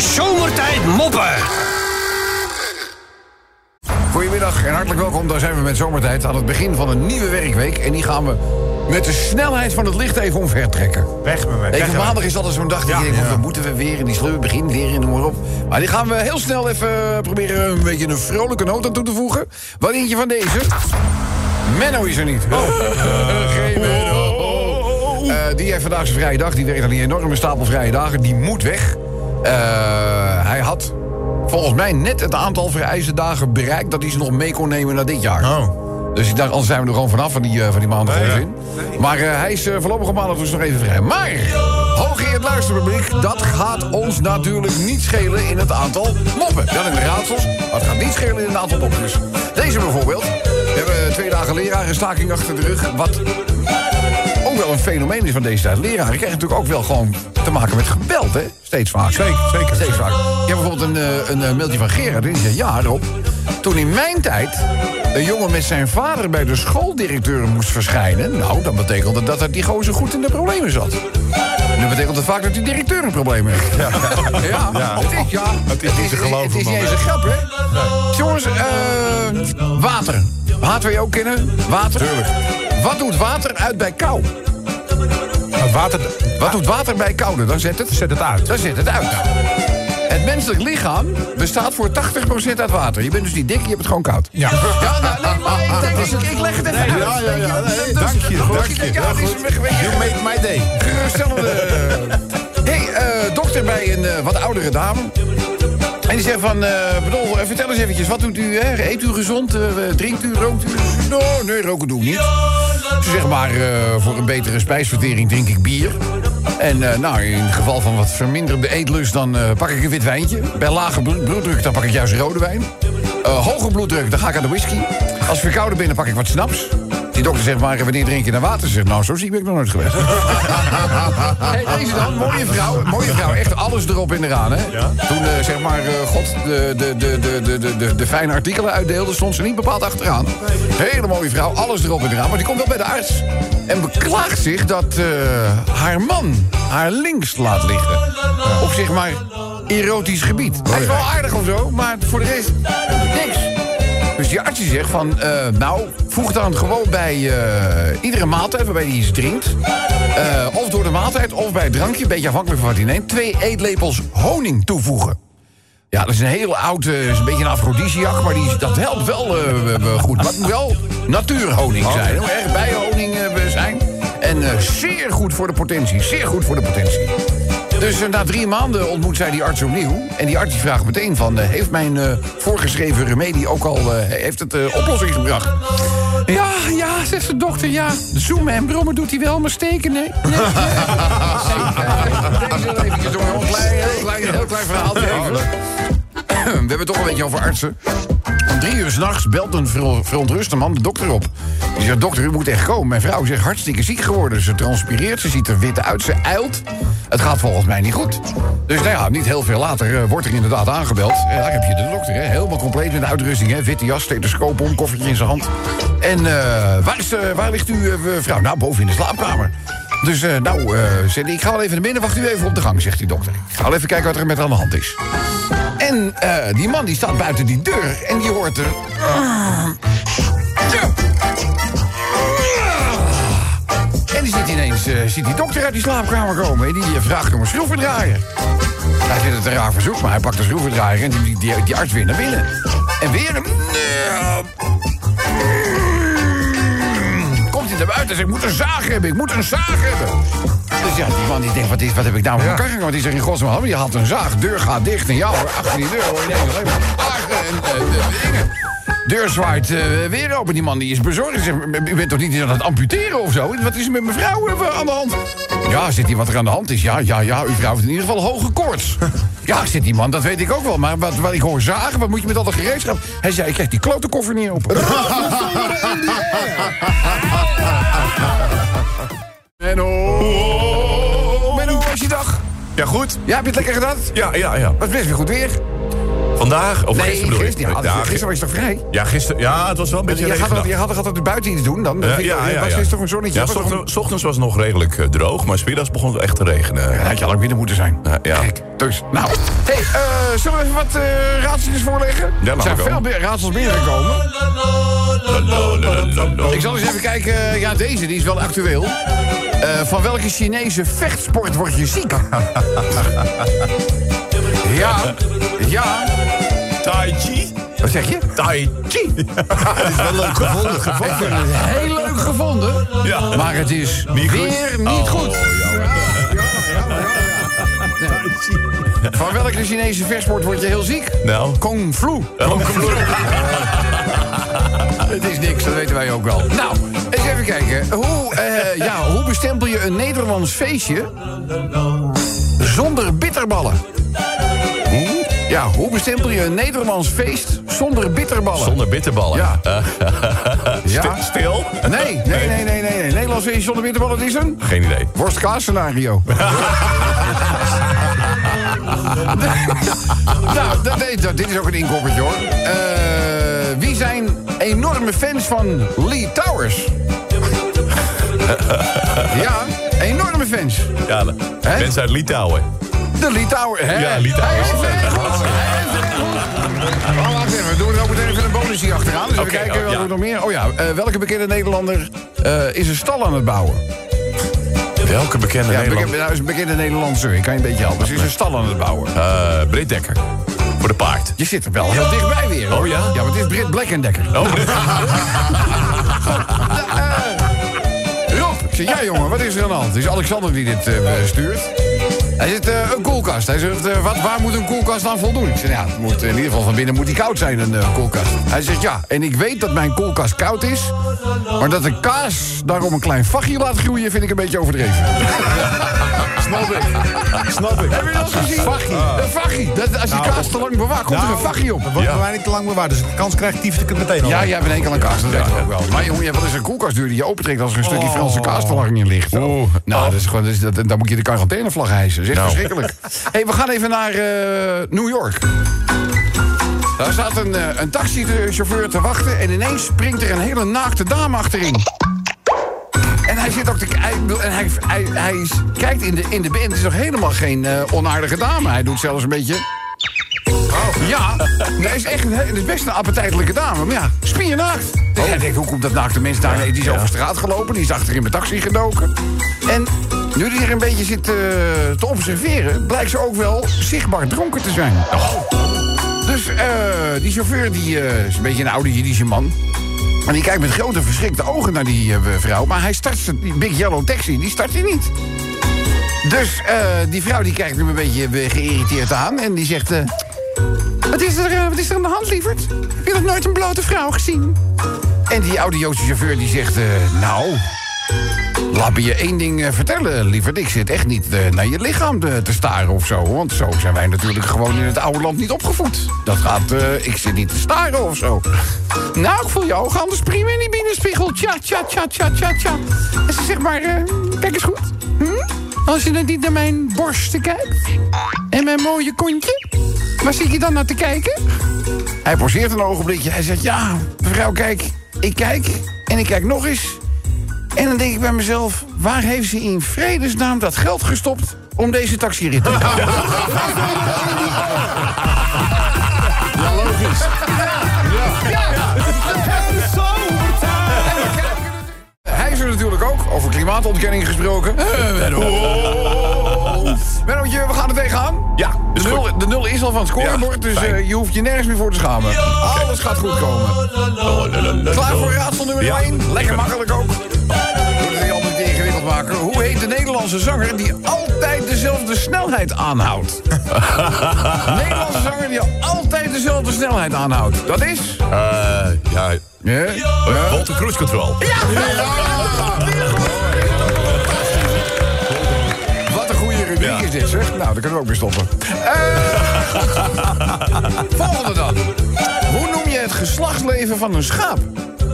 Zomertijd Moppen. Goedemiddag en hartelijk welkom. Daar zijn we met zomertijd aan het begin van een nieuwe werkweek. En die gaan we met de snelheid van het licht even omvertrekken. Weg met me. Even maandag is altijd zo'n dag dat Ja, je denkt, ja. dan moeten we weer in die sleur begin weer in, noem maar op. Maar die gaan we heel snel even proberen een beetje een vrolijke noot aan toe te voegen. Wat eentje van deze? Menno is er niet. Oh. Geen Menno. Eh, die heeft vandaag zijn vrije dag. Die werkt aan die enorme stapel vrije dagen. Die moet weg. Eh, hij had volgens mij net het aantal vereiste dagen bereikt... dat hij ze nog mee kon nemen naar dit jaar. Oh. Dus ik dacht, anders zijn we er gewoon vanaf van die, eh, van die maandag ja. in. Maar eh, hij is eh, voorlopig op maandag dus nog even vrij. Maar, hooggeëerd luisterpubliek, dat gaat ons natuurlijk niet schelen in het aantal moppen. Wel in de raadsels, maar het gaat niet schelen in het aantal moppen. Dus deze bijvoorbeeld. We hebben twee dagen lerarenstaking achter de rug. Wat wel een fenomeen is van deze tijd. Leraren krijgen natuurlijk ook wel gewoon te maken met geweld, hè? Steeds vaker. Zeker, zeker. Steeds vaker. Je hebt bijvoorbeeld een, eh, een eh, mailtje van Gerard. Die zegt, ja, Rob, toen in mijn tijd een jongen met zijn vader bij de schooldirecteur moest verschijnen... nou, dan betekende dat dat die gozer goed in de problemen zat. Nu betekent het vaak dat die directeur een probleem heeft. Ja, ja. het is, ja. Het is niet te geloven, Het is niet eens een grap, hè? Jongens, water. Water wil je ook kennen? Water? Tuurlijk. Wat doet water uit bij kou? Water... Wat doet water bij koude? Dan zet het... Zet het uit. Dan zet het uit. Het menselijk lichaam bestaat voor 80% uit water. Je bent dus niet dik, je hebt het gewoon koud. Ja. Ja, nou, nee, maar ik, dus leg het even uit. ja, ja, ja, nee, dat- dank je, dat- dank je. You made my day. geruststellende... hey, eh, dokter bij een eh, wat oudere dame. En die zegt van, eh, bedoel, eh, vertel eens eventjes, wat doet u, hè? Eet u gezond, eh, drinkt u, rookt u? No, nee, roken doe ik niet. Ze zegt maar, voor een betere spijsvertering drink ik bier. En nou, in het geval van wat verminderde eetlust, dan pak ik een wit wijntje. Bij lage bloed- bloeddruk, dan pak ik juist rode wijn. Eh, hoge bloeddruk, dan ga ik aan de whisky. Als ik verkouden ben, dan pak ik wat snaps. Die dokter zegt maar, wanneer drink je naar water? Ze Zegt, nou, zo ziek ben ik nog nooit geweest. Hey, deze dan, mooie vrouw, mooie vrouw, echt alles erop en eraan, hè? Toen, eh, zeg maar, eh, God de, de, de, de, de, de, de, de fijne artikelen uitdeelde, stond ze niet bepaald achteraan. Hele mooie vrouw, alles erop en eraan, maar die komt wel bij de arts. En beklaagt zich dat eh, haar man haar links laat liggen. Op zeg maar erotisch gebied. Hij is wel aardig of zo, maar voor de rest niks. Dus die zegt van, eh, nou, voeg dan gewoon bij eh, iedere maaltijd waarbij hij iets drinkt... eh, of door de maaltijd of bij het drankje, een beetje afhankelijk van wat hij neemt... twee eetlepels honing toevoegen. Ja, dat is een heel oud, eh, is een beetje een afrodisiak, maar die, dat helpt wel goed. Maar het moet wel natuurhoning zijn, heel erg bijenhoning eh, zijn. En zeer goed voor de potentie, zeer goed voor de potentie. Dus eh, na drie maanden ontmoet zij die arts opnieuw. En die arts die vraagt meteen van... eh, heeft mijn eh, voorgeschreven remedie ook al... heeft het oplossing gebracht? Ja, ja, zegt de dokter, ja. Zoomen en brommen doet hij wel, maar steken, nee. nee, nee. Deze door een klein, heel klein, heel klein verhaal. We hebben het toch een beetje over artsen. Om drie uur s'nachts belt een ver- verontruste man de dokter op. Die zegt, dokter, u moet echt komen. Mijn vrouw is hartstikke ziek geworden. Ze transpireert, ze ziet er wit uit, ze eilt. Het gaat volgens mij niet goed. Dus nou ja, niet heel veel later eh, wordt er inderdaad aangebeld. En daar heb je de dokter, hè? helemaal compleet met de uitrusting. Hè? Witte jas, stethoscoop om, koffertje in zijn hand. En eh, waar, is, eh, waar ligt uw vrouw? Nou, boven in de slaapkamer. Dus nou, ik ga wel even naar binnen, wacht u even op de gang, zegt die dokter. Ik ga wel even kijken wat er met haar aan de hand is. En eh, die man die staat buiten die deur en die hoort er... Ja. En die ziet ineens eh, ziet die dokter uit die slaapkamer komen. En die eh, vraagt om een schroevendraaier. Hij vindt het een raar verzoek, maar hij pakt de schroevendraaier... en die, die, die arts weer naar binnen. En weer een... Komt hij naar buiten en zegt, ik moet een zaag hebben, ik moet een zaag hebben. Dus ja, die man die denkt, wat, is, wat heb ik nou voor elkaar gegaan? Want die zegt, in godsnaam, je had een zaag, deur gaat dicht. En ja hoor, achter die deur hoor je ineens alleen maar en dingen. Deur zwaait eh, weer open. Die man die is bezorgd. Zegt, u bent toch niet aan het amputeren of zo? Wat is er met mijn vrouw eh, aan de hand? Ja, zit hij wat er aan de hand is? Ja, ja, ja, uw vrouw heeft in ieder geval hoge koorts. Ja, zit die man, dat weet ik ook wel. Maar wat, wat ik hoor zagen, wat moet je met al dat gereedschap? Hij zei, ik krijg die klote koffer niet open. Menno. Menno, Ja, goed. Ja, heb je het lekker gedaan? Ja, ja, ja. Was best weer goed weer. Vandaag, of gisteren bedoel je? gisteren, ja, Ja, gisteren was je toch vrij? Ja, gisteren. Ja, het was wel een beetje Je had, je had, had altijd buiten iets doen dan? Ja, ja, ja, was gisteren een zonnetje? Ja, was toch een- ochtends, was het nog redelijk eh, droog, maar smiddags begon het echt te regenen. Ja, had je al lang binnen moeten zijn. Ja, ja. Kijk, dus, nou. Hey, eh, zullen we even wat eh raadseltjes voorleggen? Ja, er zijn veel raadsels binnengekomen. Ik zal eens even kijken. Ja, deze die is wel actueel. Van welke Chinese vechtsport word je ziek? ja, ja. Tai Chi? Wat zeg je? Tai Chi. Het is wel leuk gevonden. Ik vind het heel leuk gevonden. Ja. Maar het is Niet goed? weer niet Oh, goed. Van welke Chinese vechtsport word je heel ziek? Nou. Kung Flu. Kung Flu. Het is niks, dat weten wij ook wel. Nou, eens even kijken. Hoe, eh, ja, hoe bestempel je een Nederlands feestje zonder bitterballen? Ja, hoe bestempel je een Nederlands feest zonder bitterballen? Zonder bitterballen. Ja. Eh, Ja. Stil? Nee, nee, nee, nee, nee. nee. Nederlands feestje zonder bitterballen, is een Geen idee. worst-kaas scenario. nou, dat, dit is ook een inkoppertje hoor. Eh, wie zijn enorme fans van Lee Towers? ja, enorme fans. Ja, mensen uit Litouwen. De Lee Towers. Hè? Ja, goed. Oh, wacht even, we doen er ook meteen even een bonus hier achteraan. Dus even Oké, kijken, oh, wat ja. we nog meer? Oh ja, eh, welke bekende Nederlander eh, is een stal aan het bouwen? Welke bekende Ja, Nederlander? bekende, nou, is een bekende Nederlandse. Ik kan je een beetje helpen. Ze is een stal aan het bouwen. Eh Britt Dekker. Voor de paard. Je zit er wel heel dichtbij weer. hoor. Oh, ja? Ja, maar het is Britt Blackendekker. Oh, Britt. Rob, ik zeg, ja jongen, wat is er aan de hand? Het is Alexander die dit stuurt. Hij zegt, eh, een koelkast. Hij zegt, eh, wat, waar moet een koelkast aan voldoen? Ik zeg, ja, moet, in ieder geval van binnen moet die koud zijn, een eh, koelkast. Hij zegt, ja, en ik weet dat mijn koelkast koud is... maar dat de kaas daarom een klein vachtje laat groeien... vind ik een beetje overdreven. Snap ik. Snap ik. Heb je dat gezien? Een vachtje. Dat, als je Nou, kaas te lang bewaart, komt er een vachtje op. Dat wordt bij mij niet te lang bewaard, dus de kans krijgt die ik het meteen al. Ja, jij bent enkel een kaas, dat weet ik ook wel. Maar jongen, wat is een koelkastdeur die je opentrekt als er een stukje Franse kaas te lang in ligt? Oeh. Nou, Oh. dat is gewoon, dat is, dat, dan moet je de quarantainevlag hijsen. Dat is echt Nou. verschrikkelijk. hey, we gaan even naar eh, New York. Daar staat een, eh, een taxichauffeur te wachten... en ineens springt er een hele naakte dame achterin. Hij zit ook te hij, hij, hij, hij is- kijkt in de, in de band. Het is nog helemaal geen eh, onaardige dame. Hij doet zelfs een beetje... Ja, nee, is echt het is best een appetijtelijke dame. Maar ja, spiernaakt. Dus hij denkt, hoe komt dat naakte mens daar? Nee, die is over straat gelopen, die is achter in mijn taxi gedoken. En nu die er een beetje zit eh, te observeren... blijkt ze ook wel zichtbaar dronken te zijn. Dus eh, die chauffeur die, is een beetje een oude Jiddische man. En die kijkt met grote verschrikte ogen naar die eh, vrouw. Maar hij start die Big Yellow Taxi, die start hij niet. Dus eh, die vrouw die kijkt hem een beetje eh, geïrriteerd aan. En die zegt... wat, is er, wat is er aan de hand, lieverd? Heb je nog nooit een blote vrouw gezien? En die oude Joodse chauffeur die zegt... nou, laat me je één ding eh, vertellen, lieverd. Ik zit echt niet eh, naar je lichaam te, staren of zo. Want zo zijn wij natuurlijk gewoon in het oude land niet opgevoed. Dat gaat... eh, ik zit niet te staren of zo. Nou, ik voel je ogen anders prima in die binnenspiegel. Tja, tja, tja, tja, tja, tja. En ze zegt maar, kijk eens goed. Hm? Als je dan niet naar mijn borsten kijkt... en mijn mooie kontje... waar zit je dan naar te kijken? Hij pauzeert een ogenblikje. Hij zegt, ja, mevrouw, kijk. Ik kijk en ik kijk nog eens. En dan denk ik bij mezelf... waar heeft ze in vredesnaam dat geld gestopt... om deze taxirit te maken? Ja, logisch. Hij is er natuurlijk ook, over klimaatontkenning gesproken. Mennootje, we gaan er tegenaan. Ja, De nul, de nul is al van het scorebord, Ja, dus eh, je hoeft je nergens meer voor te schamen. Alles gaat goed komen. Klaar voor raadsel nummer Ja. 1? Lekker makkelijk ook. Maken. Hoe heet de Nederlandse zanger die altijd dezelfde snelheid aanhoudt? Nederlandse zanger die altijd dezelfde snelheid aanhoudt. Dat is... Eh, ja, Ja? uh, Walter Cruise Control. Wat een goede rubriek Ja. is dit, zeg. Nou, daar kunnen we ook mee stoppen. Eh, volgende dan. Hoe noem je het geslachtsleven van een schaap?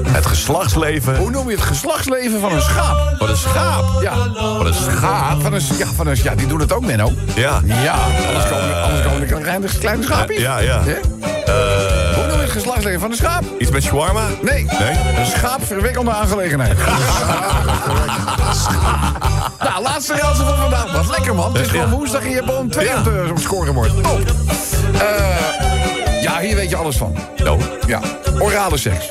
Het geslachtsleven. Hoe noem je het geslachtsleven van een schaap? Wat een schaap. Ja. Wat een schaap. Van een, ja, van een, ja, die doen het ook, Menno. Ja. Ja, anders komen, anders komen er kleine, kleine schaapjes. Ja, ja. Hè? Hoe noem je het geslachtsleven van een schaap. Iets met shawarma? Nee, Nee? een schaapverwikkelde aangelegenheid. nou, laatste raadsel van vandaag. Wat lekker, man. Het is gewoon woensdag en je hebt al een twee Ja. op, de, op het scorebord. Top. Eh, ja, hier weet je alles van. No. Ja, orale seks.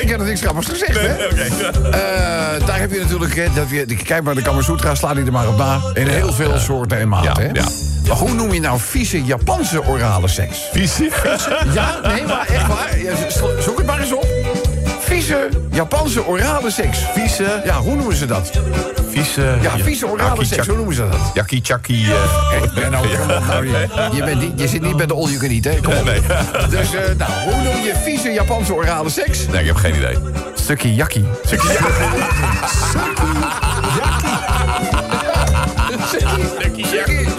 ik heb nog niks, grappigs gezegd, hè? Oké. Eh, daar heb je natuurlijk, hè, dat je, kijk maar de Kamasutra, sla die er maar op na. In heel veel soorten en maten, Ja, hè? ja. Maar hoe noem je nou vieze Japanse orale seks? Visie? Ja, nee, maar echt waar. Zoek het maar eens op. Vieze Japanse orale seks. Vieze? Ja, hoe noemen ze dat? Vieze... Ja, vieze orale seks, hoe noemen ze dat? Yakki-chakki. eh, Ja, nou, op, nou, je, je, bent niet, je zit niet bij de all you can eat, hè? Kom op. Nee. Dus, eh, nou, hoe noem je vieze Japanse orale seks? Nee, ik heb geen idee. Stukje yakki. Stukje yakki.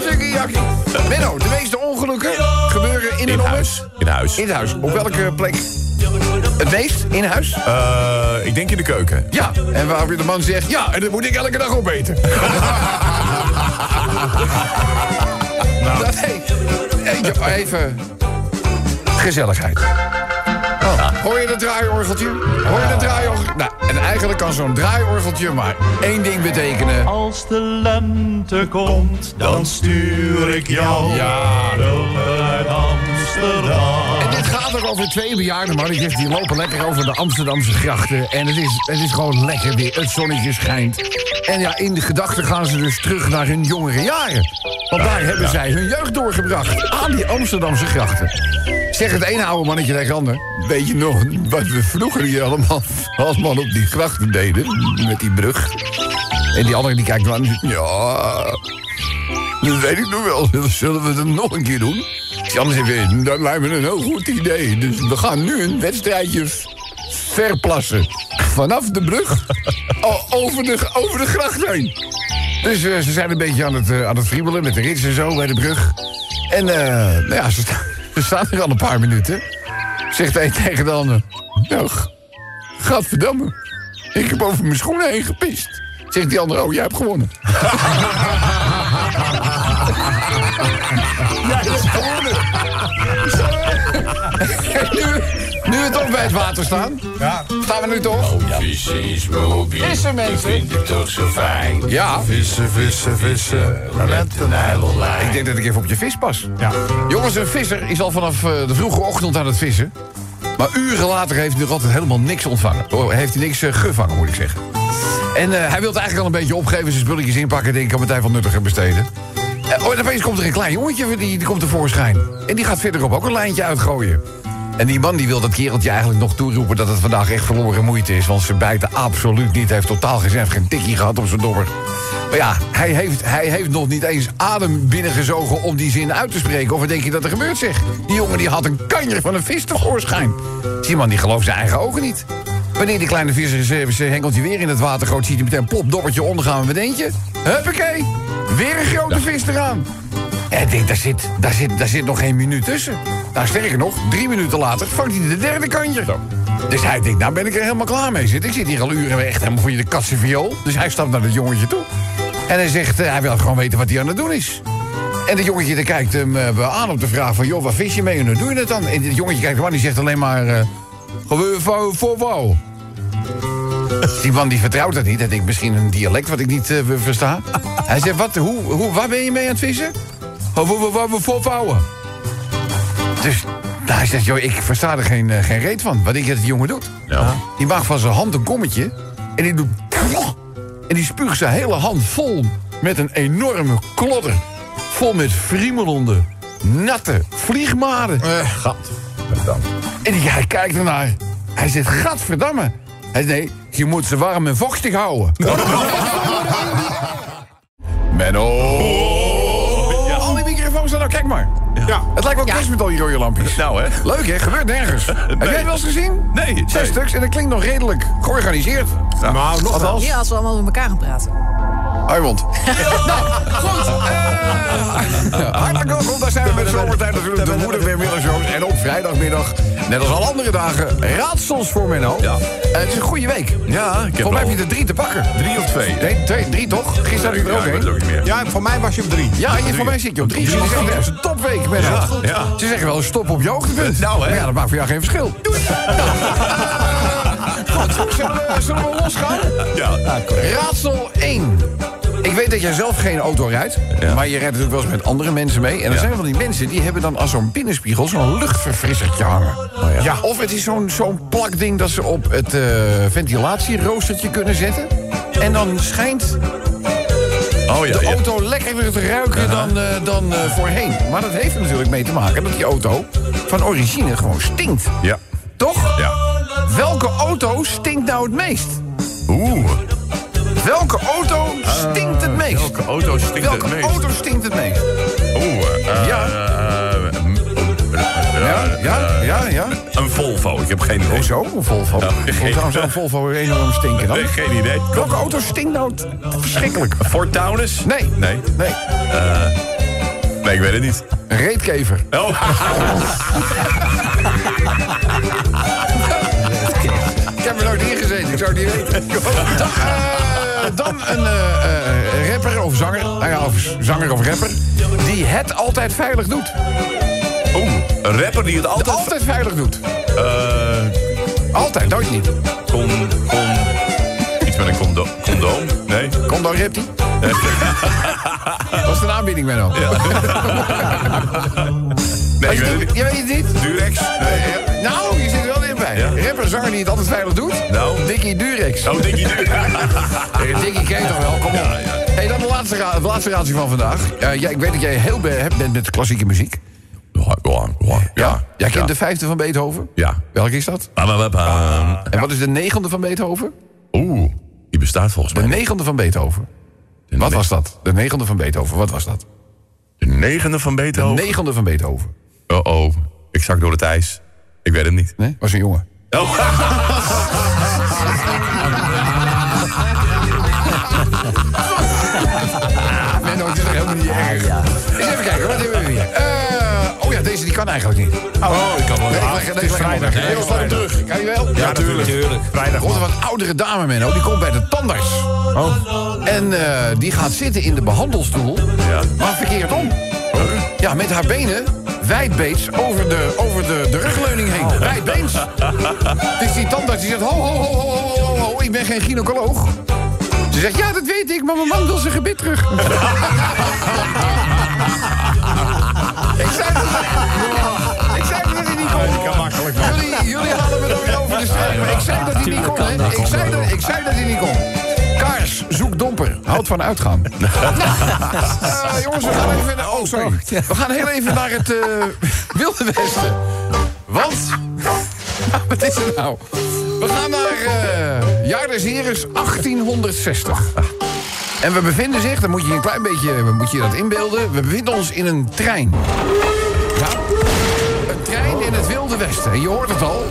Stukje yakki. Menno, de meeste ongelukken gebeuren in, In en om huis. In huis. In huis. Op welke plek? Het meest? In huis? Eh, ik denk in de keuken. Ja. En waarop de man zegt, ja, en dat moet ik elke dag opeten. nou. Eh, Even gezelligheid. Oh, hoor je dat draaiorgeltje? Hoor je dat draaiorgeltje? Nou, en eigenlijk kan zo'n draaiorgeltje maar één ding betekenen. Als de lente komt, dan stuur ik jou Ja. uit Amsterdam. Ook over twee bejaarde mannetjes. Die lopen lekker over de Amsterdamse grachten. En het is, het is gewoon lekker weer. Het zonnetje schijnt. En ja, in de gedachten gaan ze dus terug naar hun jongere jaren. Want daar hebben zij hun jeugd doorgebracht. Aan die Amsterdamse grachten. Zeg het ene oude mannetje tegen het ander. Weet je nog wat we vroeger hier allemaal, allemaal op die grachten deden? Met die brug. En die andere die kijkt dan. Ja, dat weet ik nog wel. Zullen we het nog een keer doen? Andere zegt dat lijkt me een heel goed idee. Dus we gaan nu een wedstrijdje verplassen. Vanaf de brug over de, over de gracht heen. Dus eh, ze zijn een beetje aan het, eh, aan het friemelen met de rits en zo bij de brug. En eh, nou ja, ze, sta- ze staan er al een paar minuten. Zegt de een tegen de ander. Nou, g- gadverdamme. Ik heb over mijn schoenen heen gepist. Zegt die ander, oh, jij hebt gewonnen. Ja, dat is gewonnen. nu, nu we toch bij het water staan. Ja. Staan we nu toch? Vissen, mensen. toch zo fijn. Ja. Vissen, vissen, vissen. Met een nijlonlijn. Ik denk dat ik even op je vis pas. Ja. Jongens, een visser is al vanaf eh, de vroege ochtend aan het vissen. Maar uren later heeft hij nog altijd helemaal niks ontvangen. Oh, heeft hij niks eh, gevangen, moet ik zeggen. En eh, hij wil het eigenlijk al een beetje opgeven, zijn spulletjes inpakken... denk ik, kan meteen van nuttiger besteden. Oh, en opeens komt er een klein jongetje, die, die komt tevoorschijn. En die gaat verderop ook een lijntje uitgooien. En die man die wil dat kereltje eigenlijk nog toeroepen... dat het vandaag echt verloren moeite is. Want ze bijten absoluut niet. Hij heeft totaal geen geen tikkie gehad op zijn dobber. Maar ja, hij heeft, hij heeft nog niet eens adem binnengezogen om die zin uit te spreken. Of wat denk je dat er gebeurt, zeg? Die jongen die had een kanjer van een vis tevoorschijn. Die man die gelooft zijn eigen ogen niet. Wanneer die kleine visser zijn- hengeltje weer in het water gooit... ziet hij meteen plop, dobbertje ondergaan. Wat denk je? Huppakee, weer een grote vis eraan. En ik denk, daar zit, daar, zit, daar zit nog geen minuut tussen. Nou, sterker nog, drie minuten later vangt hij de derde kantje. Dus hij denkt, nou ben ik er helemaal klaar mee zit. Ik zit hier al uren echt helemaal voor je de katse viool. Dus hij stapt naar het jongetje toe. En hij zegt, eh, hij wil gewoon weten wat hij aan het doen is. En het jongetje kijkt hem eh, aan op de vraag van... joh, waar vis je mee en hoe doe je dat dan? En het jongetje kijkt hem aan en die zegt alleen maar... eh gewoon voor, voor wou. Die man die vertrouwt dat niet. Hij denkt misschien een dialect wat ik niet eh, versta. Hij zegt, wat, hoe, hoe, waar ben je mee aan het vissen? Oh, voor, voor, voor, voor vouwen. Dus nou, hij zegt, joh, ik versta er geen, eh, geen reet van. Wat dat die jongen doet? Ja. Die maakt van zijn hand een kommetje. En die doet... En die spuugt zijn hele hand vol met een enorme klodder. Vol met friemelende, natte vliegmaden. En die, hij kijkt ernaar. Hij zegt, gadverdamme. Hij zegt, nee, je moet ze warm en vochtig houden. Menno. Al die microfoons staan nou, kijk maar. Ja. Het lijkt wel kerst met al die rode lampjes. Nou, hè? Leuk, hè? Gebeurt nergens. Heb jij het wel eens gezien? Nee, Zes nee. stuks en dat klinkt nog redelijk georganiseerd. Nou, nog wel. Althans. Ja, als we allemaal met elkaar gaan praten. Armond. nou, goed. eh, hartelijk welkom. Daar zijn we met zomertijd natuurlijk de moeder weer middagjoos. En op vrijdagmiddag, net als alle andere dagen, raadsels voor Menno. Ja. Eh, het is een goede week. Ja, ik heb Voor mij heb je er drie te pakken. drie of twee. Nee, twee, drie toch? Gisteren had ik er ook één. Ja, voor mij was je op drie. Ja, je, voor mij zit je op drie. Ze zeggen, Het is een topweek, Menno. Ja, ja. Ze zeggen wel een stop op je hoogtepunt. Nou, hè. Ja, dat maakt voor jou geen verschil. Doei. Goed, zullen we, zullen we losgaan? Ja. Raadsel 1. Ik weet dat jij zelf geen auto rijdt, Ja. maar je rijdt natuurlijk wel eens met andere mensen mee. En er Ja. zijn van die mensen die hebben dan als zo'n binnenspiegel zo'n luchtverfrissertje hangen. Oh ja. Of het is zo'n zo'n plakding dat ze op het eh, ventilatieroostertje kunnen zetten. En dan schijnt Oh ja, de auto lekkerder te ruiken dan, eh, dan eh, voorheen. Maar dat heeft er natuurlijk mee te maken dat die auto van origine gewoon stinkt. Ja. Toch? Ja. Welke auto stinkt nou het meest? Oeh. Welke auto stinkt het meest? Welke auto stinkt Welke het meest? auto stinkt het meest? Oeh. eh, Ja. eh, Ja, eh, ja, eh, ja, ja. Een Volvo, ik heb geen idee. Hoezo? Een Volvo. Ja, Hoe zou zo'n Volvo enorm stinken dan? Geen idee. Welke auto stinkt nou verschrikkelijk? Ford Taunus? Nee. Nee. Nee, Nee, ik weet het niet. een reetkever. Oh. Ik heb er nooit in gezeten, ik zou het niet weten. Dan, eh, dan een eh, eh, rapper of zanger, nou ja, of zanger of rapper... die het altijd veilig doet. Oeh. Een rapper die het altijd... Altijd veilig doet. Eh, Altijd, nooit niet. kon... kon... Iets met een condo condoom? Nee? Kom dan, Ripti. Dat is de aanbieding, Menno. Nee, het niet. Je weet het niet? Durex? Nee. Nou, je zit er bij. Ja. Rapper, zanger die het altijd veilig doet. Nou? Dickie Durex. Oh, Dickie Durex. Dickie ken je toch wel? Kom op. Ja, ja. Hey, dan de laatste, ra- de laatste raadje van vandaag. Eh, ja, ik weet dat jij heel hebt bent met klassieke muziek. Ja, ja? Jij kent de vijfde van Beethoven? Ja. Welke is dat? En wat is de negende van Beethoven? Oeh, die bestaat volgens De mij. negende van Beethoven. De Wat was dat? De negende van Beethoven, wat was dat? De negende van De Beethoven? negende van Beethoven. Oh, oh. Ik zak door het ijs. Ik weet het niet. Nee? Was een jongen. Oh. Menno, het is toch helemaal niet erg. Eens even kijken, wat hebben we hier? Eh, oh ja, deze die kan eigenlijk niet. Oh, ik kan wel. Nee, Ah, leg- het leg- is leg hem op. vrijdag. Hè? slaan hem terug. Kan je wel? Ja, natuurlijk. Vrijdag. Er komt een wat oudere dame, Menno. Die komt bij de tandarts. Oh. En eh, die gaat zitten in de behandelstoel. Ja. Maar verkeerd om. Ja, met haar benen wijdbeets over de, over de, de rugleuning heen. Wijdbeens. Dus die tandarts die zegt... Ho, ho, ho, ho, ho, ho, ho, ik ben geen gynaecoloog. Ze zegt, ja, dat weet ik, maar mijn man wil zijn gebit terug. ik zei dat, ik zei dat hij niet kon. Jullie, jullie halen me er weer over de streep. Maar ik zei dat hij niet kon, hè. Ik zei dat, ik zei dat hij niet kon. Kaars, zoek domper. Houd van uitgaan. Eh, jongens, we gaan even naar... Oh, sorry. We gaan heel even naar het eh, Wilde Westen. Want... Wat is er nou? We gaan naar eh jaar des Heres 1860. En we bevinden zich, dan moet je een klein beetje moet je dat inbeelden... we bevinden ons in een trein. Ja? Een trein in het Wilde Westen. En je hoort het al.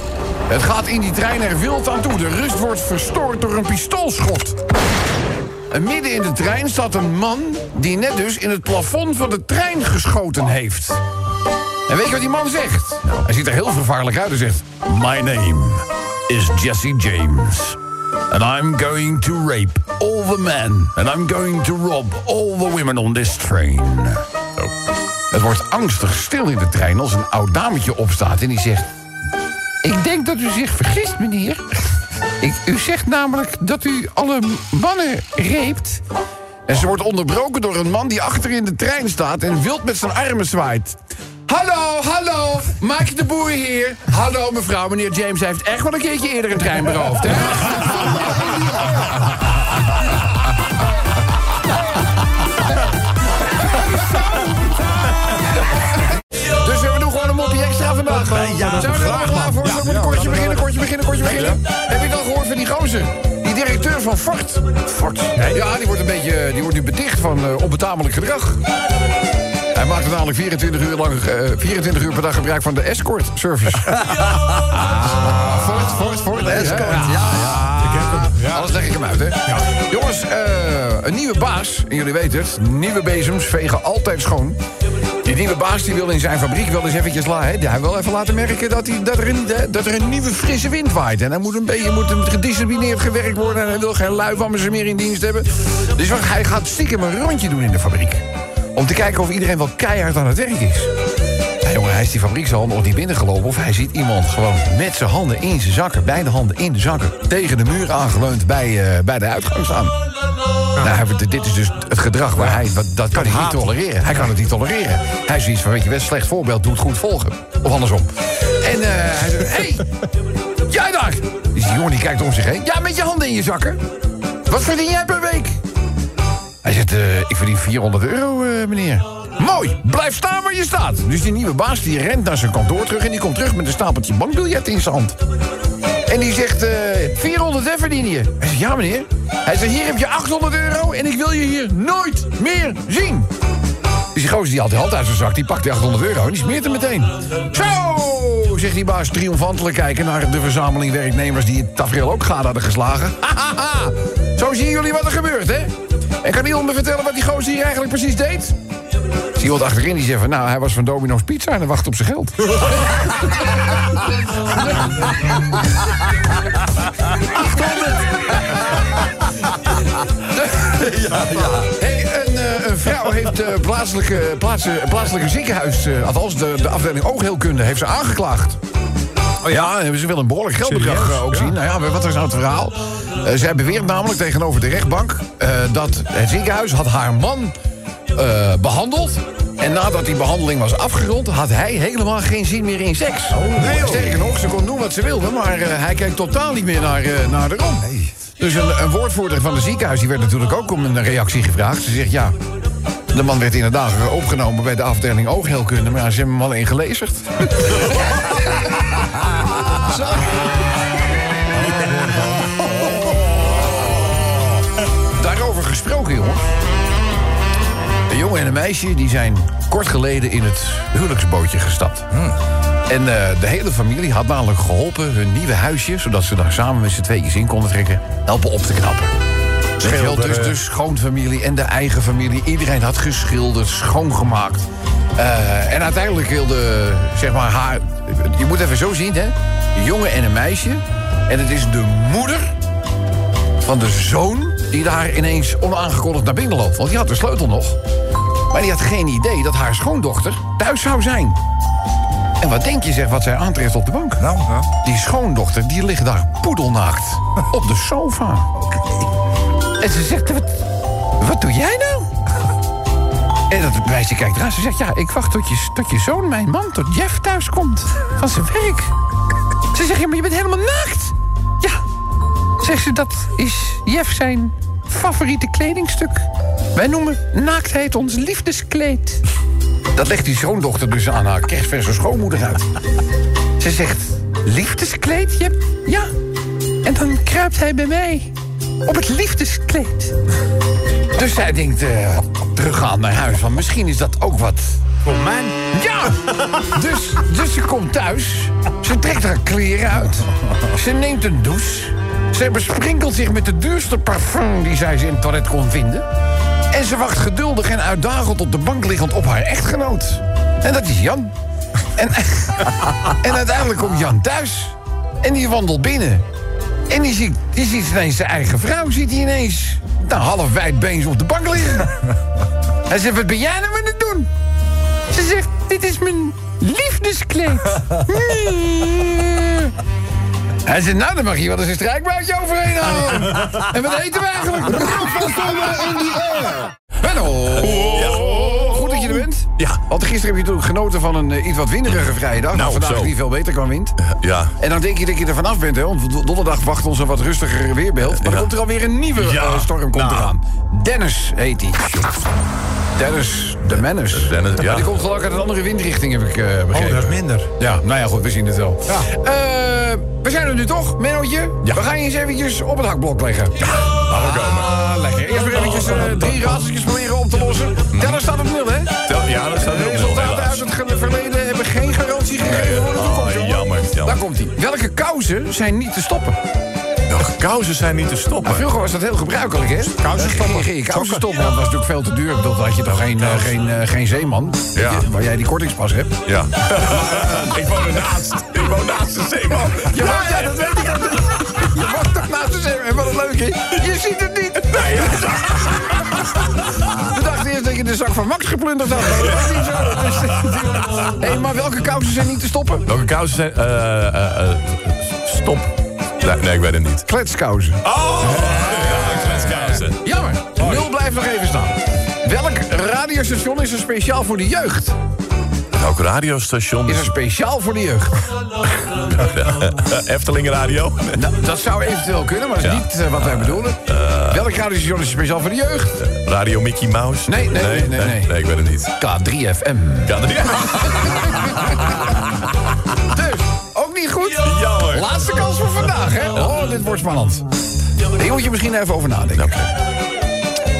Het gaat in die trein er wild aan toe. De rust wordt verstoord door een pistoolschot. En midden in de trein staat een man die net dus in het plafond van de trein geschoten heeft. En weet je wat die man zegt? Hij ziet er heel vervaarlijk uit en zegt... My name is Jesse James. And I'm going to rape all the men. And I'm going to rob all the women on this train. Het wordt angstig stil in de trein als een oud dametje opstaat en die zegt... Ik denk dat u zich vergist, meneer. Ik, u zegt namelijk dat u alle mannen reept. En ze wordt onderbroken door een man die achter in de trein staat... en wild met zijn armen zwaait. Hallo, hallo, Maak de Boer hier. Hallo, mevrouw, meneer James heeft echt wel een keertje eerder een trein beroofd, hè? Dus we doen gewoon een mopje extra vandaag. Zijn we er allemaal klaar voor? Kortje beginnen? Heb je al gehoord van die gozer? Die directeur van Ford. Ford? Ja, die wordt, een beetje, die wordt nu beticht van eh, onbetamelijk gedrag. Hij maakt er namelijk 24 uur, lang, eh, 24 uur per dag gebruik van de escort service. Ford, Ford, Ford. Escort, ja. ja. hem. Ja. Alles leg ik hem uit, hè? Jongens, eh, een nieuwe baas, en jullie weten het... nieuwe bezems vegen altijd schoon. Die nieuwe baas die wil in zijn fabriek wel eens eventjes la, hè? Hij wil even laten merken dat, hij, dat, er een, dat er een nieuwe frisse wind waait. En hij moet een beetje moet een gedisciplineerd gewerkt worden... en hij wil geen luivammers meer in dienst hebben. Dus hij gaat stiekem een rondje doen in de fabriek. Om te kijken of iedereen wel keihard aan het werk is. Ja, jongen, hij is die fabriekshal nog niet binnengelopen... of hij ziet iemand gewoon met zijn handen in zijn zakken... beide handen in de zakken, tegen de muur aangeleund bij, eh, bij de uitgang staan. Nou, dit is dus het gedrag waar hij... wat- Dat kan hij niet tolereren. Hij kan het niet tolereren. Hij is zoiets van, weet je, best slecht voorbeeld, doet goed volgen. Of andersom. En eh, hij zegt, hé, hey, jij daar! Dus die jongen die kijkt om zich heen. Ja, met je handen in je zakken. Wat verdien jij per week? Hij zegt, eh, ik verdien 400 euro, meneer. Mooi, blijf staan waar je staat. Dus die nieuwe baas die rent naar zijn kantoor terug... en die komt terug met een stapeltje bankbiljetten in zijn hand. En die zegt, eh 400 hè, verdien je. Hij zegt, ja meneer. Hij zegt, hier heb je 800 euro... en ik wil je hier nooit meer zien. Dus die gozer die had hand uit zijn zak, die pakt die 800 euro... en die smeert hem meteen. Zo, zegt die baas triomfantelijk kijken... naar de verzameling werknemers die het tafereel ook gade hadden geslagen. Hahaha, zo zien jullie wat er gebeurt, hè? En kan iemand me vertellen wat die gozer hier eigenlijk precies deed? Zie iemand achterin die zegt van... nou, hij was van Domino's Pizza en hij wacht op zijn geld. Hey, een, eh, een vrouw heeft eh plaatselijke, plaatsen, plaatselijke ziekenhuis... eh, althans de, de afdeling oogheelkunde, heeft ze aangeklaagd. Oh ja, ze wil een behoorlijk geldbedrag ook Ja. zien. Nou ja, wat is nou het verhaal? Eh, zij beweert namelijk tegenover de rechtbank... dat het ziekenhuis had haar man eh, behandeld... En nadat die behandeling was afgerond, had hij helemaal geen zin meer in seks. Sterker nog, ze kon doen wat ze wilde, maar eh, hij keek totaal niet meer naar, eh, naar de rom. Dus een, een woordvoerder van het ziekenhuis die werd natuurlijk ook om een reactie gevraagd. Ze zegt ja. De man werd inderdaad opgenomen bij de afdeling oogheelkunde, maar ja, ze hebben hem alleen gelezigd. Daarover gesproken, jongen. Jongen en een meisje die zijn kort geleden in het huwelijksbootje gestapt. En eh, de hele familie had namelijk geholpen hun nieuwe huisje... zodat ze daar samen met z'n tweeën in konden trekken... helpen op te knappen. Wel, dus de schoonfamilie en de eigen familie. Iedereen had geschilderd, schoongemaakt. Eh, en uiteindelijk wilde, zeg maar, haar... Je moet even zo zien, hè. Een jongen en een meisje. En het is de moeder van de zoon... die daar ineens onaangekondigd naar binnen loopt. Want die had de sleutel nog. Maar die had geen idee dat haar schoondochter thuis zou zijn. En wat denk je, zeg, wat zij aantreft op de bank? Nou, ja. Die schoondochter, die ligt daar poedelnaakt op de sofa. En ze zegt, wat, wat doe jij nou? En dat meisje kijkt eraan. Ze zegt, ja, ik wacht tot je, tot je zoon, mijn man, tot Jeff thuis komt. Van zijn werk. Ze zegt, ja, maar je bent helemaal naakt. Zegt ze, dat is Jeff zijn favoriete kledingstuk. Wij noemen naaktheid ons liefdeskleed. Dat legt die schoondochter dus aan haar kerstverse schoonmoeder uit. Ze zegt, liefdeskleed? Je hebt- Ja. En dan kruipt hij bij mij op het liefdeskleed. Dus zij denkt, eh teruggaan naar huis, van misschien is dat ook wat Voor mij. ja! Dus, dus ze komt thuis. Ze trekt haar kleren uit. Ze neemt een douche. Ze besprinkelt zich met de duurste parfum die zij ze in het toilet kon vinden. En ze wacht geduldig en uitdagend op de bank liggend op haar echtgenoot. En dat is Jan. En, en uiteindelijk komt Jan thuis. En die wandelt binnen. En die ziet, die ziet ineens zijn eigen vrouw. Ziet hij ineens nou, half wijdbeens op de bank liggen. Hij zegt, wat ben jij nou aan het doen? Ze zegt, dit is mijn liefdeskleed. Hij zegt, nou, dan mag je wel eens een strijkbuitje overheen halen. En wat eten we eigenlijk? in die air. Benno. Goed dat je er bent. Ja. Want gisteren heb je natuurlijk genoten van een eh, iets wat winderige vrijdag. Nou, vandaag zo. is niet veel beter qua wind. Ja. En dan denk je dat je er vanaf bent, hè? Want do- donderdag wacht ons een wat rustiger weerbeeld. Maar dan Ja. komt er alweer een nieuwe Ja. eh, storm komt Nou. eraan. Dennis heet hij. Dennis de Menace. Dennis, ja. Maar die komt gelukkig uit een andere windrichting, heb ik eh, begrepen. Oh, dat is minder. Ja, nou ja, goed, we zien het wel. Ja. Eh, we zijn er nu toch, Mennootje? Ja. We gaan je eens eventjes op het hakblok leggen. Ja, Laten we komen. Ah, lekker. Eerst weer eventjes eh, drie raadseltjes proberen op te lossen. Dennis staat op nul, hè? Ja, dat staat op nul, resultaten uit het verleden hebben geen garantie gegeven voor de toekomst. Oh, jammer, jammer. Daar komt hij. Welke kousen zijn niet te stoppen? Kousen zijn niet te stoppen? Nou, vroeger was dat heel gebruikelijk, hè? Kousen stoppen. Je kousen stoppen, dat was natuurlijk veel te duur. Dat had je toch geen, eh, geen, eh, geen zeeman? Ja. Waar jij die kortingspas hebt. Ja. ik woon ernaast. Ik woon naast de zeeman. Je woont, ja, dat weet ik. Je woont toch naast de zeeman. En wat een leuke, je ziet het niet. We dachten eerst dat je de zak van Max geplunderd had. Dat is niet zo. Is- Hé, maar welke kousen zijn niet te stoppen? Welke kousen zijn... eh, eh, eh, stop. Nee, ik weet het niet. Kletskousen. Oh! Ja, kletskousen. Jammer. Nul blijft nog even staan. Welk radiostation is er speciaal voor de jeugd? Welk radiostation? Is er speciaal voor de jeugd? Efteling Radio? Nou, dat zou eventueel kunnen, maar dat is niet eh, wat wij ah, bedoelen. Eh. Welk radiostation is speciaal voor de jeugd? Radio Mickey Mouse? Nee, nee, nee. Nee, nee, ik weet het niet. K3FM. K3FM. dit wordt spannend. Hier moet je misschien even over nadenken.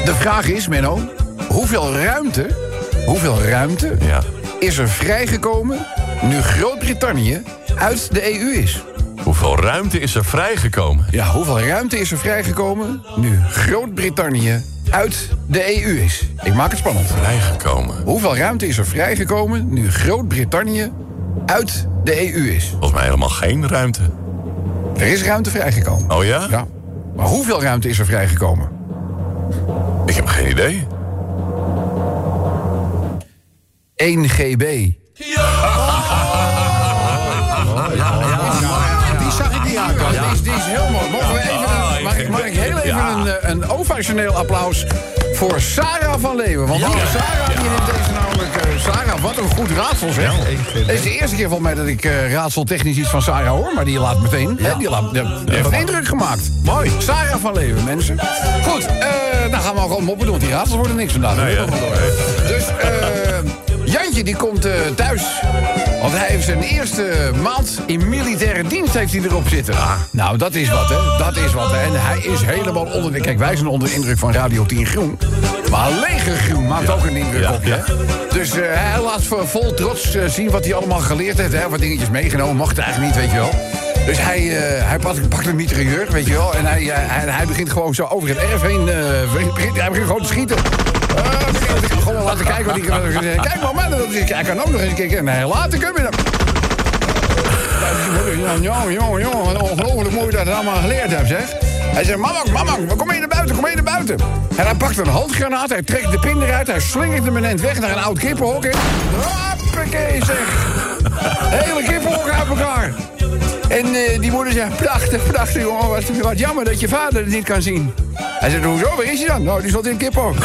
De vraag is, Menno, hoeveel ruimte, hoeveel ruimte Ja. is er vrijgekomen nu Groot-Brittannië uit de EU is? Hoeveel ruimte is er vrijgekomen? Ja, hoeveel ruimte is er vrijgekomen nu Groot-Brittannië uit de EU is? Ik maak het spannend. Vrijgekomen? Hoeveel ruimte is er vrijgekomen nu Groot-Brittannië uit de EU is? Volgens mij helemaal geen ruimte. Er is ruimte vrijgekomen. Oh ja? Ja. Maar hoeveel ruimte is er vrijgekomen? Ik heb geen idee. 1 GB. Die zag ik niet aankomen. Die, is, die is heel mooi. Mogen we even een, eh, een ovationeel applaus voor Sarah van Leeuwen. Want die Sarah die neemt deze namelijk... eh, Sarah, wat een goed raadsel zeg. Het is de eerste keer volgens mij dat ik eh, raadseltechnisch iets van Sarah hoor. Maar die laat meteen... Hè, die, laat, die, indruk gemaakt. Mooi. Sarah van Leeuwen, mensen. Goed, eh dan gaan we gewoon moppen doen. Want die raadsels worden niks vandaag. Nee, door. Dus eh, Jantje die komt eh, thuis. Want hij heeft zijn eerste maand in militaire dienst heeft hij erop zitten. Nou, dat is wat, hè. Dat is wat, hè. En hij is helemaal onder de... Kijk, wij zijn onder de indruk van Radio 10 Groen. Maar Leger Groen maakt ook een indruk Ja, op ja. hè. Dus eh, hij laat vo- vol trots eh, zien wat hij allemaal geleerd heeft. Hè. Wat dingetjes meegenomen, mocht eigenlijk niet, weet je wel. Dus hij, eh, hij pakt, pakt een mitrailleur, weet je wel. En hij, hij, hij begint gewoon zo over het erf heen... eh, begint, hij begint gewoon te schieten. Eh, ik kan gewoon laten kijken wat kan. Kijk maar, man, dat is, hij kan ook nog eens kijken. Nee, kun je hem. Ja, ja, ja, wat ongelooflijk mooi dat je dat allemaal geleerd hebt, zeg. Hij zegt, mama, mama, kom mee naar buiten, kom mee naar buiten. En hij pakt een handgranaat, hij trekt de pin eruit... hij slingert hem ineens weg naar een oud kippenhok. Hoppakee, zeg. Hele kippenhok uit elkaar. En eh, die moeder zegt, prachtig, prachtig, jongen. Wat, wat jammer dat je vader het niet kan zien. Hij zegt, hoezo, waar is hij dan? Nou, die zat in het kippenhok.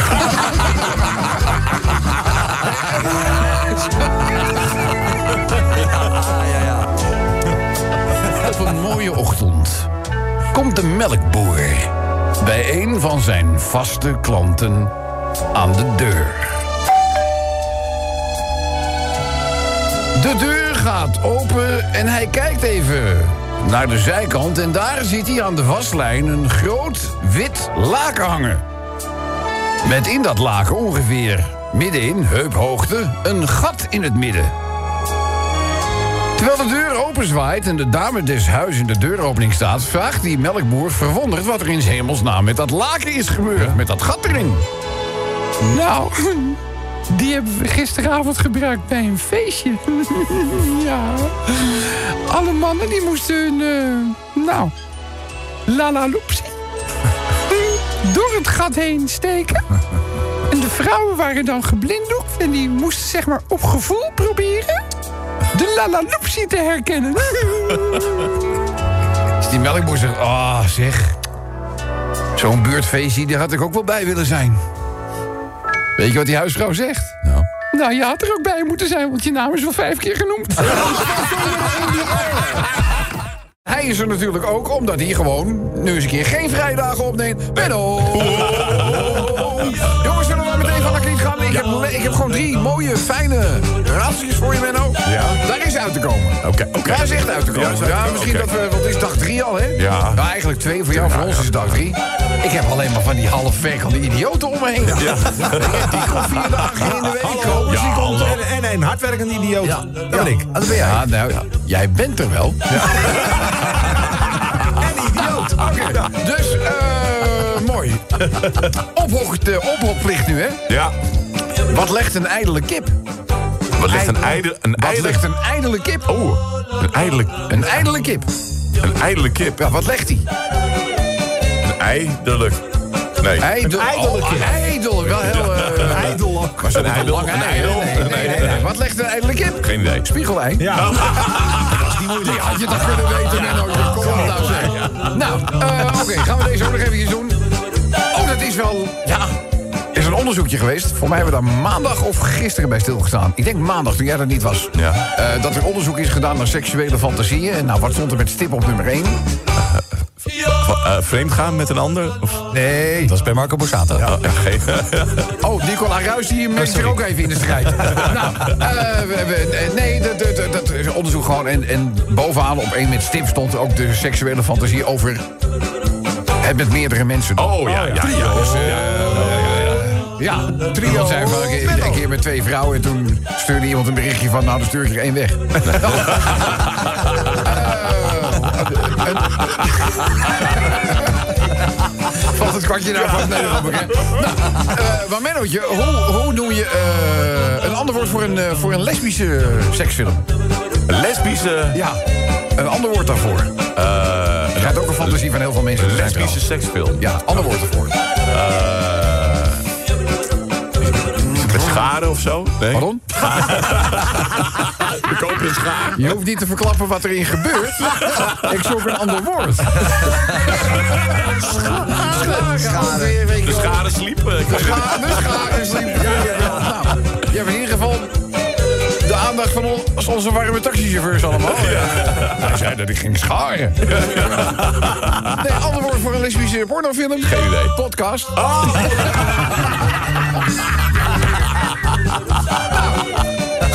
Op een mooie ochtend komt de melkboer bij een van zijn vaste klanten aan de deur. De deur gaat open en hij kijkt even naar de zijkant en daar ziet hij aan de waslijn een groot wit laken hangen. Met in dat laken ongeveer middenin, heuphoogte, een gat in het midden. Terwijl de deur openzwaait en de dame des huis in de deuropening staat... vraagt die melkboer verwonderd wat er in hemelsnaam met dat laken is gebeurd. Met dat gat erin. Nou, die hebben we gisteravond gebruikt bij een feestje. ja. Alle mannen die moesten hun, eh, nou, lalaloopsie door het gat heen steken. En de vrouwen waren dan geblinddoekt en die moesten zeg maar op gevoel proberen de lalaloopsie te herkennen. Dus die melkboer zegt, ah zeg, zo'n buurtfeestje, daar had ik ook wel bij willen zijn. Weet je wat die huisvrouw zegt? Nou. Nou, je had er ook bij moeten zijn, want je naam is wel vijf keer genoemd. Hij is er natuurlijk ook omdat hij gewoon nu eens een keer geen vrijdagen opneemt. Benno! Ik heb, ik heb gewoon drie mooie, fijne raadseltjes voor je, Benno. Ja. Daar is uit te komen. Oké, oké. Daar is echt uit te komen. Ja, Ja, is uit te komen, misschien dat we... Want het is dag drie al, hè? Ja. Nou, eigenlijk twee voor jou. Voor ons is het dag drie. Ik heb alleen maar van die half werkende idioten om me heen. Ja. Die komt vier dagen in de week. Hallo, die komt. En, en een hardwerkende idioot. Dat ben ik. Ja, nou, jij bent er wel. En idioot. Oké, Ophok, de ophokplicht nu, hè? Ja. Wat legt een ijdele kip? Wat ligt een ijdel... Een Wat legt een ijdele kip? Oh, een ijdele... Een ijdele kip. Een ijdele kip. Ja, wat legt hij? Een ijdele... Nee. Ijdel. ijdele oh, kip. ijdel. Wel heel... eh, Ijdel Een ijdel, een ei, ijdel. Nee, nee, nee, nee. Wat legt een ijdele kip? Geen idee. Spiegelei. Ja. Die had je toch kunnen weten, Menno. Kom nou zeg. Nou, eh, oké, gaan we deze ook nog even doen. Oh, dat is wel... Ja, is een onderzoekje geweest. Voor mij hebben we daar maandag of gisteren bij stilgestaan. Ik denk maandag, toen jij er niet was. Ja. Eh, dat er onderzoek is gedaan naar seksuele fantasieën. En nou, wat stond er met stip op nummer 1? Uh, vreemd gaan met een ander? Of... Nee. Dat is bij Marco Borsato. Oh, ja, geen... Oh, Nicola Ruijs, die mengt zich ook even in de strijd. nou, eh, we- we- nee, dat, dat, dat- dat is onderzoek gewoon. En, en bovenaan op één met stip stond ook de seksuele fantasie over... het met meerdere mensen doen. Oh, ja, ja. ja, ja. Trio zijn vaak een, een keer met twee vrouwen... en toen stuurde iemand een berichtje van... nou, dan stuur ik er één weg. Een- Valt het kwartje nou vast? Nee, hè? Nou, eh, Mennootje, hoe, hoe noem je eh, een ander woord voor een, eh, voor een lesbische seksfilm? Lesbische... Ja, een ander woord daarvoor. eh, Het gaat ook een fantasie van heel veel mensen lesbische seksfilm. Ja, ander woord het met scharen of zo? Nee? Pardon? We kopen een schaar. Je hoeft niet te verklappen wat erin gebeurt. Ik zoek een ander woord. Scharen. De scharen sliepen. Scharen, de scharen sliep. Ja, ja, ja. Nou, je hebt in ieder geval aandacht van ons, onze warme taxichauffeurs allemaal. Hij zei dat ik ging scharen. Nee, ander woord voor een lesbische pornofilm? Geen idee. Podcast.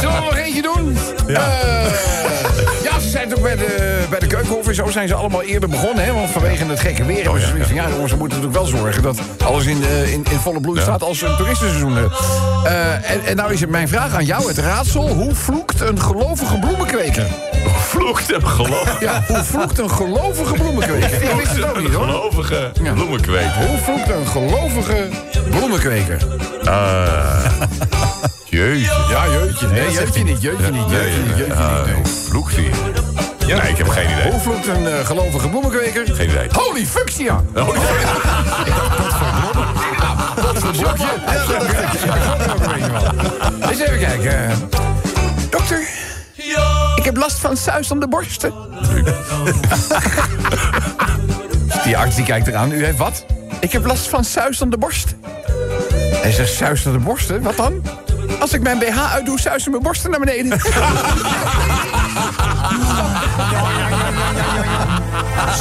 Zullen we nog eentje doen? Ja. ja, bij de, bij de Keukenhof en zo zijn ze allemaal eerder begonnen. Hè? Want vanwege het gekke weer. zoiets van, ja, jongens, we moeten natuurlijk wel zorgen dat alles in, eh, in, in volle bloei staat als een toeristenseizoen. eh. en, en nou is het mijn vraag aan jou, het raadsel. Hoe vloekt een gelovige bloemenkweker? Vloekt hem geloof. Ja, hoe vloekt een gelovige bloemenkweker? Ik wist het ook niet, hoor. Gelovige bloemenkweek. Hoe vloekt een gelovige bloemenkweker? Jeetje. Ja, jeutje. Nee, jeutje niet, jeutje niet, jeutje niet, jeutje niet. Hoe vloekt hij? Nee, ik heb geen idee. Hoe vloekt een eh, gelovige bloemenkweker? Geen idee. Holy fucsia! Oh, Blokje. Eens even kijken. Dokter, ik heb last van suis aan de borsten. Die arts die kijkt eraan. U heeft wat? Ik heb last van suis aan de borst. Hij zegt suis aan de borsten? Wat dan? Als ik mijn BH uitdoe, suisen mijn borsten naar beneden.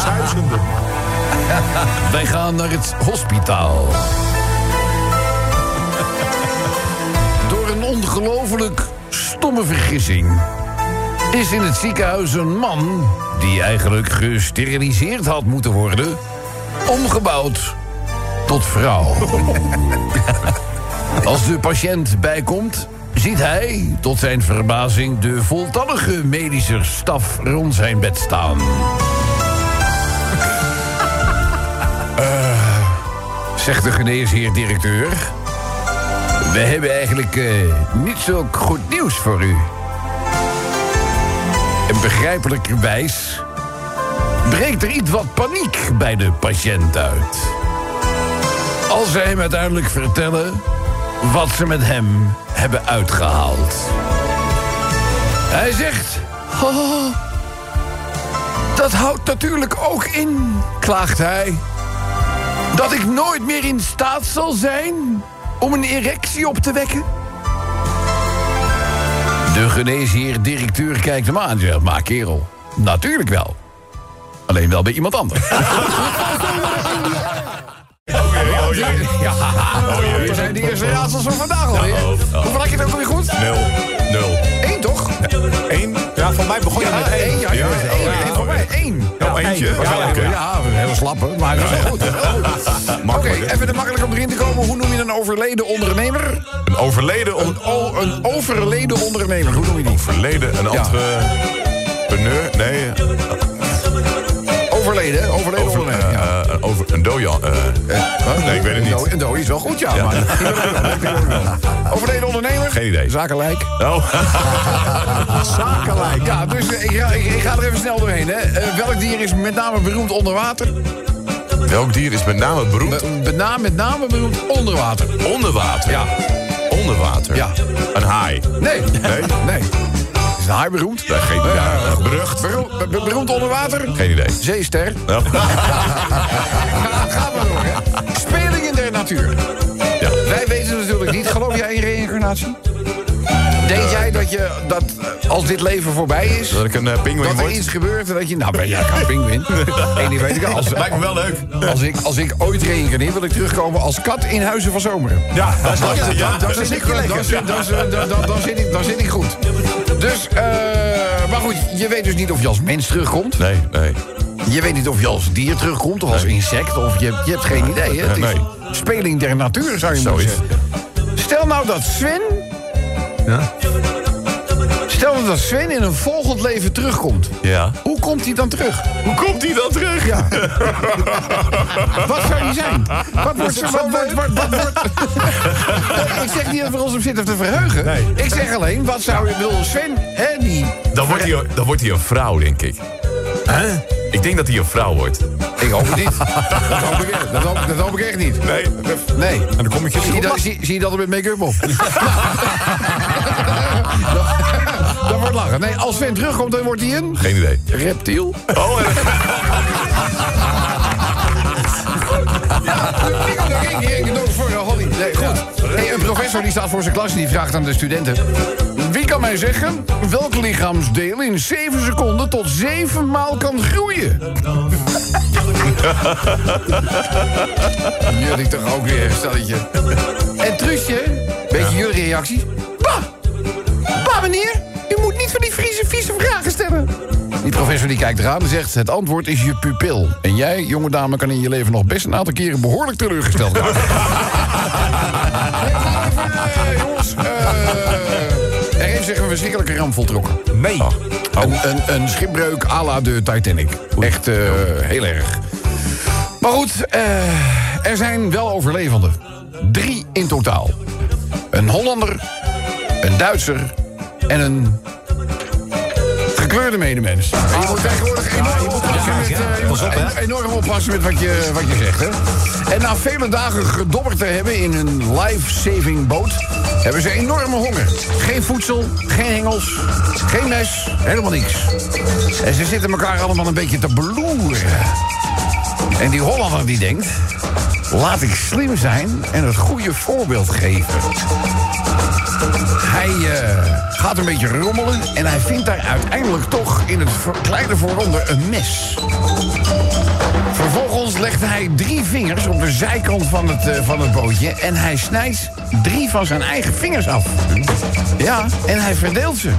Suizende. Wij gaan naar het hospitaal. Door een ongelooflijk stomme vergissing is in het ziekenhuis een man die eigenlijk gesteriliseerd had moeten worden, omgebouwd tot vrouw. Als de patiënt bijkomt, ziet hij tot zijn verbazing de voltallige medische staf rond zijn bed staan. zegt de geneesheer-directeur. We hebben eigenlijk eh, niet zo goed nieuws voor u. En begrijpelijkerwijs breekt er iets wat paniek bij de patiënt uit. Als zij hem uiteindelijk vertellen wat ze met hem hebben uitgehaald. Hij zegt... "Oh, dat houdt natuurlijk ook in, klaagt hij dat ik nooit meer in staat zal zijn om een erectie op te wekken? De geneesheer-directeur kijkt hem aan en zegt... Maar kerel, natuurlijk wel. Alleen wel bij iemand anders. Ja, dat zijn de eerste raadsels van vandaag alweer. Hoeveel had je het ook alweer goed? Nul. Nul. Eén toch? Eén. Ja, voor mij begon je Ja, met één. Ja, ja, één. voor mij. Één. Oh, eentje. Ja, Oké. ja, hele slappe, maar dat is wel goed. Oké, even de makkelijk om erin te komen. Hoe noem je een overleden ondernemer? Een overleden, on Een, overleden ondernemer, hoe noem je die? verleden, een entrepreneur. Nee, Overleden, hè? Overleden Over, ondernemer. ja. eh, eh, over een dojan. eh, nee, ik weet het niet. Een dooi- Een dooi is wel goed, ja. Maar, Overleden ondernemer. Geen idee. Zakenlijk. oh, Zakenlijk. Ja, dus ik, ga, ik, ik ga er even snel doorheen. Hè. Welk dier is met name beroemd onder water? welk dier is met name beroemd Met, met, name, met name beroemd onder water. onder water? Ja. Onder water? Ja. Een haai? Nee. Nee? Nee. Een haai beroemd? Nee, geen Ja, ja, berucht. Beroemd, be- be- beroemd onder water? Geen idee. Zeester. Ja. Ga, ga maar door, hè. Spelingen der natuur. Ja. Wij weten natuurlijk niet. Geloof jij in reïncarnatie? Denk jij dat je, dat eh, als dit leven voorbij is... Dat ik een uh, pinguïn dat er word? iets gebeurt en dat je... Nou, ben jij geen pinguïn. Eén ding weet ik al. Als, Lijkt me wel leuk. als, ik, als ik ooit reïncarneer, wil ik terugkomen als kat in Huizen van Zomer. Ja, dat is ik, dan zit ik goed. Dus, eh, maar goed, je weet dus niet of je als mens terugkomt. Nee, nee. Je weet niet of je als dier terugkomt of als insect. Of je, je hebt geen idee. Hè? Het is Nee. speling der natuur, zou je Zo moeten is zeggen. Stel nou dat Sven... Stel dat Sven in een volgend leven terugkomt. Ja. Hoe komt hij dan terug? Hoe komt hij dan terug? Ja. wat zou hij zijn? Wat wordt... Wat, wat, wat, wat, wordt... ik zeg niet dat we ons op zitten te verheugen. Nee. Ik zeg alleen, wat zou je... Wil Sven, hè, die... Dan wordt, hij, dan wordt hij een vrouw, denk ik. Ik denk dat hij een vrouw wordt. Ik hoop het niet. Dat hoop ik, dat hoop, dat hoop ik echt niet. Nee. Nee. En dan kom ik Zie je, dat, zie, zie je dat er met make-up op? dat, wordt lachen. Nee, als Sven terugkomt, dan wordt hij een Geen idee. reptiel. Oh, en- Holly. Nee, goed. Hey, een professor die staat voor zijn klas en die vraagt aan de studenten... Wie kan mij zeggen welk lichaamsdeel in 7 seconden tot 7 maal kan groeien? Jullie toch ook weer, stelletje. En Truusje, beetje jullie reacties. Bah! Bah, meneer, vieze, vieze vragen stellen. Die professor die kijkt eraan en zegt... het antwoord is je pupil. En jij, jonge dame, kan in je leven nog best een aantal keren... behoorlijk teleurgesteld worden. Eh, jongens, eh, er heeft zich een verschrikkelijke ramp voltrokken. Nee. Een, een, een schipbreuk à la de Titanic. Echt eh, heel erg. Maar goed, eh, er zijn wel overlevenden. Drie in totaal. Een Hollander, een Duitser en een gekleurde medemens. En je moet tegenwoordig enorm oppassen met, je moet en- enorm oppassen met wat je, wat je zegt. Hè? En na vele dagen gedobberd te hebben in een life-saving boot... hebben ze enorme honger. Geen voedsel, geen hengels, geen mes, helemaal niks. En ze zitten elkaar allemaal een beetje te beloeren. En die Hollander die denkt... laat ik slim zijn en het goede voorbeeld geven. Hij eh, gaat een beetje rommelen en hij vindt daar uiteindelijk toch in het kleine vooronder een mes. Vervolgens legt hij drie vingers op de zijkant van het, eh, van het bootje en hij snijdt drie van zijn eigen vingers af. Ja, en hij verdeelt ze.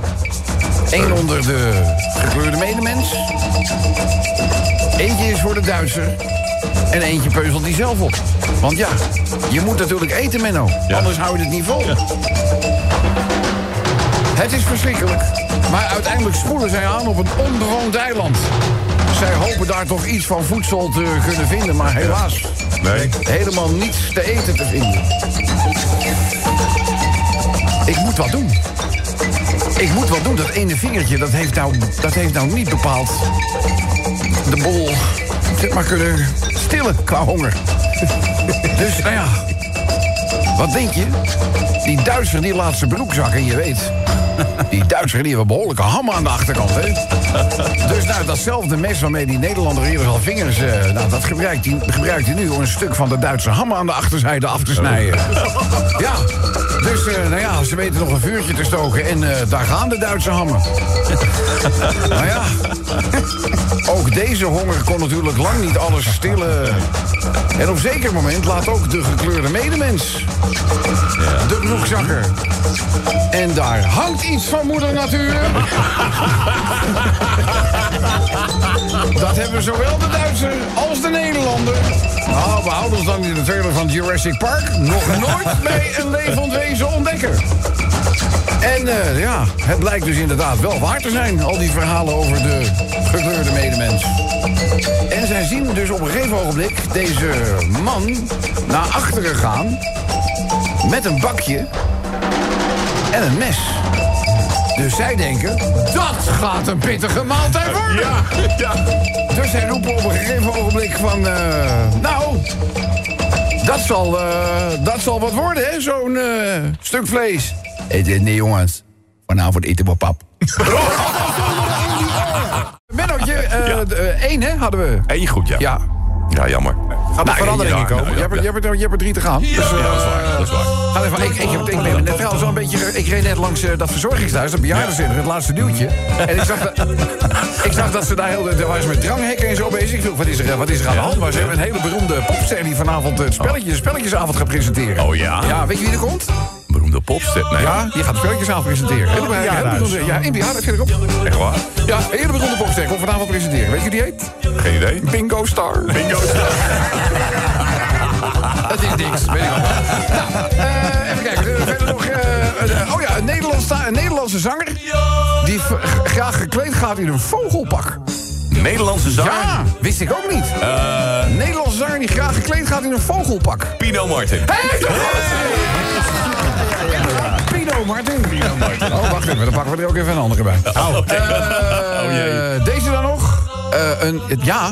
Eén onder de gekleurde medemens. Eentje is voor de Duitser. En eentje peuzelt die zelf op. Want ja, je moet natuurlijk eten, Menno. Anders hou je het niet vol. Het is verschrikkelijk. Maar uiteindelijk spoelen zij aan op een onbewoond eiland. Zij hopen daar toch iets van voedsel te kunnen vinden, maar helaas. Nee. Helemaal niets te eten te vinden. Ik moet wat doen. Ik moet wat doen. Dat ene vingertje, dat heeft nou, dat heeft nou niet bepaald de bol zeg maar kunnen stillen qua honger. Dus, nou ja, wat denk je? Die Duitser die laat zijn broek zakken, je weet. Die Duitser die heeft een behoorlijke ham aan de achterkant, hè? Dus nou, datzelfde mes waarmee die Nederlander hier al vingers... eh, nou, dat gebruikt hij, gebruikt hij nu om een stuk van de Duitse ham aan de achterzijde af te snijden. Ja, dus eh, nou ja, ze weten nog een vuurtje te stoken en eh, daar gaan de Duitse hammen. nou ja, ook deze honger kon natuurlijk lang niet alles stillen. En op zeker moment laat ook de gekleurde medemens de broekzakker. En daar hangt iets van moeder natuur. Dat hebben zowel de Duitser als de Nederlander. Nou, we houden ons dan in de trailer van Jurassic Park nog nooit bij een levend wezen ontdekken. En eh, ja, het blijkt dus inderdaad wel waar te zijn, al die verhalen over de gekleurde medemens. En zij zien dus op een gegeven ogenblik deze man naar achteren gaan... met een bakje en een mes. Dus zij denken, dat gaat een pittige maaltijd worden. Ja, ja. Dus zij roepen op een gegeven ogenblik van... eh, nou, dat zal, eh, dat zal wat worden, hè, zo'n stuk vlees. Eh, nee, jongens. Vanavond eten we pap. Mennootje, eh, eh, één, hè, hadden we. Eén goed, ja. Ja. Ja, jammer. Gaat er verandering in ja, komen? ja, Je hebt, er- je, hebt er, je hebt er drie te gaan. Dus, Ja, dat is waar. Dat is waar. Ga even, ik, ik, heb, ik ben net wel beetje... Ik reed net langs eh, dat verzorgingshuis, dat bejaardencentrum, het laatste duwtje. En ik zag, dat, ik zag dat ze daar heel... Daar waren ze met dranghekken en zo bezig. Ik vroeg, wat is er, wat is er aan de hand? Maar ze hebben een hele beroemde popster die vanavond het spelletje, spelletjesavond gaat presenteren. Oh ja? Ja, weet je wie er komt? Beroemde popster. Nee, Ja, die gaat het spelletjesavond presenteren. Hele, be- hele beroemde, ja, in bejaarden verderop. echt waar? Ja, hele beroemde popster komt vanavond presenteren. Weet je wie die heet? Geen idee. Bingo Star. Bingo. Dat is niks, weet ik wel. Nou, eh, even kijken. eh, Verder nog... eh, oh ja, een, Nederlands, een Nederlandse zanger... die graag gekleed gaat in een vogelpak. Nederlandse zanger. Ja, wist ik ook niet. Een Nederlandse zanger die graag gekleed gaat in een vogelpak. Pino Martin. Hey, toch Pino Martin. Pino Martin. Oh, wacht even. Dan pakken we er ook even een andere bij. Oh, oké. Eh, Oh. Deze dan nog. Eh, een, het- ja,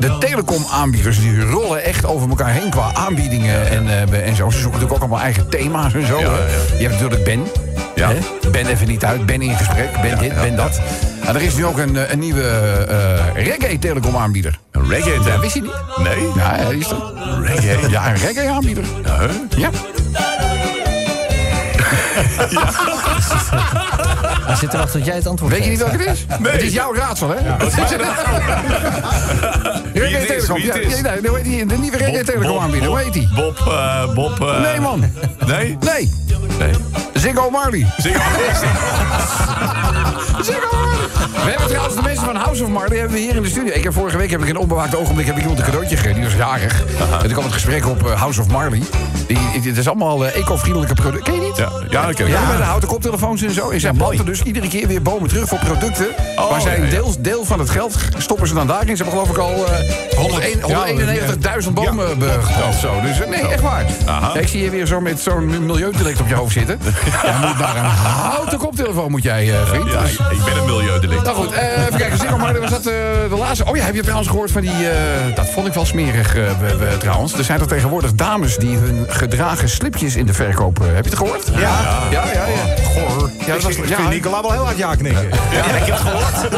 de telecomaanbieders die rollen echt over elkaar heen qua aanbiedingen en, eh, en zo. Ze zoeken natuurlijk ook allemaal eigen thema's en zo. Ja, ja. Je hebt natuurlijk Ben. Ja. Hè? Ben even niet uit, Ben in gesprek, Ben dit, Ben dat. En er is nu ook een, een nieuwe eh reggae telecomaanbieder. Een reggae Ja, tent. wist je niet? Nee? Ja, die is er. Reggae? Ja, een reggae aanbieder. Ja, huh? Ja. Hij zit er wachten tot jij het antwoord Weet je niet welke het is? Het is jouw raadsel, hè? Reggae Wie het is, Telecom. wie het Ja, is. ja, nee, die? De nieuwe reggae telecom aanbieder. Hoe heet die? Bob, eh, Bob... eh, Nee, man. Nee? Nee. Nee. Ziggo Marley. Zing Ziggo Marley. We hebben trouwens de mensen van House of Marley hebben we hier in de studio. Ik heb vorige week heb ik een onbewaakt ogenblik heb ik iemand een cadeautje gegeven. Die was jarig. En toen kwam het gesprek op eh, House of Marley. Die, het is allemaal eh, eco-vriendelijke producten. Ken je niet? Ja, ja, dat ken ik. Ja, met de houten koptelefoons en zo. En zij planten dus iedere keer weer bomen terug voor producten. Oh, waar zij ja, een ja. deel, deel van het geld stoppen ze dan daarin. Ze hebben geloof ik al eh 191.000 bomen be- geplant. Zo. Dus eh, nee, echt waar. Aha. Ja, ik zie je weer zo met zo'n milieudelict op je hoofd zitten. Jij moet naar een houten koptelefoon, moet jij, eh, vriend. Ja, Dus- ik, ben een milieudelict. nou goed, eh, even kijken. Zeg maar, was dat eh, de laatste? Oh ja, heb je trouwens gehoord van die... eh, dat vond ik wel smerig eh, we- we- trouwens. Er zijn er tegenwoordig dames die hun gedragen slipjes in de verkoop... heb je het gehoord? Ja. Ja, ja, ja. Goor. Ja, dat was- ik ja. vind Nicola wel heel hard ja knikken. Ja, ik heb het gehoord.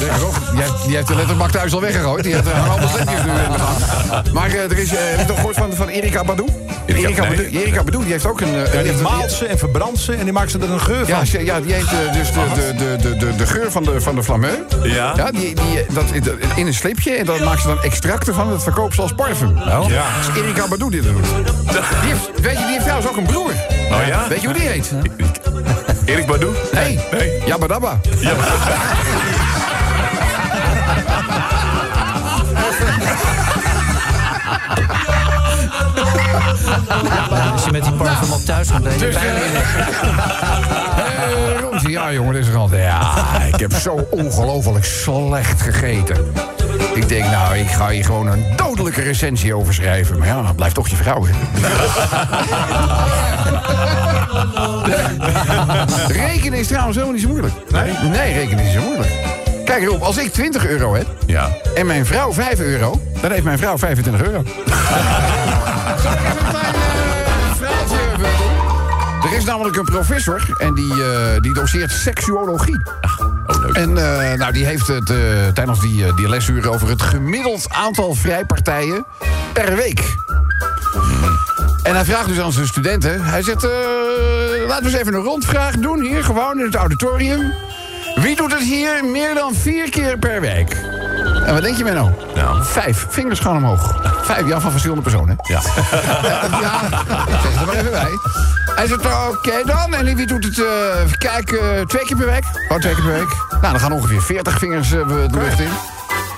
Zeg die heeft, die heeft de letterbak thuis al weggegooid. Die heeft er allemaal slipjes nu in de gang. Maar er is, heb je toch gehoord van, van Erika Badu? Erika- nee. Erika Badu, die heeft ook een... eh, Ja, die die heeft- maalt ze en verbrandt ze en die maakt ze er een geur van. Ja, ja, die heeft eh, dus de, de, de, de, de, geur van de, van de. Ja? Ja, die, die, eh, dat, in een slipje. En dan maakt ze dan extracten van. Dat verkoopt ze als parfum. Ja. Dat is Erika Badu die dat doet. Die heeft, weet je, die heeft trouwens ook een broer. Oh ja? Weet je hoe die heet? Erik Badu? Nee. Nee. Jabba Als je met die parfum op thuis komt, ben je Dus, bijna eh, in de- Eh, Ronsie, ja jongen, dit is er altijd. Ja, ik heb zo ongelooflijk slecht gegeten. Ik denk, nou, ik ga hier gewoon een dodelijke recensie over schrijven. Maar ja, dat blijft toch je vrouw, hè? rekenen is trouwens helemaal niet zo moeilijk. Nee? Nee, rekenen is niet zo moeilijk. Kijk erop, als ik 20 euro heb Ja. en mijn vrouw 5 euro, dan heeft mijn vrouw 25 euro. Zal ik even een klein eh, verhaaltje? Er is namelijk een professor en die, eh, die doseert seksuologie. Oh. En eh, nou, die heeft het tijdens die, die lesuur over het gemiddeld aantal vrijpartijen per week. En hij vraagt dus aan zijn studenten. Hij zegt, laten we eens even een rondvraag doen hier, gewoon in het auditorium. Wie doet het hier meer dan vier keer per week? En wat denk je, Menno? Nou. Vijf. Vingers gaan omhoog. Vijf, ja, van verschillende personen. Ja. Ja, zeg er maar even bij. Hij zegt, oké dan. En wie doet het, eh even kijken, eh, twee keer per week? Oh, twee keer per week. Nou, dan gaan ongeveer 40 vingers eh, de lucht in.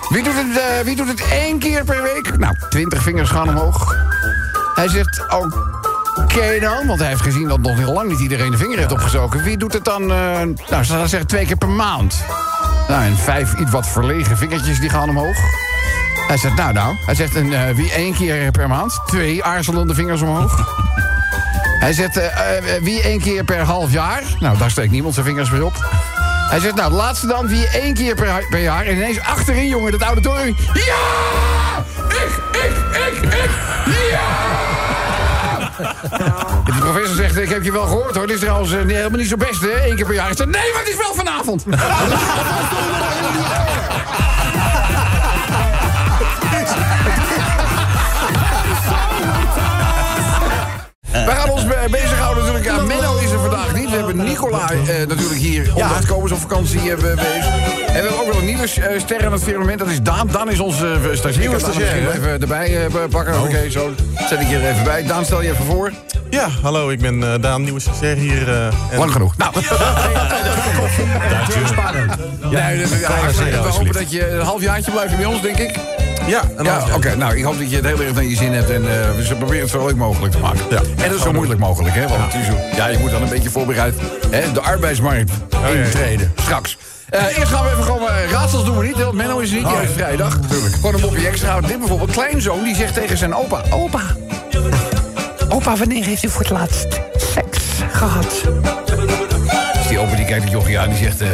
Wie doet, het, eh, wie doet het één keer per week? Nou, 20 vingers gaan omhoog. Hij zegt, oké dan, want hij heeft gezien dat nog heel lang niet iedereen de vinger heeft opgestoken. Wie doet het dan, eh, nou, ze zeggen twee keer per maand? Nou, en vijf iets wat verlegen vingertjes die gaan omhoog. Hij zegt, nou, nou. Hij zegt, en, eh, wie één keer per maand? Twee aarzelende vingers omhoog. Hij zegt, eh, wie één keer per half jaar? Nou, daar steekt niemand zijn vingers meer op. Hij zegt, nou, de laatste dan, wie één keer per, per jaar? En ineens achterin, jongen, dat auditorium. Ja! Ik, ik, ik, ik, ja! Die professor zegt, ik heb je wel gehoord hoor. Dit is trouwens eh, niet- helemaal niet zo best, hè? Eén keer per jaar. Ik zeg, nee, maar het is wel vanavond. Wij gaan ons be- bezighouden natuurlijk. Ja, Menno is er vandaag niet. We hebben Nicola eh, natuurlijk hier. Omdat Kobus op vakantie hebben bezig. En we hebben ook wel een nieuwe eh, ster aan het firmament. Dat is Daan. Daan is onze uh, stagiair. Nieuwe stagiair, even erbij eh, pakken. Oké, zo zet ik je er even bij. Daan, stel je even voor. Ja, hallo, ik ben eh, Daan, nieuwe stagiair hier. eh, en- Lang genoeg. Nou, Spannend. dat- ja, we hopen dat je een halfjaartje blijft bij ons, denk ik. Ja, Ja, oké. Nou, ik hoop dat je het heel erg naar je zin hebt. En eh, we zullen proberen het zo leuk mogelijk te maken. Ja. En dat is zo moeilijk mogelijk, hè? Want is zo- ja, je moet dan een beetje voorbereid hè, de arbeidsmarkt intreden. Straks. Eh, eerst gaan we even gewoon... eh, raadsels doen we niet, want Menno is niet. Die heeft vrijdag. Gewoon een mopje extra. Dit bijvoorbeeld, kleinzoon, die zegt tegen zijn opa... Opa, opa, wanneer heeft u voor het laatst seks gehad? Dus die opa die kijkt het jochie aan, die zegt... eh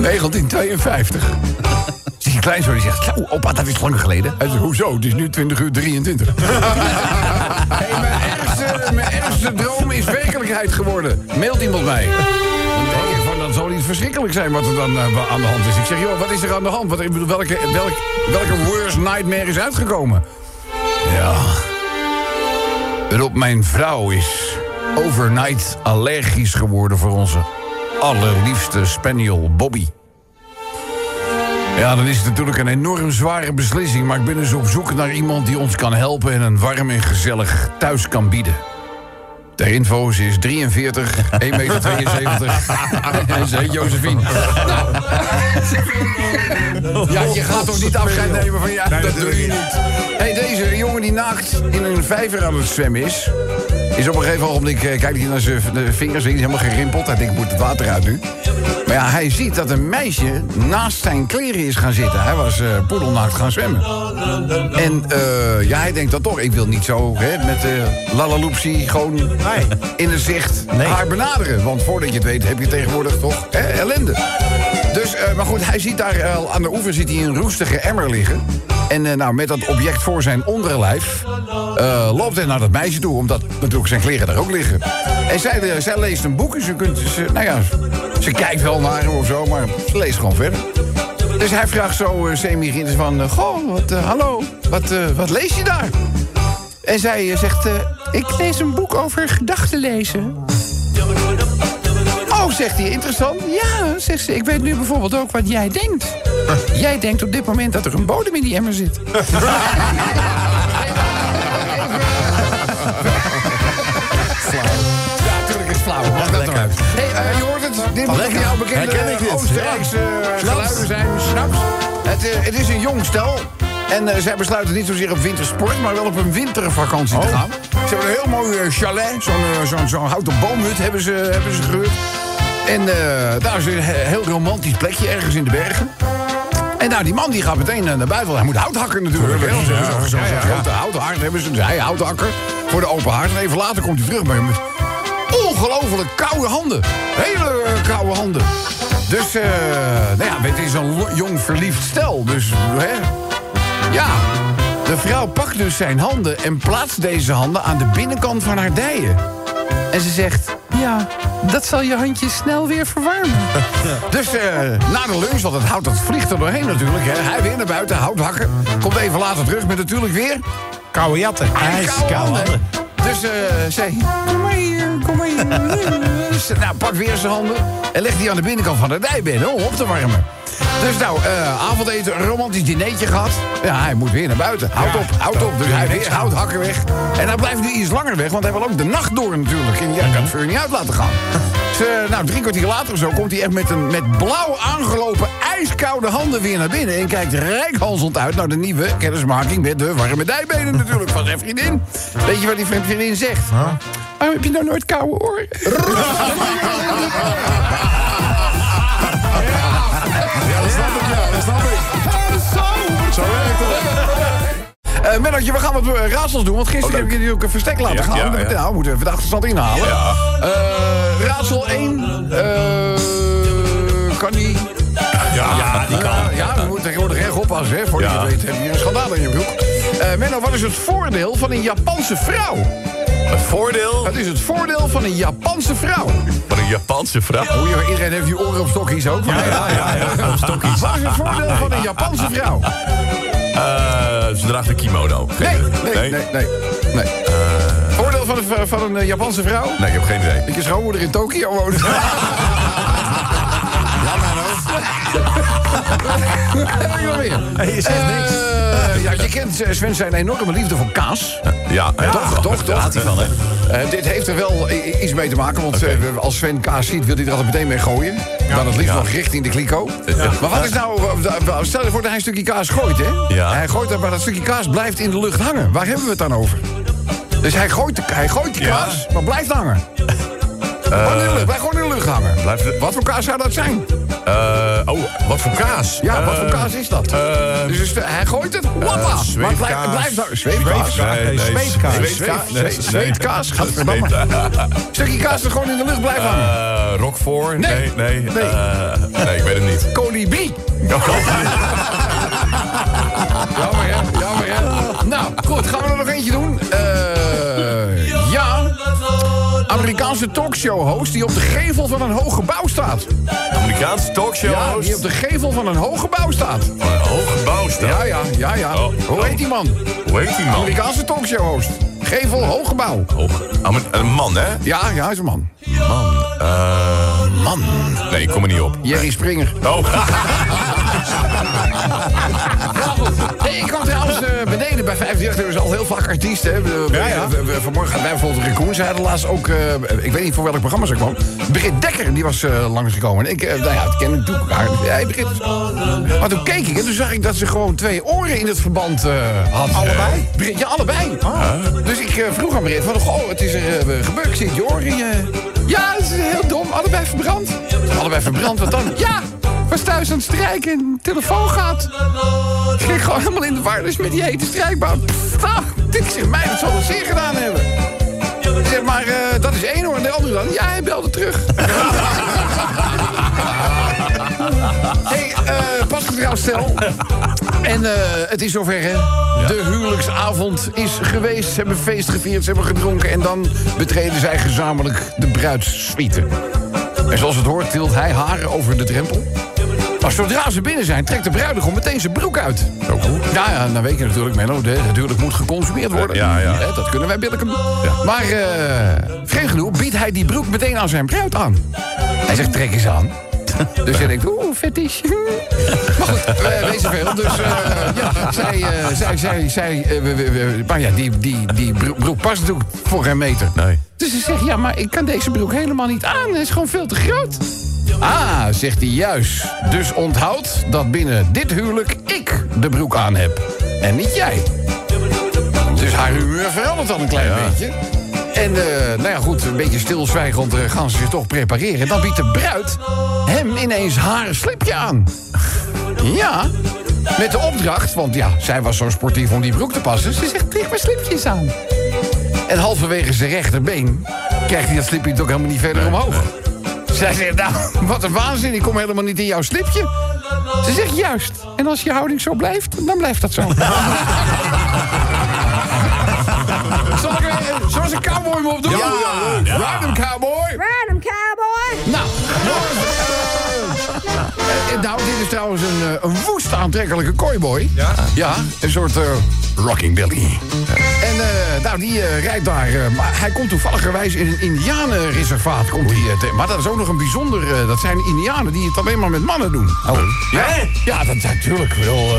1952. Die kleinzoon die zegt, zo, opa, dat is lang geleden. Hij zegt, hoezo? Het is nu 20 uur 23. hey, mijn, ergste, mijn ergste droom is werkelijkheid geworden. Mailt iemand mij. Dan denk ik van, dat zal iets verschrikkelijk zijn wat er dan eh, aan de hand is. Ik zeg, joh, wat is er aan de hand? Wat, ik bedoel, welke, welk, welke worst nightmare is uitgekomen? Ja... Rob, mijn vrouw is overnight allergisch geworden voor onze allerliefste spaniel Bobby. Ja, dan is het natuurlijk een enorm zware beslissing... maar ik ben dus op zoek naar iemand die ons kan helpen... en een warm en gezellig thuis kan bieden. Ter info, is 43, 1,72 meter. en ze heet Josephine. Nou. Ja, je gaat toch niet afscheid nemen van... Ja, dat doe je niet. hey, deze jongen die naakt in een vijver aan het zwemmen is... is op een gegeven ogenblik... eh, kijkt hij naar zijn vingers, die is helemaal gerimpeld. Hij denkt, ik moet het water uit nu. Maar ja, hij ziet dat een meisje naast zijn kleren is gaan zitten. Hij was eh poedelnaakt gaan zwemmen. En eh, ja, hij denkt dat toch. Ik wil niet zo hè, met de lalaloopsie gewoon in de zicht haar benaderen. Want voordat je het weet heb je tegenwoordig toch hè, ellende. Dus, maar goed, hij ziet daar aan de oever ziet hij een roestige emmer liggen. En eh, nou, met dat object voor zijn onderlijf eh, loopt hij naar dat meisje toe. Omdat natuurlijk zijn kleren daar ook liggen. En zij, eh, zij leest een boek ze, kunt, ze, nou ja, ze kijkt wel naar hem of zo, maar ze leest gewoon verder. Dus hij vraagt zo semi van... Goh, wat, hallo, wat, wat lees je daar? En zij zegt... ik lees een boek over gedachten lezen. Oh, zegt hij, interessant. Ja, zegt ze, ik weet nu bijvoorbeeld ook wat jij denkt. jij denkt op dit moment dat er een bodem in die emmer zit. Ja, natuurlijk is het flauw. Mag dat uit. Hey, eh, je hoort het. Dit moet voor jou bekende Herken ik dit? Oostenrijkse eh, geluiden zijn. Snaps. Het, eh, het is een jong stel. En zij besluiten niet zozeer op wintersport, maar wel op een wintervakantie te gaan. Ze hebben een heel mooi chalet. Zo'n zo'n zo'n houten boomhut hebben ze, hebben ze gehuurd. En eh, daar is een he- heel romantisch plekje ergens in de bergen. En nou, die man die gaat meteen eh, naar buiten. want Hij moet hout hakken natuurlijk. hè, want ze hebben ze. Dus hij houthakker voor de open haard. En even later komt hij terug met met ongelooflijk koude handen. Hele koude handen. Dus, eh, nou ja, het is een jong verliefd stel. Dus, hè. Ja, de vrouw pakt dus zijn handen en plaatst deze handen aan de binnenkant van haar dijen. En ze zegt, ja, dat zal je handjes snel weer verwarmen. dus eh, na de lunch, want het hout dat vliegt er doorheen natuurlijk. Hè. Hij weer naar buiten, hout hakken. Komt even later terug met natuurlijk weer... Koude jatten. ijskoude. Dus eh zei, kom maar hier, kom maar hier. Dus, nou, pak weer zijn handen en legt die aan de binnenkant van de dijbenen om op te warmen. Dus nou, eh, avondeten, een romantisch dinertje gehad. Ja, hij moet weer naar buiten. Houd op, houd op. Dus hij weer hout hakken weg. En hij blijft nu iets langer weg, want hij wil ook de nacht door natuurlijk. En ja, kan het vuur niet uit laten gaan. Dus, eh, nou, drie kwartier later of zo komt hij echt met, een, met blauw aangelopen ijskoude handen weer naar binnen. En kijkt rijkhalsend uit naar de nieuwe kennismaking met de warme dijbenen natuurlijk van zijn vriendin. Weet je wat die vriendin zegt? Waarom heb je nou nooit koude oren? het. Eh Mennootje, we gaan wat eh, raadsels doen, want gisteren Oh, heb ik jullie ook een verstek laten Ja, gaan. ja, ja. Nou, we moeten even de achterstand inhalen. Ja. Eh, raadsel 1. eh kan die... Ja, die kan. Ja, we moeten tegenwoordig erg oppassen, hè. Voor je Ja. het weet heb je een schandaal in je broek. Menno, wat is het voordeel van een Japanse vrouw? Een voordeel Wat is het voordeel van een Japanse vrouw? van een Japanse vrouw. Hoe je, iedereen heeft je oren op stokjes ook. Ja, ja, ja. Op stokjes. Wat is het voordeel van een Japanse vrouw? Eh, ze draagt een kimono. Nee, nee, nee, nee. nee. Voordeel van een, van een eh, Japanse vrouw? Nee, ik heb geen idee. Dat je schoonmoeder in Tokio woont. Hey, je zegt niks. Eh, ja, je kent eh, Sven zijn enorme liefde voor kaas. Ja, toch, toch, toch. Hij van, hè? Eh, dit heeft er wel iets mee te maken, want eh, als Sven kaas ziet, wil hij er altijd meteen mee gooien. Dan het liefst nog richting de kliko. Maar wat is nou, stel je voor dat hij een stukje kaas gooit, hè? Hij gooit er, maar dat stukje kaas blijft in de lucht hangen. Waar hebben we het dan over? Dus hij gooit de, hij gooit de Ja. kaas, maar blijft hangen. Blijft gewoon in de lucht hangen. Blijft de- Wat voor kaas zou dat zijn? Eh, oh, wat voor kaas? Ja, wat voor Eh, kaas is dat? eh, dus hij gooit het, wappa. maar. Nee, nee, Zweetkaas. zweetkaas. Zweetkaas, gadverdamme. Stukje kaas dat gewoon in de lucht blijft hangen. Eh, Roquefort? Nee. Nee, nee. Nee. eh, nee, ik weet het niet. Kolibrie. Jammer, hè? Jammer, hè? Nou, goed, gaan we er nog eentje doen? Eh, ja. Amerikaanse talkshow-host die op de gevel van een hoog gebouw staat. Amerikaanse talkshow Ja, host. die op de gevel van een hoog gebouw staat. Een hoog gebouw staat. Ja, ja, ja, ja. Oh. Hoe heet die man? Hoe heet die man? Amerikaanse talkshow-host. Gevel, hoog gebouw. Hoog. Amer- Een man, hè? Ja, ja, hij is een man. Man. Eh, man. Nee, ik kom er niet op. Jerry Springer. Oh. Hey, ik kwam trouwens eh, beneden bij 538. Er is al heel vaak artiesten. Hè. We- Ja, ja. we- we- vanmorgen wij bijvoorbeeld Raccoon. Ze hadden laatst ook, eh, ik weet niet voor welk programma ze kwam. Britt Dekker, die was eh, langsgekomen. En ik, nou ja, dat ken ik natuurlijk elkaar. Hey, Britt. Maar toen keek ik en toen zag ik dat ze gewoon twee oren in het verband had. Allebei? Britt, ja, allebei. Dus ik vroeg aan Britt, van, goh, het is er uh, gebeurd. Zit je oren in je... Ja, dat is heel dom. Allebei verbrand. Allebei verbrand, wat dan? Ja, was thuis aan het strijken en de telefoon gaat. Ik ging gewoon helemaal in de war, dus met die hete strijkbout. Pff, Nou, ik zeg, mij, dat zal wel zeer gedaan hebben. Ik zeg, maar eh, dat is één hoor, en de andere dan? Ja, hij belde terug. hey, eh pas getrouwd stel. En eh, het is zover, hè? De huwelijksavond is geweest. Ze hebben feest gevierd, ze hebben gedronken... en dan betreden zij gezamenlijk de bruidssuite. En zoals het hoort tilt hij haar over de drempel. Maar zodra ze binnen zijn, trekt de bruidegom meteen zijn broek uit. Ook hoe? Ja, ja, dan weet je natuurlijk, Menno, de- natuurlijk moet geconsumeerd worden. Ja, ja. Dat kunnen wij billijken. Maar uh, vreemd genoeg biedt hij die broek meteen aan zijn bruid aan. Hij zegt, trek eens aan. Dus hij denkt, oeh, fetish. maar goed, uh, wees veel. Dus uh, ja, zij, uh, zij, zij, zij we, maar ja, die, die, die broek past natuurlijk voor geen meter. Nee. Dus ze zegt, ja, maar ik kan deze broek helemaal niet aan. Hij is gewoon veel te groot. Ah, zegt hij juist. Dus onthoud dat binnen dit huwelijk ik de broek aan heb. En niet jij. Dus haar humeur verandert dan een klein Ja. beetje. En uh, nou ja, goed, een beetje stilzwijgend uh, gaan ze zich toch prepareren. Dan biedt de bruid hem ineens haar slipje aan. Ja, met de opdracht, want ja, zij was zo sportief om die broek te passen. Ze zegt, trek maar slipjes aan. En halverwege zijn rechterbeen krijgt hij dat slipje toch helemaal niet verder omhoog. Zij zegt, nou, wat een waanzin, ik kom helemaal niet in jouw slipje. Ze zegt, juist. En als je houding zo blijft, dan blijft dat zo. Zal ik weer, zoals een cowboy me opdoen? Ja, ja, Ride him, cowboy. 'em, cowboy! Nou, eh, nou, dit is trouwens een, eh, een woest aantrekkelijke kooiboy. Ja? Ja, een soort eh, rocking Billy. En eh, nou, die eh, rijdt daar. eh, maar hij komt toevalligerwijs in een indianenreservaat. Komt hij, eh, maar dat is ook nog een bijzonder... eh, dat zijn indianen die het alleen maar met mannen doen. Oh. Ja, ja dat is natuurlijk wel...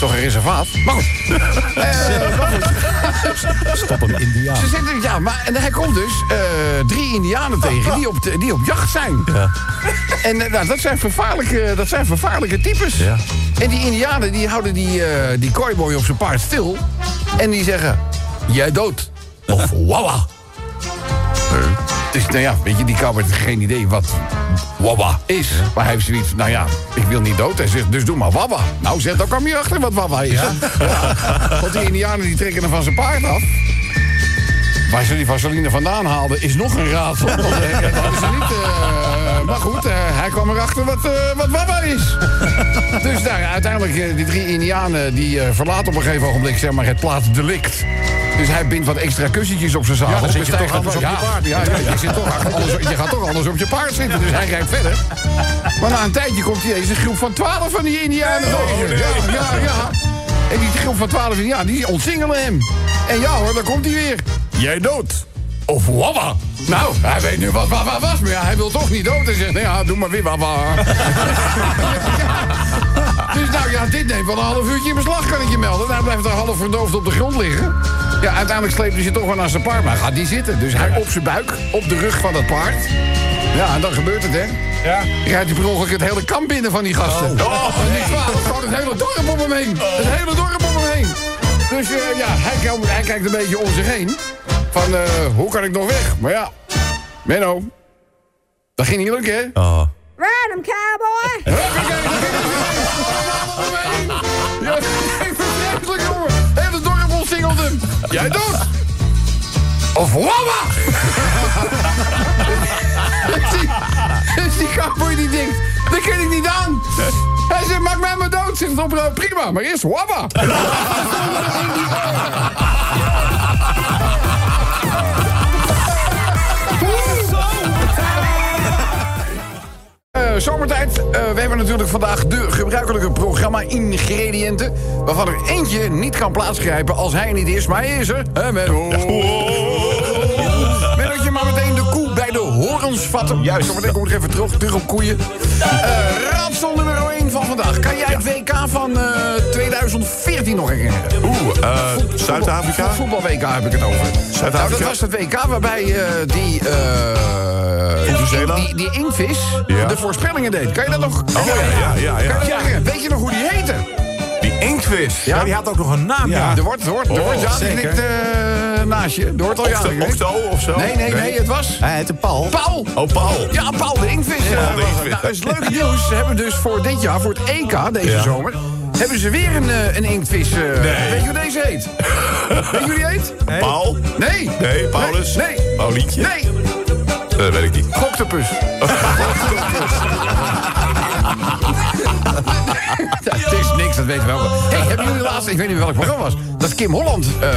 toch een reservaat. Maar goed. Eh, maar goed. Stop hem, Indiaan. Ze zitten, ja, maar en hij komt dus eh, drie indianen tegen die op, de- die op jacht zijn. En eh, nou, dat, zijn vervaarlijke, dat zijn vervaarlijke types. Ja. En die indianen die houden die, eh die cowboy op zijn paard stil. En die zeggen, jij dood. Of wawa. Dus nou ja, weet je, die cowboy heeft geen idee wat wawa is. Maar hij heeft zoiets nou ja, ik wil niet dood. Hij zegt, dus doe maar wawa. Nou, dan kwam je achter wat wawa is. Ja? Want die indianen die trekken hem van zijn paard af. Waar ze die vaseline vandaan haalden, is nog een raadsel. Eh, dat niet... eh, maar goed, eh, hij kwam erachter wat, wat wawa is. Dus ja, uiteindelijk, die drie indianen... die verlaten op een gegeven ogenblik zeg maar, het plaatsdelict. Dus hij bindt wat extra kussentjes op zijn zadel. Ja, dan zit je toch anders op je ja, paard. Ja, ja, je, zit toch achter- anders, je gaat toch anders op je paard zitten. Dus hij rijdt verder. Maar na een tijdje komt hij een groep van twaalf van die indianen. Ja, ja, ja. En die groep van twaalf indianen, die ontsingelen hem. En ja hoor, daar komt hij weer. Jij dood. Of wawa. Nou, hij weet nu wat wawa was, maar ja, hij wil toch niet dood. Hij zegt, nou ja, doe maar weer wawa. Dus nou ja, dit neemt wel een half uurtje in beslag, kan ik je melden. Hij blijft daar half verdoofd op de grond liggen. Ja, uiteindelijk sleept hij ze toch wel naar zijn paard. Maar gaat die zitten. Dus hij op zijn buik, op de rug van dat paard. Ja, en dan gebeurt het, hè? Ja. Rijdt hij per ongeluk het hele kamp binnen van die gasten. Oh, niet twaalf, gewoon het hele dorp om hem heen. Het hele dorp om hem heen. Dus eh, ja, hij, kijkt- hij kijkt een beetje om zich heen. Van, eh, hoe kan ik nog weg? Maar ja, Menno, dat ging niet lukken, hè? Oh. 'em, cowboy! Huppakee, Jij doet. Of wabba. is die, is die cowboy die denkt, dat ken ik niet aan. Hij zegt, maak mij maar dood. Zegt op, prima, maar eerst wabba. Eh, zomertijd. Eh, we hebben natuurlijk vandaag de gebruikelijke programma-ingrediënten. Waarvan er eentje niet kan plaatsgrijpen als hij niet is. Maar hij is er. Hè, Menno? Vatten. Juist. Kom ik even terug, terug op koeien. Eh raadsel nummer 1 van vandaag. Kan jij het WK van eh, 2014 nog herinneren? Oeh, eh, Zuid-Afrika? Voet- Voetbal-WK heb ik het over. Zuid-Afrika? Nou, dat was het WK waarbij eh, die... eh die, die inktvis Ja. de voorspellingen deed. Kan je dat nog... Oh, ja, ja, ja, ja. Weet je nog hoe die heette? Inktvis. Ja, die had ook nog een naam, ja. Er wordt, er wordt, er wordt ja zeker. geknikt eh, naast je. Er wordt al ja of zo? Nee, nee, nee, het was... Hij heette Paul. Paul! Oh, Paul. Ja, Paul de Inktvis. De. Nou, dat is leuk nieuws. Ze hebben dus voor dit jaar, voor het EK deze zomer... hebben ze weer een, eh, een inktvis. eh, Weet je hoe deze heet? weet je hoe die heet? Paul? Nee. Nee, Paulus? Nee. nee. Paulientje? Nee. Dat weet ik niet. Goktopus. Het is dat weten we wel. Hey, hebben jullie laatst, ik weet niet welk programma was, dat Kim Holland eh,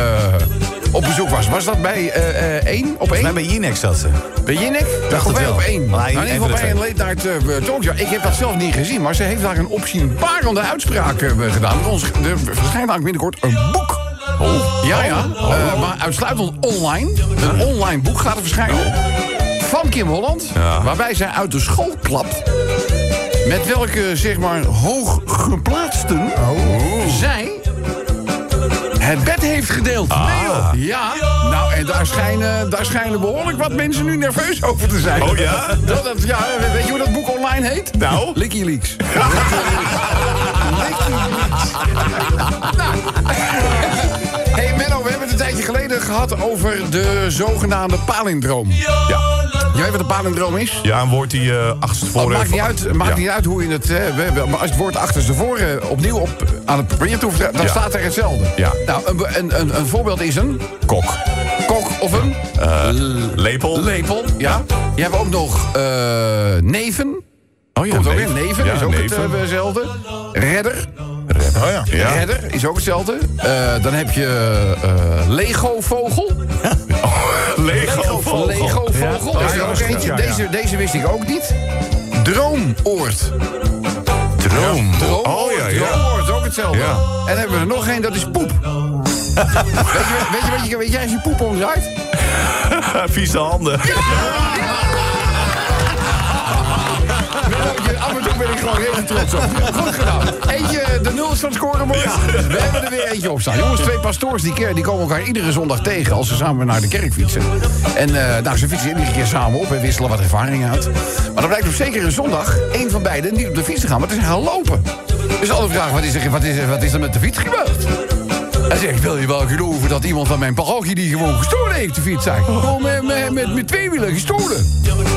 op bezoek was? Was dat bij eh, eh, 1 op 1? Nee, bij Jinex zat ze. Bij Jinek? Dacht bij wel. op 1? Maar Nou, in ieder geval bij een late night uh, talkshow. Ik heb dat zelf niet gezien, maar ze heeft daar een opzienbarende uitspraak eh, gedaan. Ons, er verschijnt binnenkort een boek. Ja, ja. Eh, maar uitsluitend online. Een online boek gaat er verschijnen. Van Kim Holland. Ja. Waarbij zij uit de school klapt. Met welke, zeg maar, hooggeplaatsten zij het bed heeft gedeeld. Nee, joh. Ja, nou, en daar schijnen, daar schijnen behoorlijk wat mensen nu nerveus over te zijn. Oh ja? Dat, dat, ja weet je hoe dat boek online heet? Nou? Licky Leaks. hey Menno, we hebben het een tijdje geleden gehad over de zogenaamde palindroom. Ja. Je weet wat een palindroom is? Ja, een woord die uh, Oh, achterstevoren... maakt niet uit, maakt Ja. niet uit hoe je het... eh, we- we- maar als het woord achterstevoren opnieuw op, aan het papier toeft... dan Ja. staat er hetzelfde. Ja. Nou, een, een, een, een voorbeeld is een Kok. kok of een Lepel. lepel. Ja. Je hebt ook nog eh, neven. Oh ja, Komt ook neven. in. Neven Ja, is ook hetzelfde. Redder. Oh ja. ja. Redder is ook hetzelfde. Eh, dan heb je Lego-vogel. Lego. vogel. Lego-vogel. Ja, is er ook eentje. Deze, deze wist ik ook niet. Droomoord. Droom. Droomoord. Oh ja, ja. Droomoord, ook hetzelfde. Ja. En dan hebben we er nog één, dat is poep. weet, je, weet, je, weet, je, weet jij als je poep omdraait? Vieze handen. Af en toe ben ik gewoon heel trots op. Goed gedaan. Eentje, de nul is van het scorebord. We hebben er weer eentje op staan. Jongens, twee pastoors die, keer, die komen elkaar iedere zondag tegen... als ze samen naar de kerk fietsen. En eh, nou, ze fietsen iedere keer samen op en wisselen wat ervaring uit. Maar dan blijkt op zeker een zondag... één van beiden niet op de fiets te gaan, maar te zijn gaan lopen. Dus alle vragen, wat is er, wat is er, wat is er met de fiets gebeurd? Hij zegt, wil je wel geloven dat iemand van mijn parochie die gewoon gestolen heeft, de fiets, zeg. Gewoon met, met, met, met twee wielen gestolen.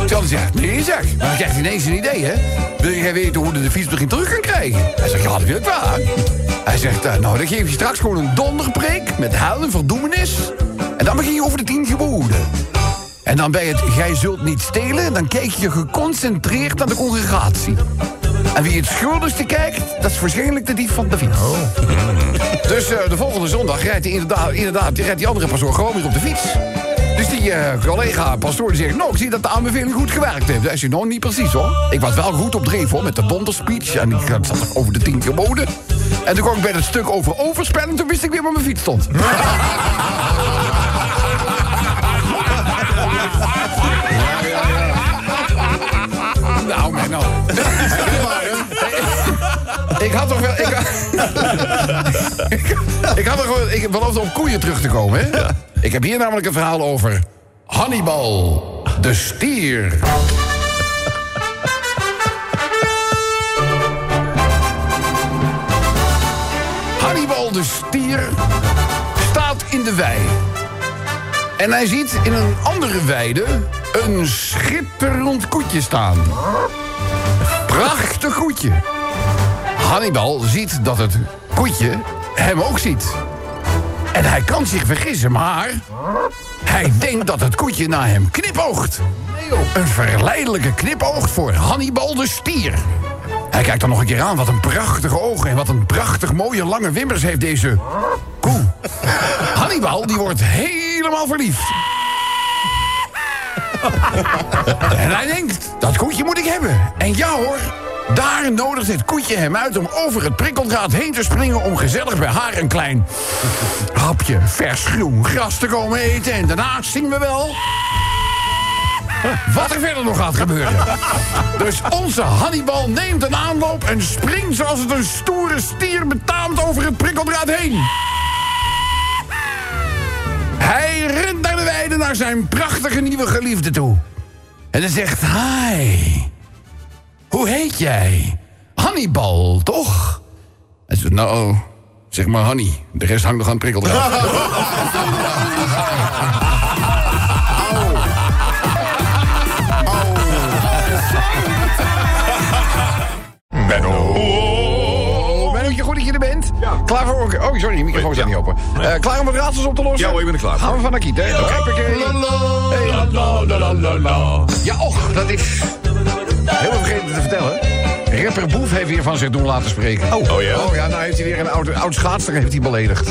Charlie zegt, nee, zeg. Maar hij krijgt ineens een idee, hè. Wil jij weten hoe hij de fiets misschien terug kan krijgen? Hij zegt, ja, dat wil ik wel. Hij zegt, eh, nou, dan geef je straks gewoon een donderpreek met huil en verdoemenis. En dan begin je over de tien geboden. En dan bij het gij zult niet stelen, dan kijk je geconcentreerd naar de congregatie. En wie het schuldigste kijkt, dat is waarschijnlijk de dief van de fiets. Dus eh, de volgende zondag rijdt hij inderdaad, inderdaad die rijdt die andere pastoor gewoon weer op de fiets. Dus die eh, collega pastoor die zegt, nou, ik zie dat de aanbeveling goed gewerkt heeft. Hij zegt, nou, niet precies hoor. Ik was wel goed op dreef hoor, met de donderspeech. En ik zat er over de tien geboden. En toen kwam ik bij het stuk over overspel en toen wist ik weer waar mijn fiets stond. Nou. Ik had toch wel... Ik had toch wel... Ik beloofde om koeien terug te komen, hè? Ik heb hier namelijk een verhaal over... Hannibal, de stier. Hannibal, de stier, staat in de wei. En hij ziet in een andere weide een schitterend koetje staan. Prachtig koetje. Hannibal ziet dat het koetje hem ook ziet. En hij kan zich vergissen, maar... Hij denkt dat het koetje naar hem knipoogt. Een verleidelijke knipoog voor Hannibal de stier. Hij kijkt dan nog een keer aan. Wat een prachtige ogen en wat een prachtig mooie lange wimpers heeft deze koe. Hannibal die wordt helemaal verliefd. en hij denkt, dat koetje moet ik hebben. En ja hoor, daar nodigt het koetje hem uit om over het prikkeldraad heen te springen... om gezellig bij haar een klein hapje vers groen gras te komen eten. En daarna zien we wel wat er verder nog gaat gebeuren. Dus onze Hannibal neemt een aanloop en springt zoals het een stoere stier betaamt over het prikkeldraad heen. Hij rent naar de weide naar zijn prachtige nieuwe geliefde toe. En hij zegt, hi, hoe heet jij? Hannibal, toch? Hij zegt, nou, zeg maar Hanny. De rest hangt nog aan het prikkeldraad. Klaar voor... Oh, sorry, je microfoon staat niet open. Eh, klaar om het raadsels op te lossen? Ja hoor, ik ben er klaar. Gaan we van Akiet, hè? Hey. Ja, och, dat is... Helemaal vergeten te vertellen. Rapper Boef heeft weer van zich doen laten spreken. Oh, Oh, ja? Oh ja, nou heeft hij weer een oud, oud schaatser heeft hij beledigd.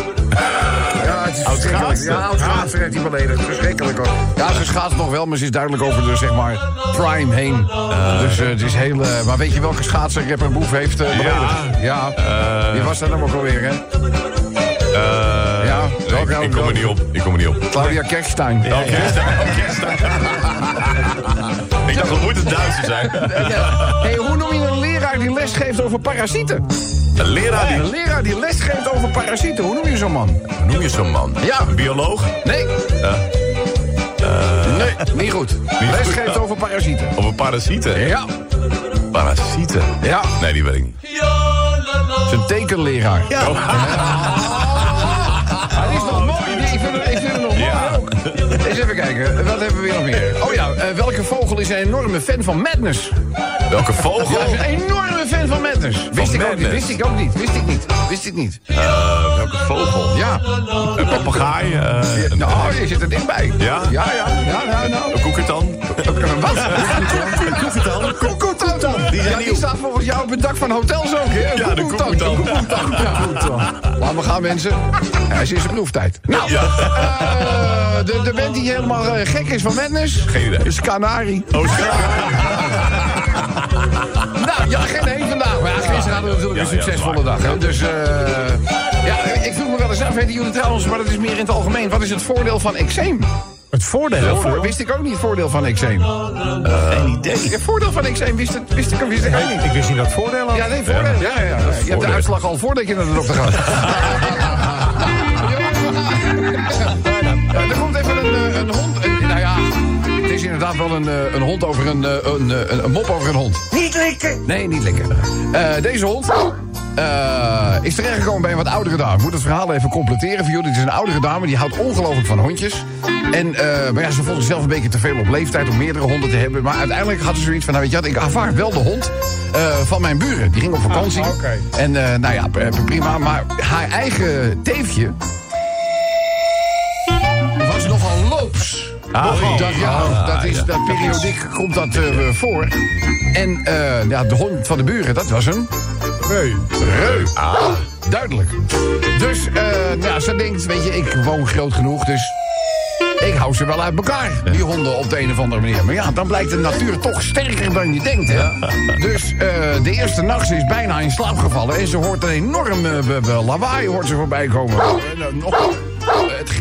Ja, het is Oud schaatser? Ja, oud schaatser heeft hij beledigd. Verschrikkelijk hoor. Ja, ze schaatst nog wel, maar ze is duidelijk over de, zeg maar, prime heen. dus eh, het is heel... eh, maar weet je welke schaatser Rapper Boef heeft eh, beledigd? Ja. Wie was dat nou ook alweer, hè? Eh, Ja, ik, kom er niet op. Ik kom er niet op. Claudia Kerkstein. Oh. Oh, ik dacht, dat moet het Duitser zijn. Hey, hoe noem je een leraar die lesgeeft over parasieten? Een leraar die... Een leraar die lesgeeft over parasieten, hoe noem je zo'n man? Hoe noem je zo'n man? Ja. Een bioloog? Nee. nee, niet goed. Lesgeeft over parasieten. Een parasieten? Ja, Parasieten? ja. Nee, die weet ik niet. Het is een tekenleraar. Ja. Eens even kijken, wat hebben we weer nog meer? Oh ja, eh, welke vogel is een enorme fan van Madness? Welke vogel? Ja, is een enorme fan van Madness. Wist ik ook niet, wist ik ook niet, wist ik niet, wist ik niet. Eh, welke vogel? Ja, Een papegaai? een, nou, je zit er dichtbij. Ja? Ja, ja, ja, ja, nou. een koekertan? Wat? Koekoetan. Die, ja, die staat volgens jou op het dak van hotels ook, hè? Ja, de. Een. Ja. Laten we gaan, mensen. Hij is in zijn proeftijd. Nou, de, de band die helemaal eh, gek is van Madness... Geen idee. is Canari. Oh. Nou, ja, geen heen vandaag. Maar ja, gisteren hadden we natuurlijk Ja, een succesvolle dag. Hè? Dus, eh ja, ik vroeg me wel eens af, weten jullie trouwens... maar dat is meer in het algemeen. Wat is het voordeel van eczeem? Het voordeel. Voor, wist ik ook niet het voordeel van eczeem. Geen idee. Het voordeel van eczeem wist, het, wist ik wist ik ook niet. Ik wist niet dat voordeel had. Ja, nee, voordeel. Ja, ja, ja. Je hebt de uitslag al voordat je naar de dokter gaat. wel een, eh, een hond over een, eh, een, eh, een, een mop over een hond. Niet likken. Nee, niet likken. Deze hond, eh, is terechtgekomen bij een wat oudere dame. Ik moet het verhaal even completeren voor jullie. Het is een oudere dame, die houdt ongelooflijk van hondjes. En maar ja, ze vond zichzelf een beetje te veel op leeftijd om meerdere honden te hebben. Maar uiteindelijk had ze zoiets van, nou weet je wat, ik aanvaard wel de hond van mijn buren. Die ging op vakantie. Ah, oké. En nou ja, prima. Maar haar eigen teefje Ah, dat, ja, ah, dat, is, dat periodiek komt dat eh, voor. En eh, ja, de hond van de buren, dat was een Nee. reu. Duidelijk. Dus nou, ze denkt, weet je, ik woon groot genoeg, dus ik hou ze wel uit elkaar, die honden op de een of andere manier. Maar ja, dan blijkt de natuur toch sterker dan je denkt, hè. Dus de eerste nacht, ze is bijna in slaap gevallen... en ze hoort een enorm lawaai hoort ze voorbij komen. En, eh, nog,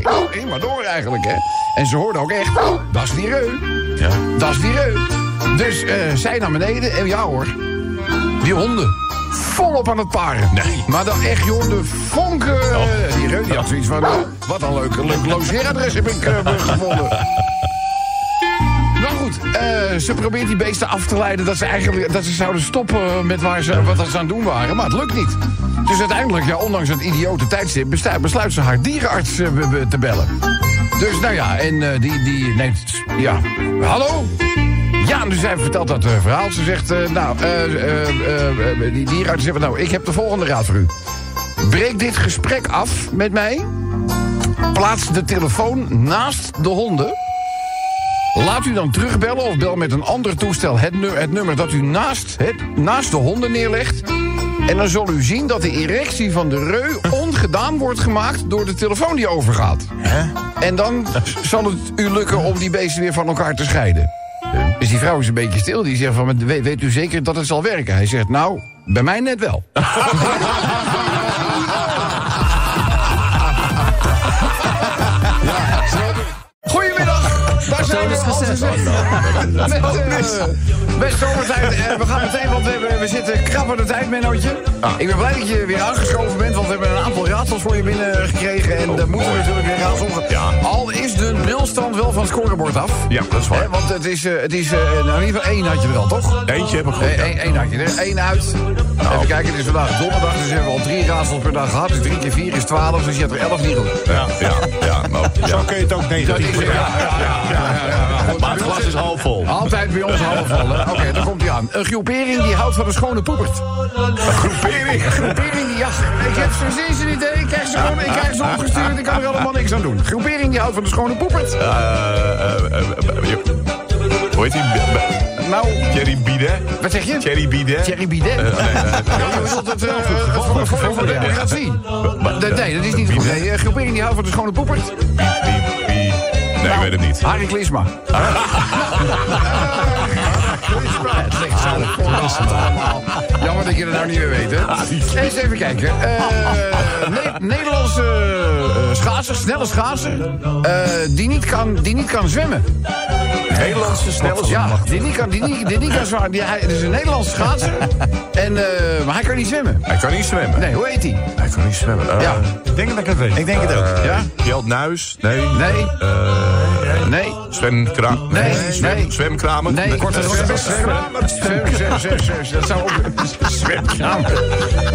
het ging ging maar door eigenlijk, hè. En ze hoorde ook echt, dat is die reu. Ja. Dat is die reu. Dus eh, zij naar beneden en ja hoor, die honden volop aan het paren. Nee. Maar dan echt, joh, de vonken. Die reut die had zoiets van, eh, wat een leuk, leuk logeeradres heb ik eh, gevonden. Eh, ze probeert die beesten af te leiden dat ze eigenlijk dat ze zouden stoppen met waar ze, wat ze aan het doen waren. Maar het lukt niet. Dus uiteindelijk, ja, ondanks het idiote tijdstip, besluit ze haar dierenarts eh, te bellen. Dus nou ja, en eh, die, die neemt, ja, hallo? Ja, dus zij vertelt dat eh, verhaal. Ze zegt, eh, nou, eh, eh, eh, eh, die dierenarts zegt, nou, ik heb de volgende raad voor u. Breek dit gesprek af met mij. Plaats de telefoon naast de honden. Laat u dan terugbellen of bel met een ander toestel het, nu- het nummer dat u naast, het, naast de honden neerlegt. En dan zal u zien dat de erectie van de reu ongedaan wordt gemaakt door de telefoon die overgaat. En dan zal het u lukken om die beesten weer van elkaar te scheiden. Dus die vrouw is een beetje stil. Die zegt van, "Maar weet, weet u zeker dat het zal werken? Hij zegt, nou, bij mij net wel. Daar zijn we, eh, zomertijd. Eh, gaan meteen, want we, hebben- we zitten krap aan de tijd, Mennootje. Ik ben blij dat je weer aangeschoven bent, want we hebben een aantal raadsels voor je binnengekregen. En daar moeten we natuurlijk weer raadsels. Ja. Al is de brilstand wel van het scorebord af. Ja, dat is waar. Want het is, eh, het is eh, nou, in ieder geval één had je er al, toch? Eentje heb ik goed. Eén ja. één had je er. Eén uit. Even kijken, het is vandaag donderdag, dus hebben we al drie raadsels per dag gehad. Dus drie keer vier is twaalf, dus je hebt er elf niet goed. Ja, ja, ja, nou, Zo ja. kun je het ook negatief ja, ja, ja, ja, ja. Maar het glas is half vol. Altijd bij ons half vol? Oké, dan komt hij aan. Een groepering die houdt van een schone poepert. Een groepering? Een groepering die... Ja, ik heb ze niet, hè? Ik krijg ze gewoon ik krijg ze opgestuurd. Ik kan er allemaal niks aan doen. Groepering die houdt van een schone poepert. Eh, eh, eh, eh, Hoe heet die? Nou, Thierry Bidet? wat zeg je? Thierry Bidet? Thierry Bidet. Eh, nee, nee, voor- de democratie. Dat is niet goed. Nee, een groepering die houdt van een schone poepert. Nee, ik weet het niet. Harry Klisma. Het ligt zo voor allemaal. Jammer dat je het nou niet meer weet, hè? Eens even kijken. Eh, Ne- Nederlandse eh, schaatser, snelle schaatser... eh, die, niet kan, die niet kan zwemmen. Nederlandse snelle Ja, die niet kan, die niet, die niet kan zwemmen. Die, hij, het is een Nederlandse schaatser. En, eh, maar hij kan niet zwemmen. Hij kan niet zwemmen. Nee, hoe heet hij? Hij kan niet zwemmen. Eh, Ja. Ik denk dat ik het weet. Ik denk het ook. Ja? Jelt Nuis? Nee. Nee. Eh, Nee. Zwemkra Nee, zwem, nee. Zwemkramer? Nee, korte Eh, zwem, zwem, zwem, zwem, zwem, zwem, Dat zou ook... Zwemkramer.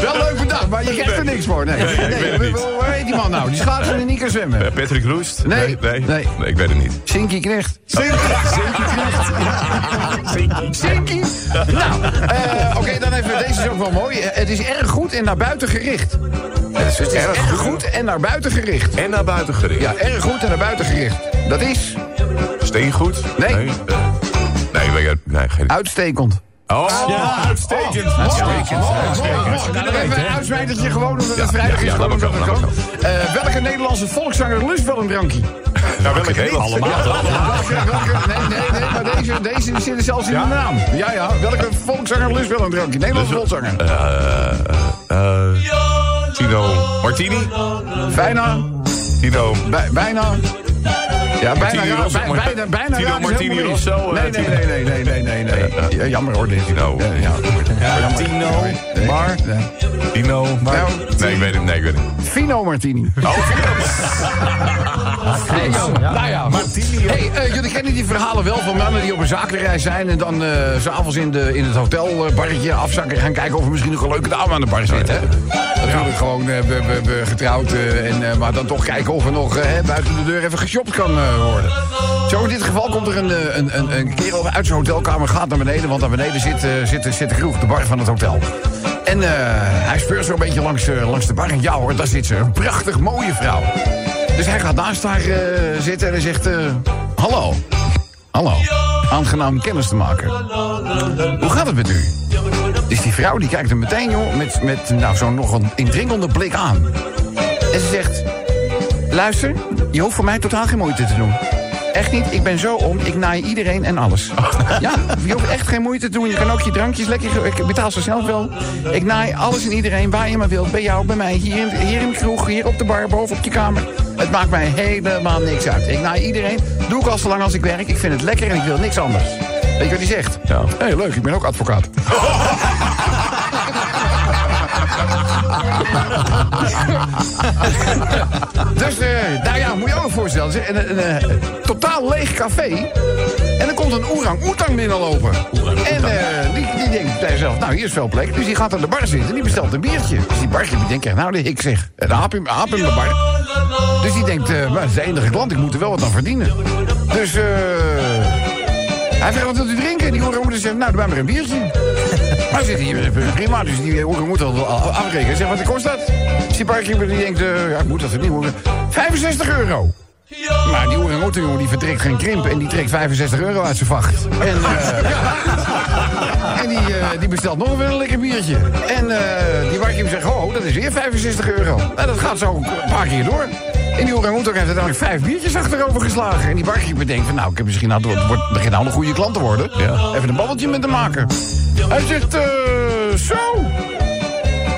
Wel leuk bedacht, maar je krijgt er niks voor. Nee, Nee, ik weet het niet. Hoe heet die man nou? Die schaatser die niet kan zwemmen. eh, Patrick Roest? Nee. Nee. Nee. ik weet het niet. Sinky Knecht. Sinky Knecht. Sinky. Nou, eh, oké, dan even, deze is ook wel mooi. Eh, Het is erg goed en naar buiten gericht. Het is erg goed en naar buiten gericht. En naar buiten gericht. Ja, erg goed en naar buiten gericht. Dat is Steengoed? Nee. Nee, eh, nee, ik weet het- nee geen... uitstekend. Oh, uitstekend. Uitstekend. Nou, dan even een uitsmijtertje gewoon, omdat het vrijdag is. ja, gewoon dat kan. Eh, welke Nederlandse volkszanger lust wel een drankje? Nou, welke niet? Allemaal. Welke, welke, nee, nee, nee, maar deze, deze zit er zelfs in de naam. Ja, ja. Welke volkszanger lust wel een drankje? Nederlandse volkszanger. Eh, Tino Martini? Bijna, Tino... bij- bijna. Ja, bijna, Martini Rosso, bij- maar- bijna, bijna. Tino Martini. Rosso, eh, Nee, nee, Tino- nee, nee, nee, nee, nee, nee. Ja, jammer hoor, dit. Tino. Ja, ja. Jammer. Tino. Dino. Nou, Nee, ik weet het, nee, ik weet het niet. Fino Martini. Oh, joh. Nou ja, Martini. Hey, eh, jullie kennen die verhalen wel van mannen die op een zakenreis zijn... en dan eh, s s'avonds in, de, in het hotelbarretje afzakken... gaan kijken of er misschien nog een leuke dame aan de bar zit, hè? Natuurlijk gewoon eh, be- be- be- getrouwd, en, eh, maar dan toch kijken of er nog hè, buiten de deur even geshopt kan worden. Zo in dit geval komt er een, eh, een, een, een kerel uit zijn hotelkamer, gaat naar beneden... want naar beneden zit, eh, zit, zit de kroeg, de bar van het hotel. En eh, hij speurt zo een beetje langs, eh, langs de bar en ja hoor, daar zit ze. Een prachtig mooie vrouw. Dus hij gaat naast haar eh, zitten en hij zegt... eh, Hallo. Hallo. Aangenaam kennis te maken. Hoe gaat het met u? Dus die vrouw die kijkt hem meteen, joh, met, met nou, zo'n nog een indringende blik aan. En ze zegt... Luister, je hoeft voor mij totaal geen moeite te doen. Echt niet, ik ben zo om, ik naai iedereen en alles. Ja, je hoeft echt geen moeite te doen. Je kan ook je drankjes lekker, ik betaal ze zelf wel. Ik naai alles en iedereen waar je maar wilt. Bij jou, bij mij, hier in, hier in de kroeg, hier op de bar, boven op je kamer. Het maakt mij helemaal niks uit. Ik naai iedereen, doe ik al zo lang als ik werk. Ik vind het lekker en ik wil niks anders. Weet je wat hij zegt? Ja. Hé, hey, leuk, ik ben ook advocaat. Dus, eh, nou ja, moet je ook voorstellen. Een, een, een, totaal leeg café. En dan komt een orang-oetang binnenlopen. En eh, die, die denkt bij zichzelf, nou, hier is veel plek. Dus die gaat aan de bar zitten en die bestelt een biertje. Dus die barkeeper denkt, nou, hik zeg. Een aap in, de bar. Dus die denkt, eh, maar dat is de enige klant, ik moet er wel wat aan verdienen. Dus, eh... Hij vraagt, wat wilt u drinken? Die orang-oetang zegt, nou, doe mij maar een biertje. Maar zit hier, prima, dus die orang moet al afrekenen. Hij zegt, wat kost dat? Dus die barkeeper die denkt, eh, ja, ik moet dat verdienen. 65 euro. Maar die orang jongen, die vertrekt geen krimp en die trekt 65 euro uit zijn vacht. En, eh, ja. en die, eh, die bestelt nog wel een lekker biertje. En die barkeeper zegt, oh, dat is weer 65 euro. Nou, dat gaat zo een paar keer door. En die orang heeft uiteindelijk vijf biertjes achterover geslagen. En die barkeeper denkt van, nou, ik heb misschien nou, het wordt, begint nou een goede klant te worden. Ja. Even een babbeltje met hem maken. Hij zegt, eh, zo...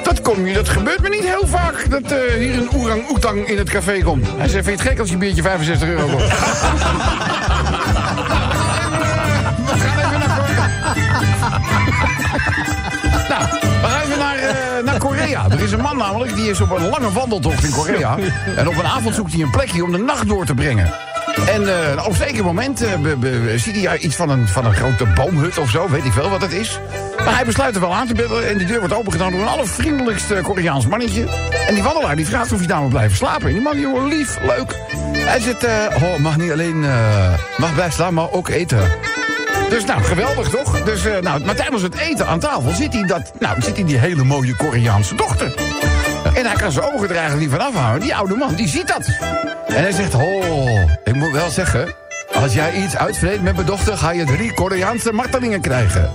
Dat, kom je, dat gebeurt me niet heel vaak, dat eh, hier een orang-oetang in het café komt. Hij zegt, vind je het gek als je een biertje 65 euro kost? Korea. Er is een man namelijk, die is op een lange wandeltocht in Korea. En op een avond zoekt hij een plekje om de nacht door te brengen. En eh, op een zeker moment be- be- ziet hij iets van een, van een grote boomhut of zo, weet ik veel wat het is. Maar hij besluit er wel aan te bellen en die deur wordt opengedaan door een allervriendelijkste Koreaans mannetje. En die wandelaar die vraagt of hij daar wil blijven slapen. En die man, joh, lief, leuk. Hij zegt, eh, oh, mag niet alleen, mag blijven slapen, maar ook eten. Dus nou, geweldig toch? Dus, eh, nou, maar tijdens het eten aan tafel ziet hij, dat, nou, ziet hij die hele mooie Koreaanse dochter. En hij kan zijn ogen er eigenlijk niet van afhouden. Die oude man, die ziet dat. En hij zegt, oh, ik moet wel zeggen... als jij iets uitvreet met mijn dochter... ga je drie Koreaanse martelingen krijgen.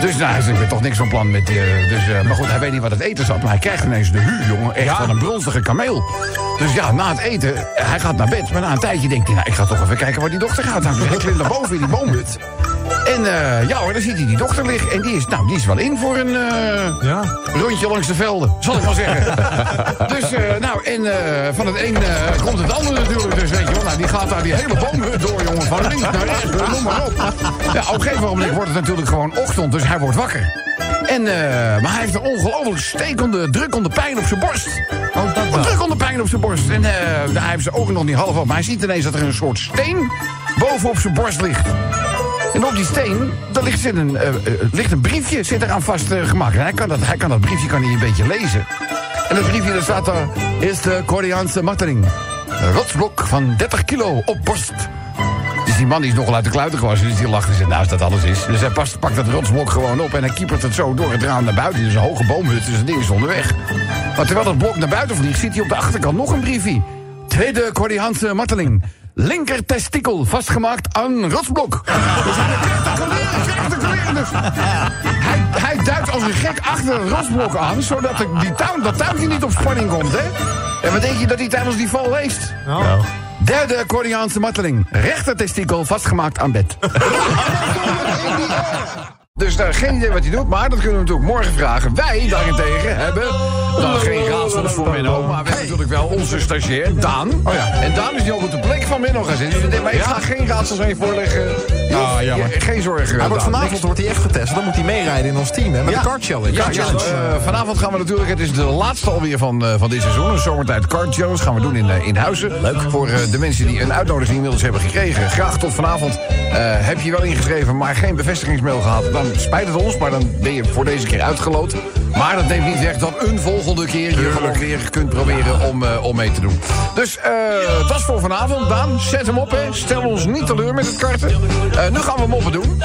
Dus nou, hij ben toch niks van plan met eh, dus, eh, maar goed, hij weet niet wat het eten zat. Maar hij krijgt ineens de hu, jongen. Echt van een bronzige kameel. Dus ja, na het eten, eh, hij gaat naar bed. Maar na een tijdje denkt hij, nou, ik ga toch even kijken waar die dochter gaat. Nou, hij klimt naar boven in die boomhut. En eh, ja hoor, dan ziet hij die dochter liggen. En die is, nou, die is wel in voor een eh, Ja. rondje langs de velden. Zal ik maar zeggen. dus, eh, nou, en van het een komt het andere natuurlijk. Dus weet je wel, nou, die gaat daar die hele boomhut door, jongen. Van links naar rechts, noem maar op. Ja, op een gegeven moment wordt het natuurlijk gewoon ochtend. Dus hij wordt wakker. En, maar hij heeft een ongelooflijk stekende, drukkende pijn op zijn borst. Oh, dat wel. drukkende pijn op zijn borst. En eh, daar heeft zijn ogen nog niet half op. Maar hij ziet ineens dat er een soort steen bovenop zijn borst ligt. En op die steen, daar ligt, zit een, eh, eh, ligt een briefje zit eraan vastgemaakt. en hij kan, dat, hij kan dat briefje kan hij een beetje lezen. En dat briefje, daar staat er... Is de Koreaanse marteling. Een rotsblok van 30 kilo op borst. Dus die man is nogal uit de kluiten gewassen. Dus die lacht en zegt, nou als dat alles is. Dus hij past, pakt dat rotsblok gewoon op en hij kiepert het zo door het raam naar buiten. Dus een hoge boomhut, dus het ding is onderweg. Maar terwijl dat blok naar buiten vliegt, ziet hij op de achterkant nog een briefje. Tweede Koreaanse marteling. Linker testikel vastgemaakt aan rotsblok. Dus hij. Dus hij, hij duikt als een gek achter het rotsblok aan, zodat de, die tuin, dat tuintje niet op spanning komt, hè? En wat denk je dat hij tijdens die val leest? Nou. Derde Koreaanse marteling. Rechter testikel vastgemaakt aan bed. Dus daar geen idee wat hij doet, maar dat kunnen we natuurlijk morgen vragen. Wij daarentegen hebben dan geen raadsels voor Menno, maar we hebben natuurlijk wel onze stagiair, Daan. Oh ja. En Daan is nu ook op de plek van Menno gaan zitten. Maar ik ga geen raadsels aan je voorleggen. Ah, jammer. Ja, geen zorgen. Hij wordt Daan. vanavond wordt hij echt getest. Dan moet hij meerijden in ons team, hè? Met de kart challenge. Ja, eh, vanavond gaan we natuurlijk, het is de laatste alweer van, eh, van dit seizoen. Een zomertijd Card Challenge gaan we doen in, eh, in Huizen. Leuk. Voor de mensen die een uitnodiging inmiddels hebben gekregen. Graag tot vanavond. Heb je wel ingeschreven, maar geen bevestigingsmail gehad. Dan spijt het ons, maar dan ben je voor deze keer uitgeloot. Maar dat neemt niet weg dat een volgende keer je gewoon weer kunt proberen om, om mee te doen. Dus dat is voor vanavond. Daan, zet hem op, hè. Stel ons niet teleur met het karten. Eh, nu gaan we moppen doen.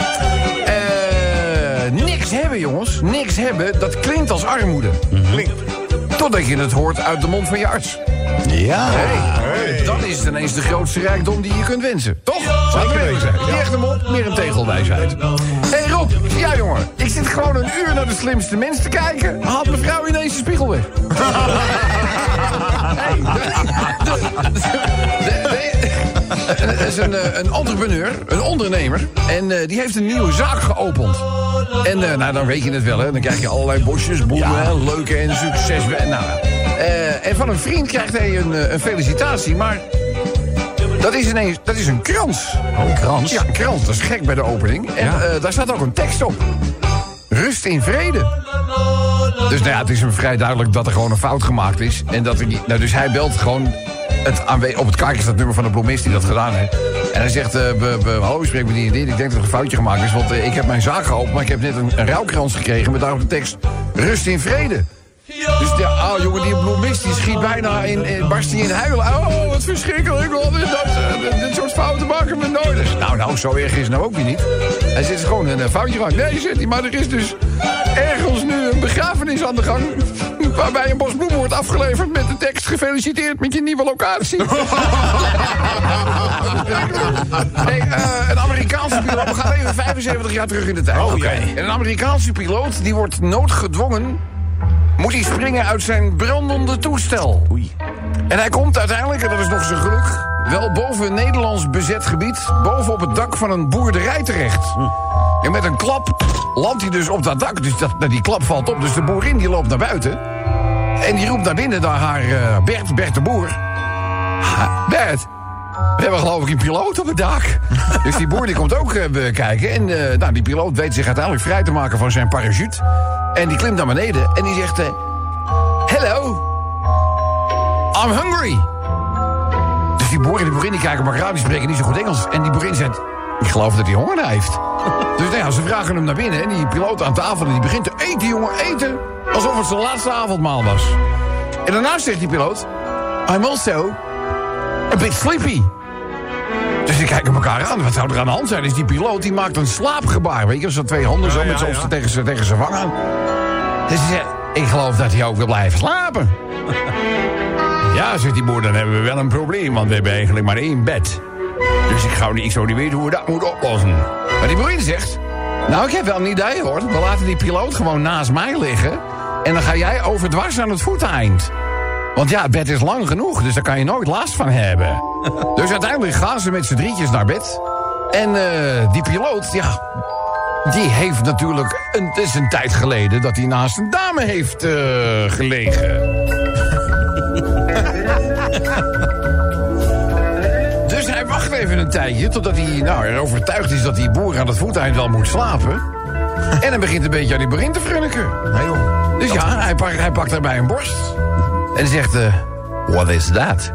Eh, niks hebben, jongens. Niks hebben, dat klinkt als armoede. Klinkt. Totdat je het hoort uit de mond van je arts. Ja. Hey, Dan is ineens de grootste rijkdom die je kunt wensen. Toch? Laten we eerlijk zijn. Niet echt hem op, meer een tegelwijsheid. Hé hey Rob, ja jongen. Ik zit gewoon een uur naar de slimste mens te kijken. Haalt mevrouw ineens de spiegel weg. hey, de- de- de- Dat is een, eh, een entrepreneur, een ondernemer. En eh, die heeft een nieuwe zaak geopend. En eh, nou, dan weet je het wel, hè. Dan krijg je allerlei bosjes, bloemen, hè, leuke en succes. Nou, en van een vriend krijgt hij een, een felicitatie, maar... Dat is ineens, dat is een krans. een krans? Ja, een krans. Dat is gek bij de opening. En daar staat ook een tekst op. Rust in vrede. Dus nou ja, het is hem vrij duidelijk dat er gewoon een fout gemaakt is. En dat er niet, nou, dus hij belt gewoon het aanwe- op het kaartje staat het nummer van de bloemist die dat gedaan heeft. En hij zegt, eh, we, we, hallo, ik spreek met die en dit. Ik denk dat er een foutje gemaakt is, want eh, ik heb mijn zaak geopend... maar ik heb net een, een rouwkrans gekregen met daarop de tekst... Rust in vrede. Dus de ah, jongen, die bloemist die schiet bijna in, in barst hij in huilen. Oh, wat verschrikkelijk. Wat is dat? Eh, Dit soort fouten maken we nooit. Dus, nou, nou, zo erg is het nou ook weer niet. Hij zit gewoon een eh, foutje gemaakt. Nee, zit hij, maar er is dus ergens nu een begrafenis aan de gang... waarbij een bos bloemen wordt afgeleverd met de tekst... gefeliciteerd met je nieuwe locatie. hey, eh, een Amerikaanse piloot... We gaan even 75 jaar terug in de tijd. Oh, Oké. jee. En een Amerikaanse piloot die wordt noodgedwongen moet hij springen uit zijn brandende toestel. En hij komt uiteindelijk, en dat is nog zijn geluk... wel boven een Nederlands bezet gebied... boven op het dak van een boerderij terecht. En met een klap landt hij dus op dat dak. Dus dat, die klap valt op. Dus de boerin die loopt naar buiten. En die roept naar binnen naar haar eh, Bert, Bert de Boer. Ha, Bert, we hebben geloof ik een piloot op het dak. dus die boer die komt ook eh, bekijken. En eh, nou, die piloot weet zich uiteindelijk vrij te maken van zijn parachute. En die klimt naar beneden en die zegt... eh, Hello, I'm hungry. Dus die boer en die boerin die kijken elkaar aan, die spreken niet zo goed Engels. En die boerin zegt, ik geloof dat hij honger heeft. dus nou ja, ze vragen hem naar binnen en die piloot aan tafel... en die begint te eten, jongen, eten. Alsof het zijn laatste avondmaal was. En daarna zegt die piloot... I'm also a bit sleepy. Dus die kijken elkaar aan. Wat zou er aan de hand zijn? Dus die piloot die maakt een slaapgebaar. Weet je, zo twee handen zo met z'n tegen zijn tegen zijn wang aan. Dus hij zegt, ik geloof dat hij ook wil blijven slapen. ja, zegt die boer, dan hebben we wel een probleem. Want we hebben eigenlijk maar één bed. Dus ik, ga niet, ik zou niet weten hoe we dat moeten oplossen. Maar die boer zegt... Nou, ik heb wel een idee hoor. We laten die piloot gewoon naast mij liggen. En dan ga jij overdwars aan het voeteind. Want ja, bed is lang genoeg, dus daar kan je nooit last van hebben. dus uiteindelijk gaan ze met z'n drietjes naar bed. En eh, die piloot, ja, die heeft natuurlijk... Een, het is een tijd geleden dat hij naast een dame heeft eh, gelegen. dus hij wacht even een tijdje totdat hij nou, er overtuigd is dat die boer aan het voeteind wel moet slapen. en dan begint een beetje aan die begin te frunniken. Nee, joh. Dus ja, hij hij pakt daarbij een borst. En zegt, eh, what is that?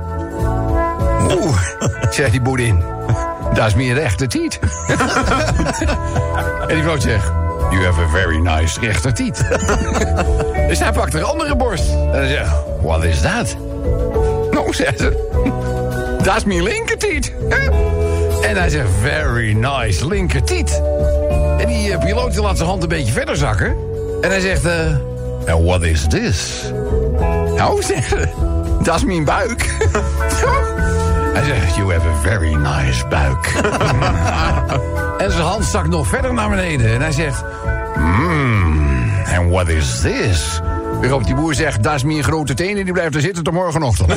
Oeh, zegt die boerin. Dat is meer rechte tiet. en die vrouw zegt, you have a very nice rechter tiet. dus hij pakt een andere borst. En hij zegt, what is that? Nou, zegt ze, dat is mijn linkertiet. en hij zegt, very nice linkertiet. En die eh, piloot laat zijn hand een beetje verder zakken. En hij zegt, eh, and what is this? Nou, zegt ze, dat is mijn buik. Hij zegt, you have a very nice buik. en zijn hand stak nog verder naar beneden. En hij zegt, mmm, and what is this? Waarop die boer zegt, dat is mijn grote tenen, die blijft er zitten tot morgenochtend.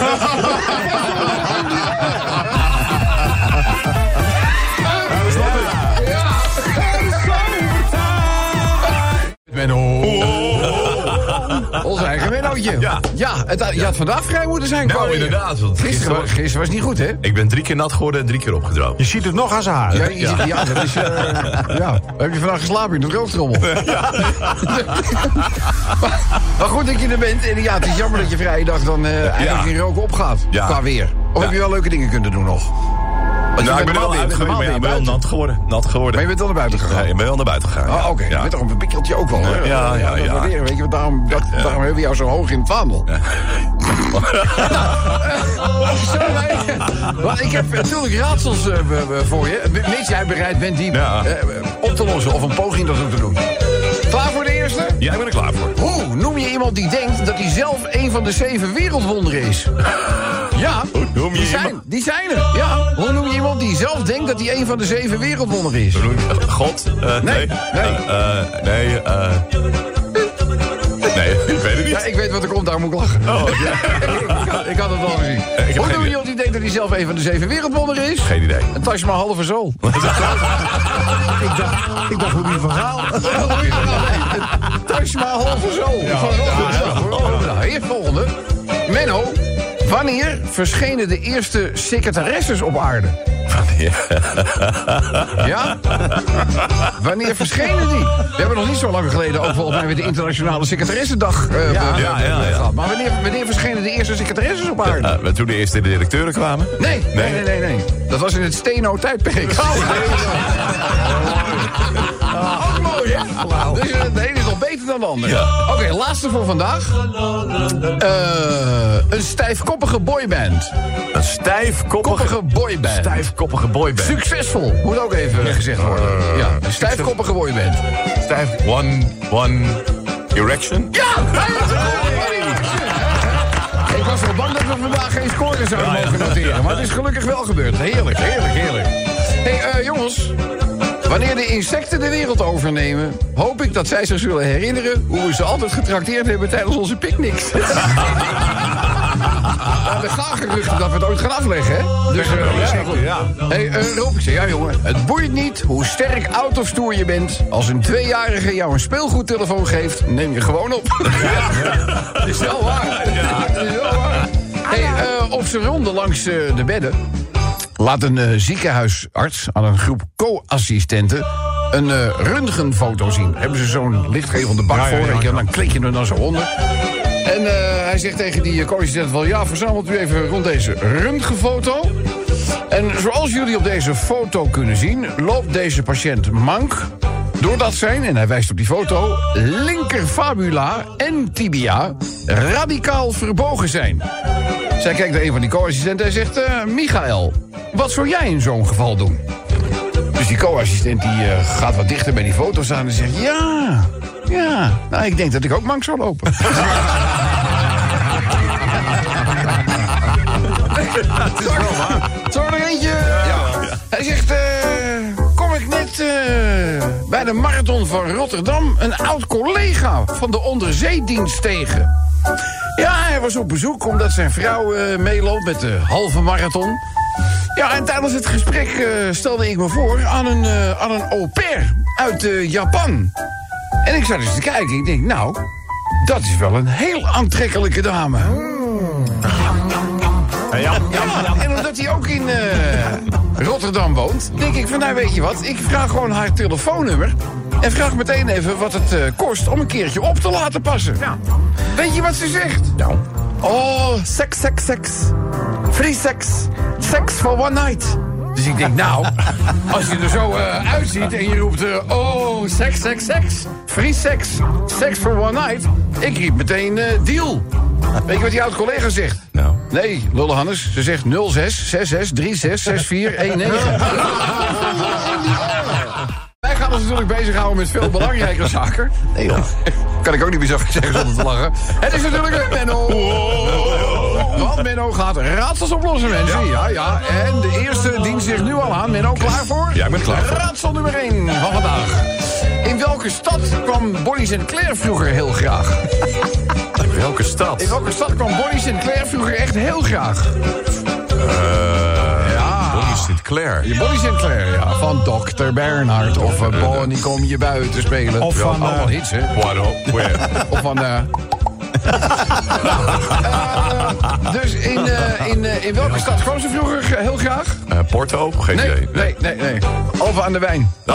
Ja. Ja, het, je had vandaag vrij moeten zijn, Nou, inderdaad, want Gisteren, gisteren- was- gisteren was niet goed, hè? Ik ben drie keer nat geworden en drie keer opgedroogd. Je ziet het nog aan zijn haar. Ja, je ziet- ja, dat is... eh, ja. Heb je vandaag geslapen in de droogtrommel? maar goed dat je er bent. En ja, het is jammer dat je vrije dag dan eh eigenlijk in roken opgaat. Ja. Qua weer. Of Ja. heb je wel leuke dingen kunnen doen nog? Want je Nou, ik ben wel normaal- je bent uitgegaan, normaal maar ja, ben wel nat geworden. Nat geworden. Maar je bent wel naar buiten Ja, gegaan? ik ben wel naar buiten gegaan. Oh, oké. Ja. Je bent toch een pikkeltje ook wel, hè? Ja, ja, ja. waarderen, weet je, want daarom, dat, daarom hebben we jou zo hoog in het vaandel. Wij... Want ik heb natuurlijk raadsels eh, voor je. Mits jij bereid bent die Ja. eh, op te lossen of een poging dat te doen. Klaar voor de eerste? Ja, ik ben er klaar voor. Hoe noem je iemand die denkt dat hij zelf een van de zeven wereldwonderen is? Ja, noem je die zijn, iemand? die zijn er. Ja, hoe noem je iemand die zelf denkt dat hij een van de zeven wereldwonderen is? God? eh, Nee, nee. nee. Eh, eh, nee. Nee, ik weet het Ja, niet. ik weet wat er komt, daar moet ik lachen. Oh, ja. ik, had, ik had het al gezien. Hoe noem je iemand die denkt dat hij zelf een van de zeven wereldwonderen is? Geen idee. Een Mahal of een Zool. Ik dacht, ik dacht hoe die verhaal. Een Taj Mahal of een Zool. Van Rotterdam. Nou, hier volgende. Menno, wanneer verschenen de eerste secretaresses op aarde? Ja? Wanneer verschenen die? We hebben nog niet zo lang geleden ook volgens mij weer de Internationale Secretaressendag eh, Ja, ja, ja, ja. gehad. Maar wanneer, wanneer verschenen de eerste secretaresses op aarde? Eh, toen de eerste directeuren kwamen? Nee, nee, nee, nee, nee. Dat was in het Steno-tijdperk. Oh, Ook mooi, hè? Dus eh, de ene is nog beter dan de ander. Ja. Oké, laatste voor vandaag. Eh, een stijfkoppige boyband. Een stijfkoppige... Koppige boyband. Stijfkoppige boyband. Succesvol, moet ook even gezegd worden. ja, een stijfkoppige boyband. Stijf... One... One... Erection? Ja! Ik was wel bang dat we vandaag geen score zouden mogen noteren. Maar het is gelukkig wel gebeurd. Heerlijk, heerlijk, heerlijk. Hé, hey, eh, jongens. Wanneer de insecten de wereld overnemen... hoop ik dat zij zich zullen herinneren... hoe we ze altijd getrakteerd hebben tijdens onze picknicks. Ja, er gaan geruchten dat we het ooit gaan afleggen, hè? Dus, eh, ja, goed. ja. Hey, eh, Rob, ik zeg, ja jongen, het boeit niet hoe sterk out of stoer je bent. Als een tweejarige jou een speelgoedtelefoon geeft, neem je gewoon op. Dat is wel waar. Dat is wel waar. Hey, eh, op zijn ronde langs de bedden... laat een eh, ziekenhuisarts aan een groep co-assistenten... een eh röntgenfoto zien. Hebben ze zo'n lichtgevende bak Ja, voor, ja, ja. dan klik je er dan zo onder. En eh, hij zegt tegen die co-assistent wel... ja, verzamelt u even rond deze röntgenfoto. En zoals jullie op deze foto kunnen zien... loopt deze patiënt mank... doordat zijn, en hij wijst op die foto... linker fabula en tibia radicaal verbogen zijn. Zij kijkt naar een van die co-assistenten en zegt... eh, Michael, wat zou jij in zo'n geval doen? Dus die co-assistent die eh, gaat wat dichter bij die foto staan en zegt... Ja, ja, nou, ik denk dat ik ook mank zou lopen. Het is wel waar. Er nog eentje? Ja. Hij zegt, eh, bij de marathon van Rotterdam... een oud collega van de onderzeedienst tegen. Ja, hij was op bezoek omdat zijn vrouw eh, meeloopt met de halve marathon. Ja, en tijdens het gesprek eh, stelde ik me voor aan een, eh, aan een au pair uit Japan. En ik zat eens te kijken. Ik denk, nou, dat is wel een heel aantrekkelijke dame. Ja, en omdat hij ook in Rotterdam woont, denk ik van, nou weet je wat, ik vraag gewoon haar telefoonnummer. En vraag meteen even wat het eh, kost om een keertje op te laten passen. Weet je wat ze zegt? Nou. Oh, seks, seks, seks. Free sex. Sex for one night. Dus ik denk, nou, als je er zo eh, uitziet en je roept... eh, oh, seks, seks, seks. Free sex. Sex for one night. Ik riep meteen eh, deal. Weet je wat die oud-collega zegt? Nou. Nee, Lolle Hannes. Ze zegt 06 66 36 64 19. Wij gaan ons natuurlijk bezighouden met veel belangrijkere zaken. Nee joh. Kan ik ook niet meer zo zeggen zonder te lachen. Het is natuurlijk een Menno. Want Menno gaat raadsels oplossen, mensen. Ja, ja. En de eerste dient zich nu al aan. Menno, klaar voor? Ja, ik ben klaar voor. Raadsel nummer 1 van vandaag. In welke stad kwam Bonnie Sinclair vroeger heel graag? In welke stad? In welke stad kwam Bonnie Sinclair vroeger echt heel graag? ja. Bonnie Sinclair. Je Bonnie Sinclair, ja. Van Dr. Bernhard. Of uh, Bonnie, kom je buiten spelen. Of van, Allemaal eh, hits, hè. What up? Where? Of van... eh Dus in, eh, in, eh, in welke stad kwam ze vroeger eh, heel graag? Porto? Geen Nee, idee. nee, nee, nee. Alphen aan de Wijn.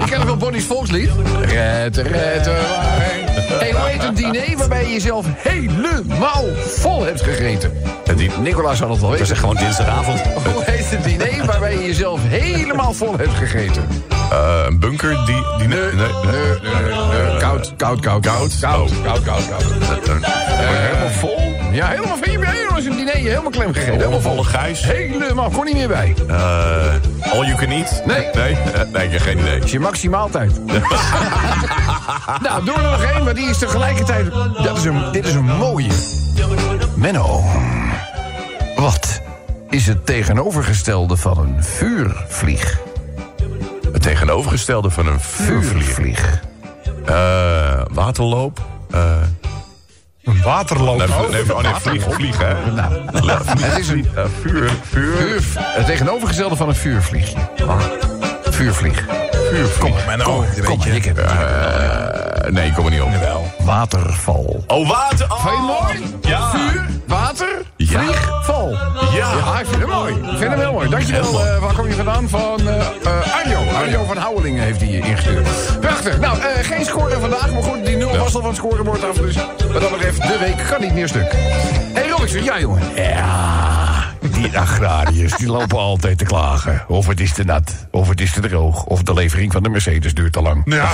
Ik ken nog wel Bonnie's volkslied. Red, red, wijn. Hey, hoe heet een diner waarbij je jezelf helemaal vol hebt gegeten? En die, Nicolaas had het al dat weten. is gewoon dinsdagavond. Hoe heet een diner waarbij je jezelf helemaal vol hebt gegeten? Eh, een bunker die... die nee, nee, nee. Nee, nee, nee. Koud, koud, koud, koud. Koud, Oh. koud, koud, koud. Eh, helemaal vol? Ja, helemaal van je helemaal als een diner, helemaal klem gegeten. Helemaal vol. Volle gijs? Helemaal, kon niet meer bij. Eh, all you can eat? Nee. Nee? Eh, nee, ik heb geen idee. is je maximaaltijd. nou, doe er nog één, maar die is tegelijkertijd... Dat is een, dit is een mooie. Menno, wat is het tegenovergestelde van een vuurvlieg? Het tegenovergestelde van een vuurvlieg. Vuurvlieg. Eh, waterloop? Eh, Een waterloop. nee, nee, oh nee, vlieg, vlieg, hè? Nou, het is een vuur, vuur, vuur, het tegenovergestelde van een vuurvliegje. Vuurvlieg. vuurvlieg. Kom, kom, maar, ik heb het. Eh, nee, ik kom er niet op. Waterval. Oh, water! Oh. Je mooi? Ja. Vuur, water, Ja. vlieg, val. Ja. Ja, ik vind hem mooi. Ik vind hem heel mooi. Dankjewel. Eh, waar kom je vandaan? Van eh, eh, Arjo. Arjo van Houwelingen heeft die ingestuurd. Prachtig. Nou, geen score vandaag. Maar goed, die nul was al van het scorebord af. Dus wat dat betreft, de week kan niet meer stuk. Hé, hey, Robinson. Ja, jongen. Ja, die agrariërs die lopen altijd te klagen. Of het is te nat, of het is te droog... of de levering van de Mercedes duurt te lang. Ja.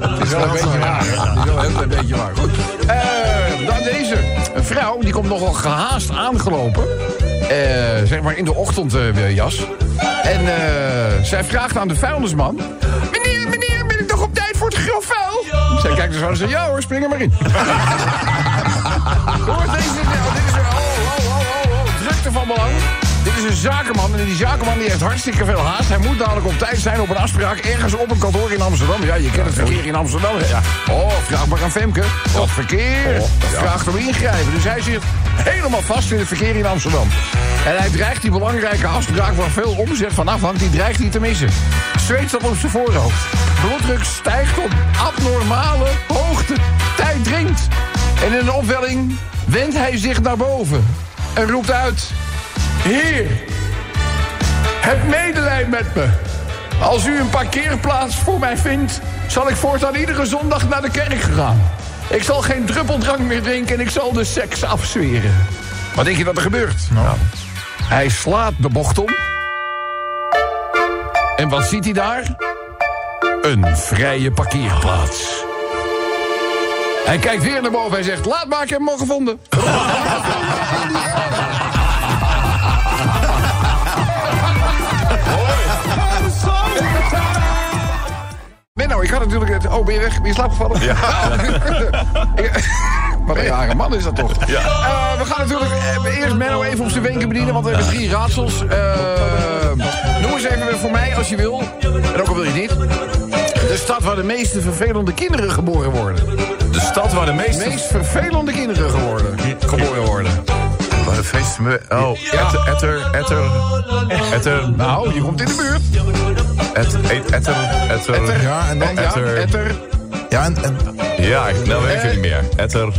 Het is wel een beetje? Het is wel een heel klein beetje waar. Goed. Eh, dan deze. Een vrouw die komt nogal gehaast aangelopen. Eh, zeg maar in de ochtendjas. en eh, zij vraagt aan de vuilnisman... Meneer, meneer, ben ik toch op tijd voor het grafvuil? Zij kijkt dus aan en zegt... Ja hoor, spring er maar in. Hoor, deze... oh, oh. Drukte van belang. Dit is een zakenman en die zakenman die heeft hartstikke veel haast. Hij moet dadelijk op tijd zijn op een afspraak ergens op een kantoor in Amsterdam. Ja, je kent het verkeer in Amsterdam. hè? Oh, vraag maar aan Femke. Dat verkeer, dat vraagt om ingrijpen. Dus hij zit helemaal vast in het verkeer in Amsterdam. En hij dreigt die belangrijke afspraak waar veel omzet van afhangt, die dreigt hij te missen. Zweet op zijn voorhoofd. Bloeddruk stijgt op abnormale hoogte. Tijd dringt. En in een opwelling wendt hij zich naar boven. En roept uit... Heer, heb medelijden met me. Als u een parkeerplaats voor mij vindt... zal ik voortaan iedere zondag naar de kerk gaan. Ik zal geen druppeldrank meer drinken en ik zal de seks afzweren. Wat denk je dat er gebeurt? Nou, hij slaat de bocht om. En wat ziet hij daar? Een vrije parkeerplaats. Hij kijkt weer naar boven en zegt... Laat maar, ik heb hem al gevonden. Menno, ik had natuurlijk het... Oh, ben je weg? Ben je slaapgevallen? Ja. Wat een rare man is dat toch? Ja. we gaan natuurlijk eh, eerst Menno even op zijn wenken bedienen... want we hebben drie raadsels. Eh, noem eens even voor mij, als je wil. En ook al wil je niet. De stad waar de meeste vervelende kinderen geboren worden. De stad waar de meeste... meest vervelende kinderen geworden, geboren worden. Waar de feesten... Oh, etter, etter, etter... Etter... Nou, je komt in de buurt. Et, et, etter, etter... Etter. Ja, en dan... En ja, Etter. etter. Ja, en, en Ja, ik- nou weet ik het niet meer. Etter...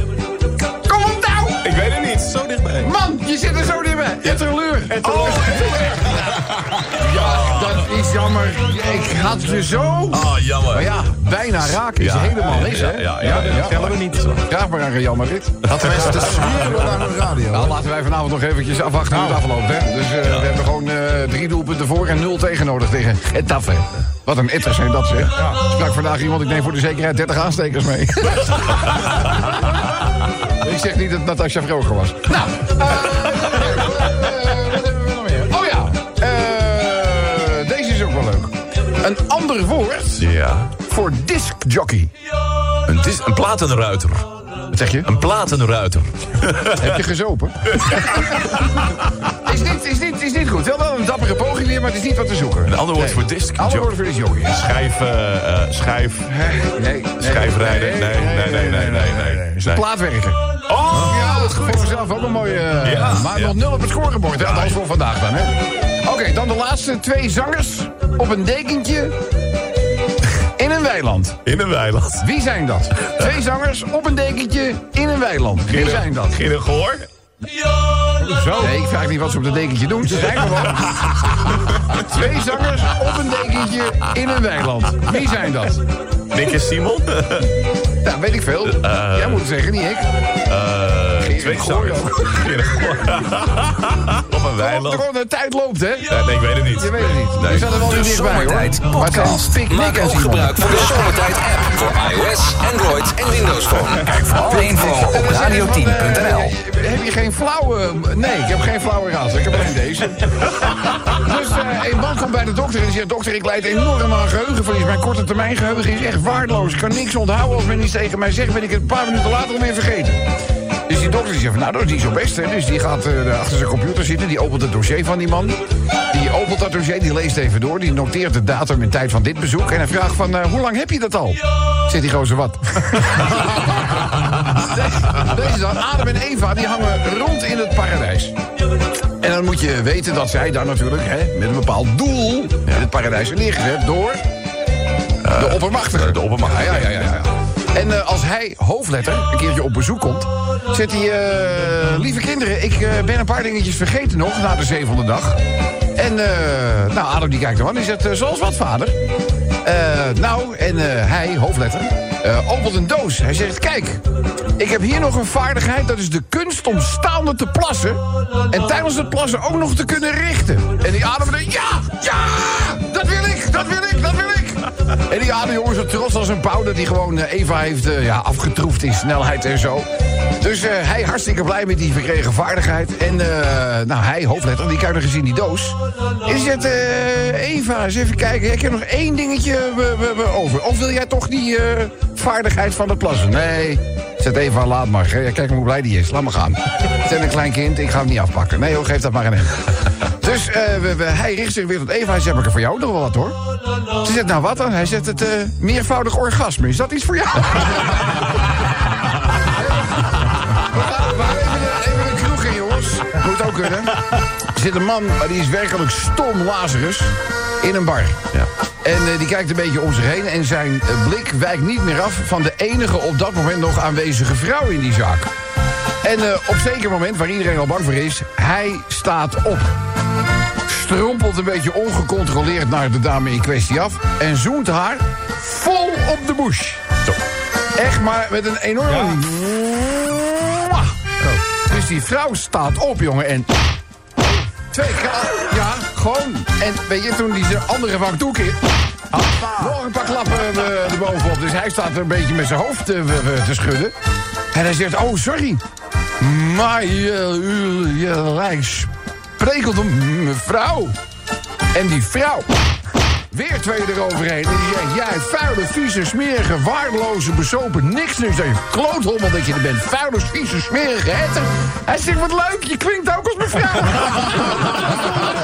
niet. Man, je zit er zo dichtbij. Etterleur. Oh, Ja, dat is jammer. Ik had ze zo... Oh, jammer. Maar ja, bijna raken is helemaal niks, hè? Ja, ja, dat tellen we niet. Graag maar aan Jan Marit. hadden mensen te zweren naar hun radio. Nou, laten wij vanavond nog eventjes afwachten hoe het afloopt, hè? Dus eh, we hebben gewoon eh, drie doelpunten voor en nul tegen nodig tegen Etaffe. Wat een etters zijn dat, zeg. Sprak vandaag iemand, ik neem voor de zekerheid 30 aanstekers mee. ik zeg niet dat Natasja Vroger was. Nou, eh, wat hebben we nog meer? Oh ja, eh, deze is ook wel leuk. Een ander woord Ja. voor discjockey. Een, dis, een platenruiter. Wat zeg je? Een platenruiter. Heb je gezopen? is, dit, is, dit, is dit goed? Wel wel een dappere poging weer, maar het is niet wat te zoeken. Een ander woord voor disc. Ander woord voor discjockey. Schijf, eh, eh, schijf, Nee, nee. schijfrijden. Nee, nee, nee, nee, nee, nee. Is een plaatwerker. Oh! Ja, dat gevoel zelf ook een mooie... eh, Ja, maar ja. nog nul op het scorebord, hè? Althans voor vandaag dan, hè? Oké, dan de laatste twee zangers op een dekentje... in een weiland. In een weiland. Wie zijn dat? Twee zangers op een dekentje in een weiland. Wie zijn dat? In een goor? Zo. Nee, ik vraag niet wat ze op dat dekentje doen. Ze zijn gewoon twee zangers op een dekentje in een weiland. Wie zijn dat? Nick en Simon? Nou, weet ik veel. Jij moet het zeggen, niet ik. Eh, twee zangers. Op een weiland. Gewoon, de tijd loopt, hè? Ja, nee, ik weet het niet. Je weet het niet. Nee. Je zat er wel niet dichtbij, hoor. Podcast. Maak ook gebruik van de Zomertijd app voor iOS, Android en Windows Phone. Kijk voor alle info op van, radio10.nl. eh, heb je geen flauwe... Nee, ik heb geen flauwe raad. Ik heb alleen deze. dus eh, een man komt bij de dokter en die zegt... Dokter, ik leid enorm aan geheugenverlies. Mijn korte termijn geheugen is echt waardeloos. Ik kan niks onthouden als men iets tegen mij zegt... ben ik het een paar minuten later alweer vergeten. Die dokter die zegt van, nou, dat is niet zo best. Hè. Dus die gaat eh, achter zijn computer zitten. Die opent het dossier van die man. Die opent dat dossier, die leest even door. Die noteert de datum en tijd van dit bezoek. En hij vraagt van, eh, hoe lang heb je dat al? Zegt die gozer, wat? Deze- dan, Adam en Eva, die hangen rond in het paradijs. En dan moet je weten dat zij daar natuurlijk, hè, met een bepaald doel... in het paradijs zijn neergezet door... de oppermachtige. de oppermachtige. Ja, ja. ja, ja. En eh, als hij, hoofdletter, een keertje op bezoek komt... zegt hij, eh, lieve kinderen, ik eh, ben een paar dingetjes vergeten nog... na de zevende dag. En, nou, Adam die kijkt hem aan, die zegt, zoals wat, vader? Nou, en hij, hoofdletter, opent een doos. Hij zegt, kijk, ik heb hier nog een vaardigheid... dat is de kunst om staande te plassen... en tijdens het plassen ook nog te kunnen richten. En die Adam denkt, ja, ja, dat wil ik, dat wil ik, dat wil ik. En die Adam, jongen, zo trots als een pauw... dat hij gewoon eh, Eva heeft eh, ja, afgetroefd in snelheid en zo. Dus eh, hij hartstikke blij met die verkregen vaardigheid. En nou, hij, hoofdletter, die kijkt nog eens in die doos. Die zegt, eh, Eva, eens even kijken. Ik heb nog één dingetje over. Of wil jij toch die vaardigheid van het plassen? Nee, zegt Eva, laat maar. Kijk hoe blij die is. Laat maar gaan. Het is een klein kind, ik ga hem niet afpakken. Nee hoor, geef dat maar aan hem. Dus eh, we- we- hij richt zich weer tot Eva. Hij zegt, maar ik heb voor jou nog wel wat hoor. Ze zegt, nou wat dan? Hij zegt, het eh, meervoudig orgasme. Is dat iets voor jou? We gaan maar even, even een kroeg in, jongens. Moet ook kunnen. Er zit een man, maar die is werkelijk stom Lazarus, in een bar. Ja. En eh, die kijkt een beetje om zich heen en zijn eh, blik wijkt niet meer af... van de enige op dat moment nog aanwezige vrouw in die zaak. En eh, op zeker moment, waar iedereen al bang voor is... hij staat op. Strompelt een beetje ongecontroleerd naar de dame in kwestie af... en zoent haar vol op de bush. Zo. Echt maar met een enorme... Mwah. Dus die vrouw staat op, jongen, en... Twee keer, ja, gewoon. En weet je, toen die andere wang toekeert... Nog een paar klappen eh, erbovenop. Dus hij staat er een beetje met zijn hoofd we- te schudden. En hij zegt, oh, sorry. Maar je, je lijkt sprekelt om mevrouw. En die vrouw... Weer twee eroverheen. En jij vuile, vieze, smerige, waardeloze, besopen, niks. Dat je kloothommel dat je er bent. Vuile, vieze, smerige hetter. Hij zegt, wat leuk, je klinkt ook als mevrouw.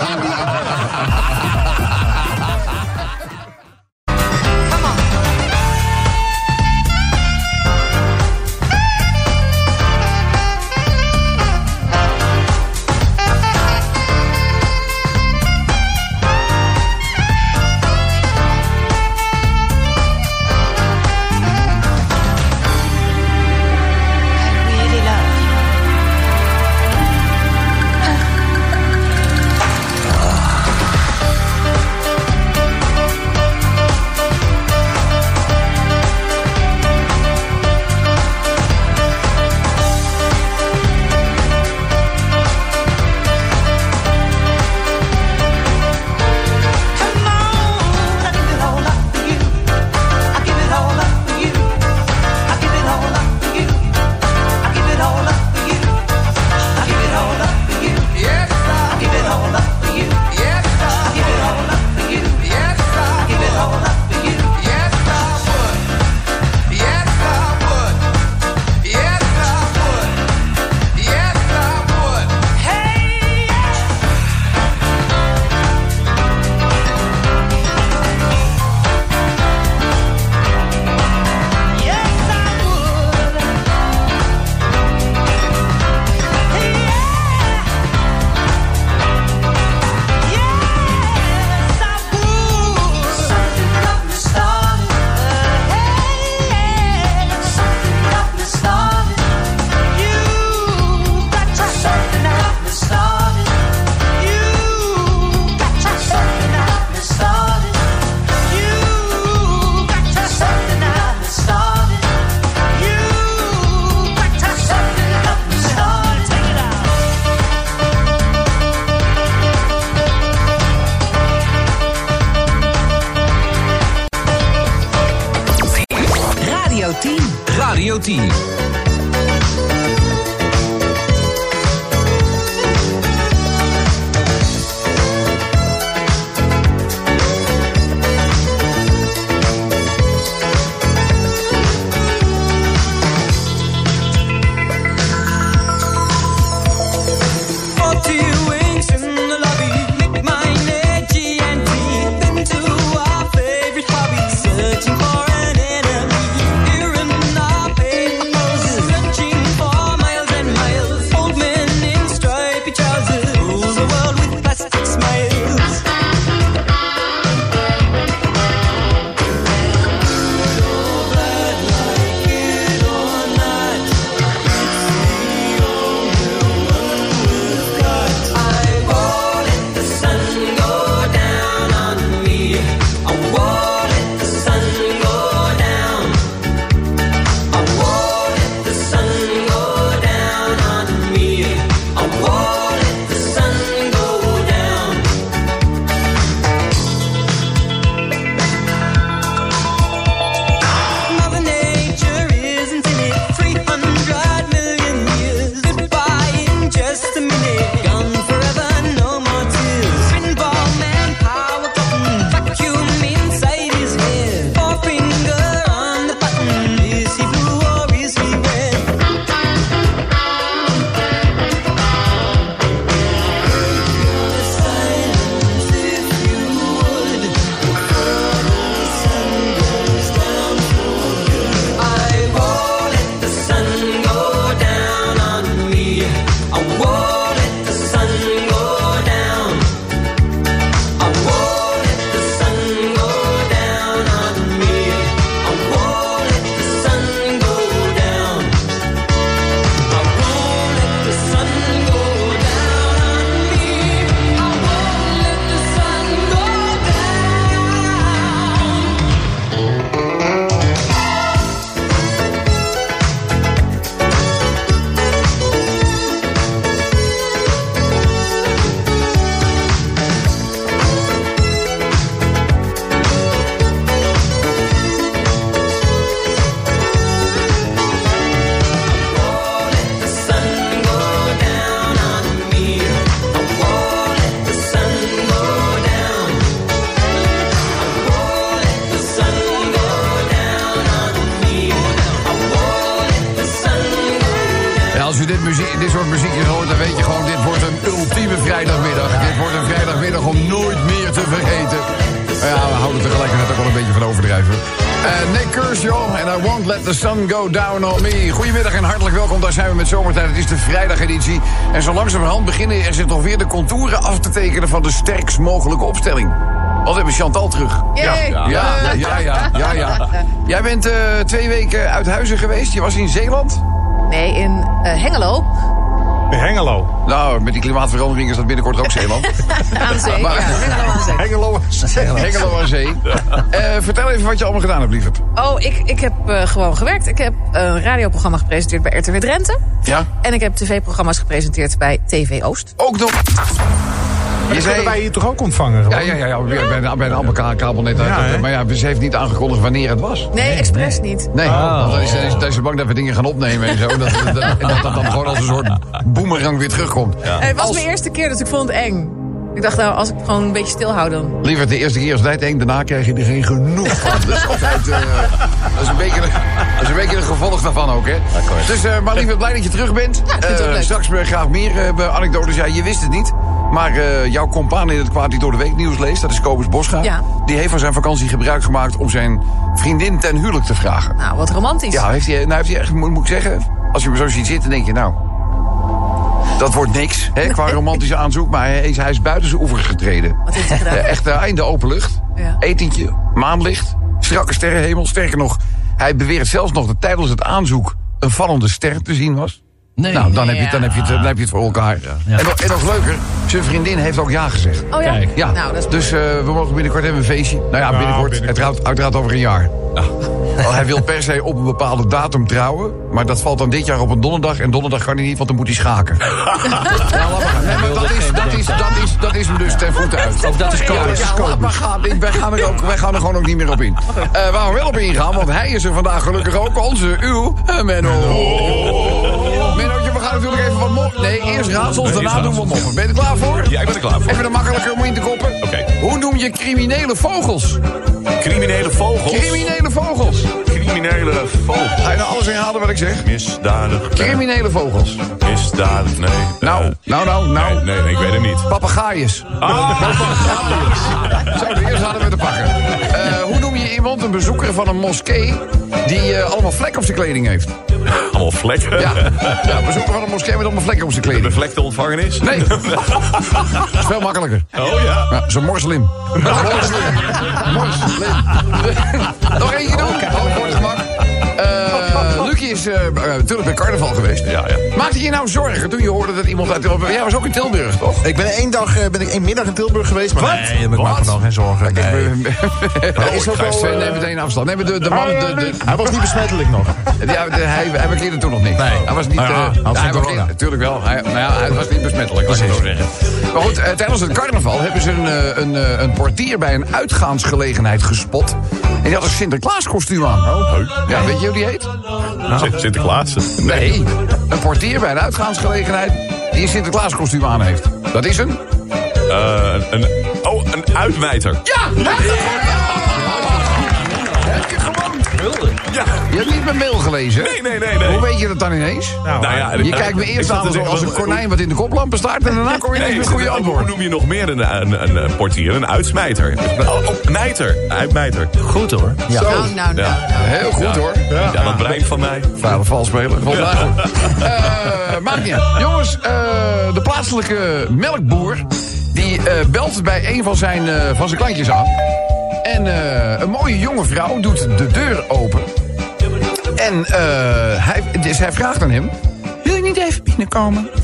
Sun Go Down On Me. Goedemiddag en hartelijk welkom. Daar zijn we met Zomertijd. Het is de vrijdageditie. En zo langzamerhand beginnen er zich toch weer de contouren af te tekenen... van de sterkst mogelijke opstelling. Wat hebben we Chantal terug? Ja, ja, ja, ja, ja, ja, ja. Jij bent uh, twee weken uit Huizen geweest. Je was in Zeeland. Nee, in uh, Hengelo. In Hengelo? Nou, met die klimaatverandering is dat binnenkort ook Zeeland. aan zee, maar, ja. Hengelo aan zee. Hengelo aan zee. Hengelo aan zee. Uh, vertel even wat je allemaal gedaan hebt, lieverd. Oh, ik, ik heb uh, gewoon gewerkt. Ik heb een radioprogramma gepresenteerd bij RTW Drenthe. Ja. En ik heb tv-programma's gepresenteerd bij TV Oost. Ook nog... Je zei... wij hier toch ook ontvangen? Gewoon? Ja, ja, ja, ja. Bijna, bijna allemaal kabel net uit. Ja, maar ja, ze heeft niet aangekondigd wanneer het was. Nee, nee expres nee. niet. Nee, oh. want dan is, is, is, ze bang dat we dingen gaan opnemen en zo. Dat, dat, dat, dat, dat dan gewoon als een soort boemerang weer terugkomt. Ja. Het was als... mijn eerste keer, dus ik vond het eng. Ik dacht, nou, als ik gewoon een beetje stilhoud dan... Liever de eerste keer is het eng, daarna krijg je er geen genoeg van. Dat is altijd... Uh, dat, is een beetje, dat is een beetje een gevolg daarvan ook, hè. Dus, uh, maar liever blij dat je terug bent. Ja, ik vind het uh, leuk. Straks graag meer uh, anekdotes. Ja, je wist het niet. Maar uh, jouw compaan in het kwaad die door de week nieuws leest... dat is Kobus Bosga. Ja. Die heeft van zijn vakantie gebruik gemaakt... om zijn vriendin ten huwelijk te vragen. Nou, wat romantisch. Ja, heeft hij, nou heeft hij echt, moet, moet ik zeggen... als je me zo ziet zitten, denk je... nou, dat wordt niks, hè, qua romantische aanzoek. Maar hij is, hij is buiten zijn oever getreden. Wat heeft hij gedaan? Echt uh, in de open lucht. Ja. Etentje, maanlicht, strakke sterrenhemel. Sterker nog, hij beweert zelfs nog dat tijdens het aanzoek... een vallende ster te zien was. Nee. Nou, dan heb, je, dan, heb je het, dan heb je het voor elkaar. En, nog, en nog leuker, zijn vriendin heeft ook ja gezegd. Oh ja? Kijk. Ja, Nou, dat is dus eh, we mogen binnenkort hebben een feestje. Nou ja, binnenkort. Uiteraard, uiteraard over een jaar. Hij wil per se op een bepaalde datum trouwen. Maar dat valt dan dit jaar op een donderdag. En donderdag kan hij niet, want dan moet hij schaken. dat, is, dat, is, dat, is, dat is hem dus ten voete uit. Dat is komisch. ja, laat maar gaan. Ik- Wij gaan, er ook, wij gaan er gewoon ook niet meer op in. Eh waar we wel op ingaan, want hij is er vandaag gelukkig ook. Onze, uw, Menno. Mennootje, we gaan natuurlijk even wat moppen. Nee, eerst raadsels, daarna doen we moppen. Ben je er klaar voor? Ja, ik ben er klaar voor. Even een makkelijker om in te koppen. Oké. Hoe noem je criminele vogels? Criminele vogels. Criminele vogels. Criminele vogels. Ga je nou alles inhalen wat ik zeg? Misdadig. Criminele vogels. Misdadig, nee. Nou, nou, nou, nou. Nee, nee, nee, ik weet het niet. Papegaaien. Zo, de eerste hadden we te pakken. Eh, iemand, een bezoeker van een moskee... die eh, allemaal vlekken op zijn kleding heeft? Allemaal vlekken. Ja, ja bezoeker van een moskee met allemaal vlekken op zijn De kleding. vlekte ontvangen is? Nee. Dat is veel makkelijker. Oh ja. Ja, zo'n moslim. Moslim. Moslim. Nog eentje doen? Oh, Eh, is eh, eh, natuurlijk bij carnaval geweest. Ja, ja. Maakte je nou zorgen toen je hoorde dat iemand uit... Jij was ook in Tilburg, toch? Ik ben één dag, eh, ben ik één middag in Tilburg geweest. Maar Wat? nee, ik maak me nou geen zorgen. Nee. Hij is ook wel, eh, neem meteen afstand. Nee, maar de, de man... De, de, Hij was niet besmettelijk nog. ja, de, hij, hij bekeerde toen nog niet. Nee. Hij was niet... Nou ja, eh, had hij was corona. niet- Natuurlijk wel. Hij, nou ja, hij was niet besmettelijk, laat ik zo zeggen. Maar goed, eh, tijdens het carnaval hebben ze een, eh, een, eh, een portier bij een uitgaansgelegenheid gespot. En die had een Sinterklaas kostuum aan. Ja, weet je hoe die heet? Sint- Sinterklaas. Nee, een portier bij een uitgaansgelegenheid die een Sinterklaas kostuum aan heeft. Dat is een... Eh, een, oh, een uitwijter. Ja! Heb Ja. Je hebt niet mijn mail gelezen? Nee, nee, nee, nee. Hoe weet je dat dan ineens? Nou ja, Je kijkt me eerst aan als, als een konijn wat in de koplampen staat... en daarna kom je ineens Nee, met goede hoe antwoord. noem je nog meer een, een, een, een portier? Een uitsmijter. Oh, oh, mijter. Uitmijter. Goed hoor. Ja. Nou, nou, nou, nou. Heel goed hoor. Ja, dat brein van mij. Vuile valspeler. Mij goed. Eh, maakt niet uit. Jongens, eh, de plaatselijke melkboer... die eh, belt bij een van zijn, eh, van zijn klantjes aan. En eh, een mooie jonge vrouw doet de deur open. En eh, hij, dus hij vraagt aan hem... Wil je niet even binnenkomen?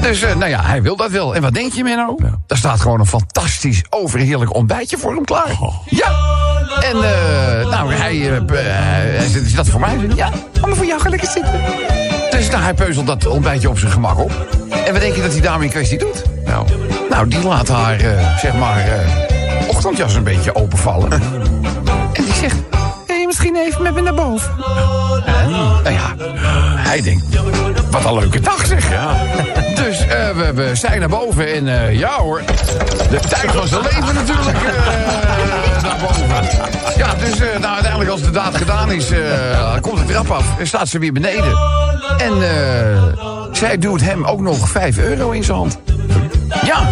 Dus eh, nou ja, hij wil dat wel. En wat denk je, Menno? Daar staat gewoon een fantastisch overheerlijk ontbijtje voor hem klaar. Ja. En nou, hij, p- hij zegt, is dat voor mij? Ja, ga maar voor jou, ga lekker zitten. Dus nou, hij peuzelt dat ontbijtje op zijn gemak op. En wat denk je dat die dame in kwestie doet? Nou, nou die laat haar, zeg maar, ochtendjas een beetje openvallen. En die zegt, je misschien even met me naar boven? Nou ja, hij denkt, wat een leuke dag zeg. Ja. Dus eh, we, we zijn naar boven en eh, ja hoor, de tijd van zijn leven natuurlijk eh, naar boven. Ja, dus eh, nou, uiteindelijk als de daad gedaan is, eh, komt de trap af en staat ze weer beneden. En eh, zij duwt hem ook nog 5 euro in zijn hand. Ja.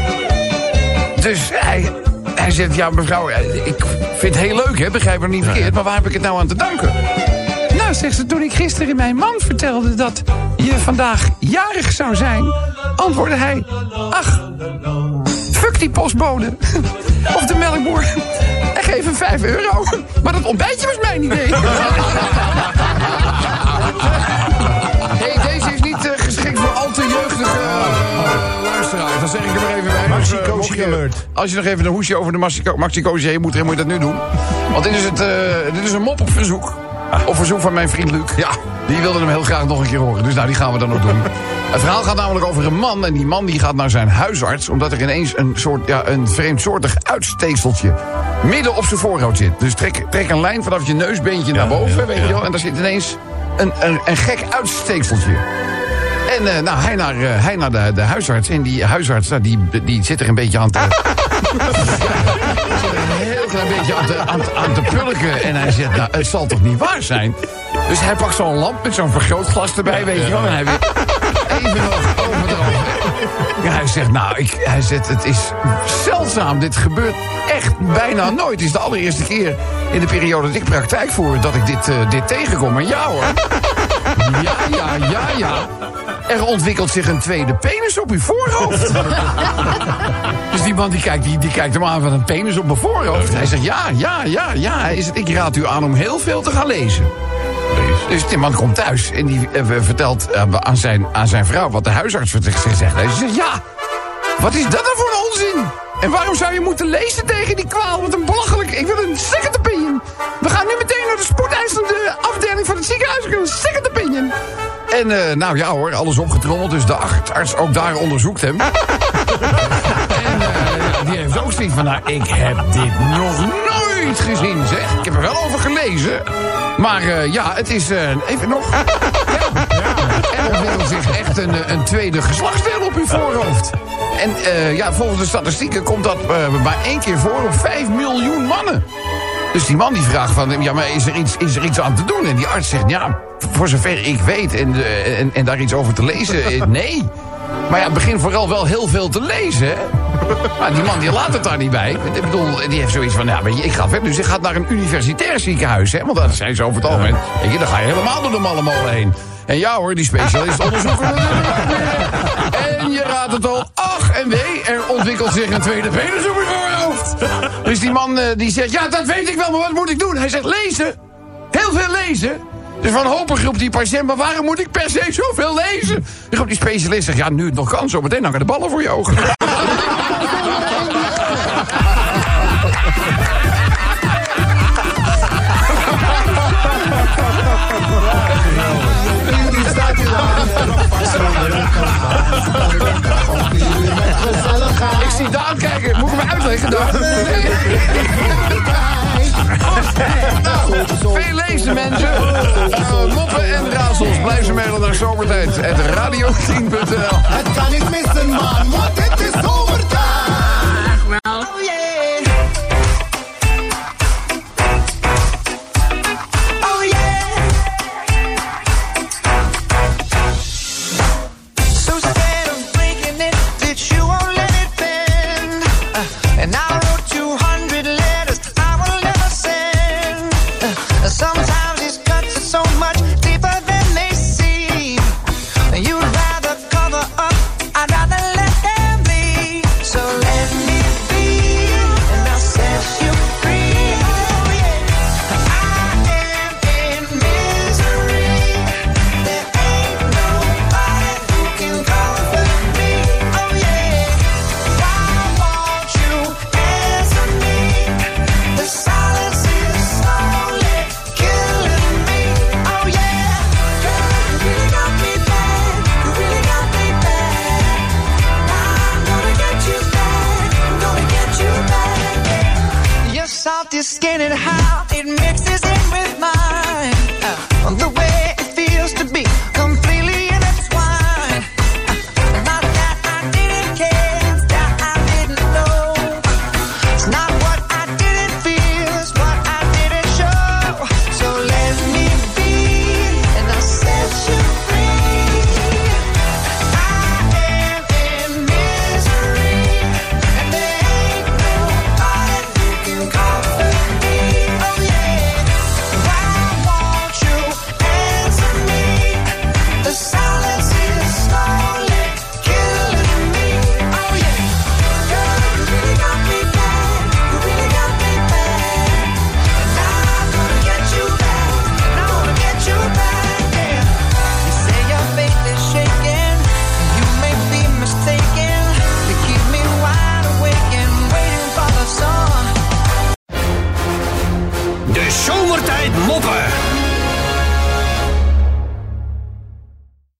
Dus hij, hij zegt, ja mevrouw, eh, ik vind het heel leuk, hè, begrijp me niet verkeerd, maar waar heb ik het nou aan te danken? Nou, zegt ze, toen ik gisteren mijn man vertelde dat je vandaag jarig zou zijn, antwoordde hij, ach, fuck die postbode. Of de melkboer. En geef hem 5 euro. Maar dat ontbijtje was mijn idee. Al te jeugdige eh, luisteraars. Dan zeg ik er maar even bij. Dus, eh, mocht je- alert. Als je nog even een hoesje over de Maxico- Maxicosi heen moet, dan moet je dat nu doen. Want dit is, het, eh, dit is een mop op verzoek. Op verzoek van mijn vriend Luc. Ja, die wilde hem heel graag nog een keer horen. Dus nou, die gaan we dan nog doen. Het verhaal gaat namelijk over een man. En die man die gaat naar zijn huisarts. Omdat er ineens een soort, ja, een vreemdsoortig uitsteekseltje midden op zijn voorhoofd zit. Dus trek, trek een lijn vanaf je neusbeentje naar boven, weet je wel. En daar zit ineens een, een, een gek uitsteekseltje. En eh, nou, hij naar, eh, hij naar de, de huisarts. En die huisarts, nou, die, die zit er een beetje aan te... een heel klein beetje aan te, aan, te- aan te pulken. En hij zegt, nou, het zal toch niet waar zijn? Dus hij pakt zo'n lamp met zo'n vergrootglas erbij, weet je wel. En hij weer even nog over erover. Ja, hij zegt, nou, ik, hij zegt, het is zeldzaam. Dit gebeurt echt bijna nooit. Het is de allereerste keer in de periode dat ik praktijk voer... dat ik dit, eh, dit tegenkom. Maar ja hoor. Ja, ja, ja, ja. Er ontwikkelt zich een tweede penis op uw voorhoofd. dus die man die kijkt, die, die kijkt hem aan van een penis op mijn voorhoofd. Hij zegt, ja, ja, ja, ja. Hij zegt, ik raad u aan om heel veel te gaan lezen. Dus die man komt thuis en die eh, vertelt eh, aan, zijn, aan zijn vrouw wat de huisarts zegt. Hij zegt, ja, wat is dat nou voor een onzin? En waarom zou je moeten lezen tegen die kwaal? Wat een belachelijk. Ik wil een second opinion. We gaan nu meteen naar de spoedeisende afdeling van het ziekenhuis. Ik wil een second opinion. En eh, nou ja hoor, alles opgetrommeld. Dus de arts ook daar onderzoekt hem. en eh, die heeft ook zoiets van... Nou, ik heb dit nog nooit gezien, zeg. Ik heb er wel over gelezen. Maar eh, ja, het is... even nog... ja. En ontwikkelt zich echt een, een tweede geslachtsdeel op uw voorhoofd. En ja, volgens de statistieken komt dat maar één keer voor op 5 miljoen mannen. Dus die man die vraagt van, ja, maar is er iets, is er iets aan te doen? En die arts zegt, ja, voor zover ik weet en, eh, en, en daar iets over te lezen, eh, nee. Maar ja, begin vooral wel heel veel te lezen. Maar die man die laat het daar niet bij. Ik bedoel, die heeft zoiets van, ja, weet je, ik ga verder. Dus ik ga naar een universitair ziekenhuis, hè. Want dat zijn ze over het algemeen. Weet je, dan ga je helemaal door de malle molen heen. En ja hoor, die specialist onderzoeken. En je raadt het al, ach en wee, er ontwikkelt zich een tweede penis op je voorhoofd. Dus die man eh, die zegt, ja dat weet ik wel, maar wat moet ik doen? Hij zegt, lezen. Heel veel lezen. Dus wanhopig roept die patiënt, maar waarom moet ik per se zoveel lezen? Dan roept die specialist, zegt, ja nu het nog kan, zo meteen hangen de ballen voor je ogen. Ik zie Daan kijken. Moet ik hem uitleggen, Daan? Veel lezen, mensen. Uh, moppen en raadsels. Blijf ze mailen naar zomertijd. Het radio10.nl Het kan niet missen, man, want het is zomertijd. wel.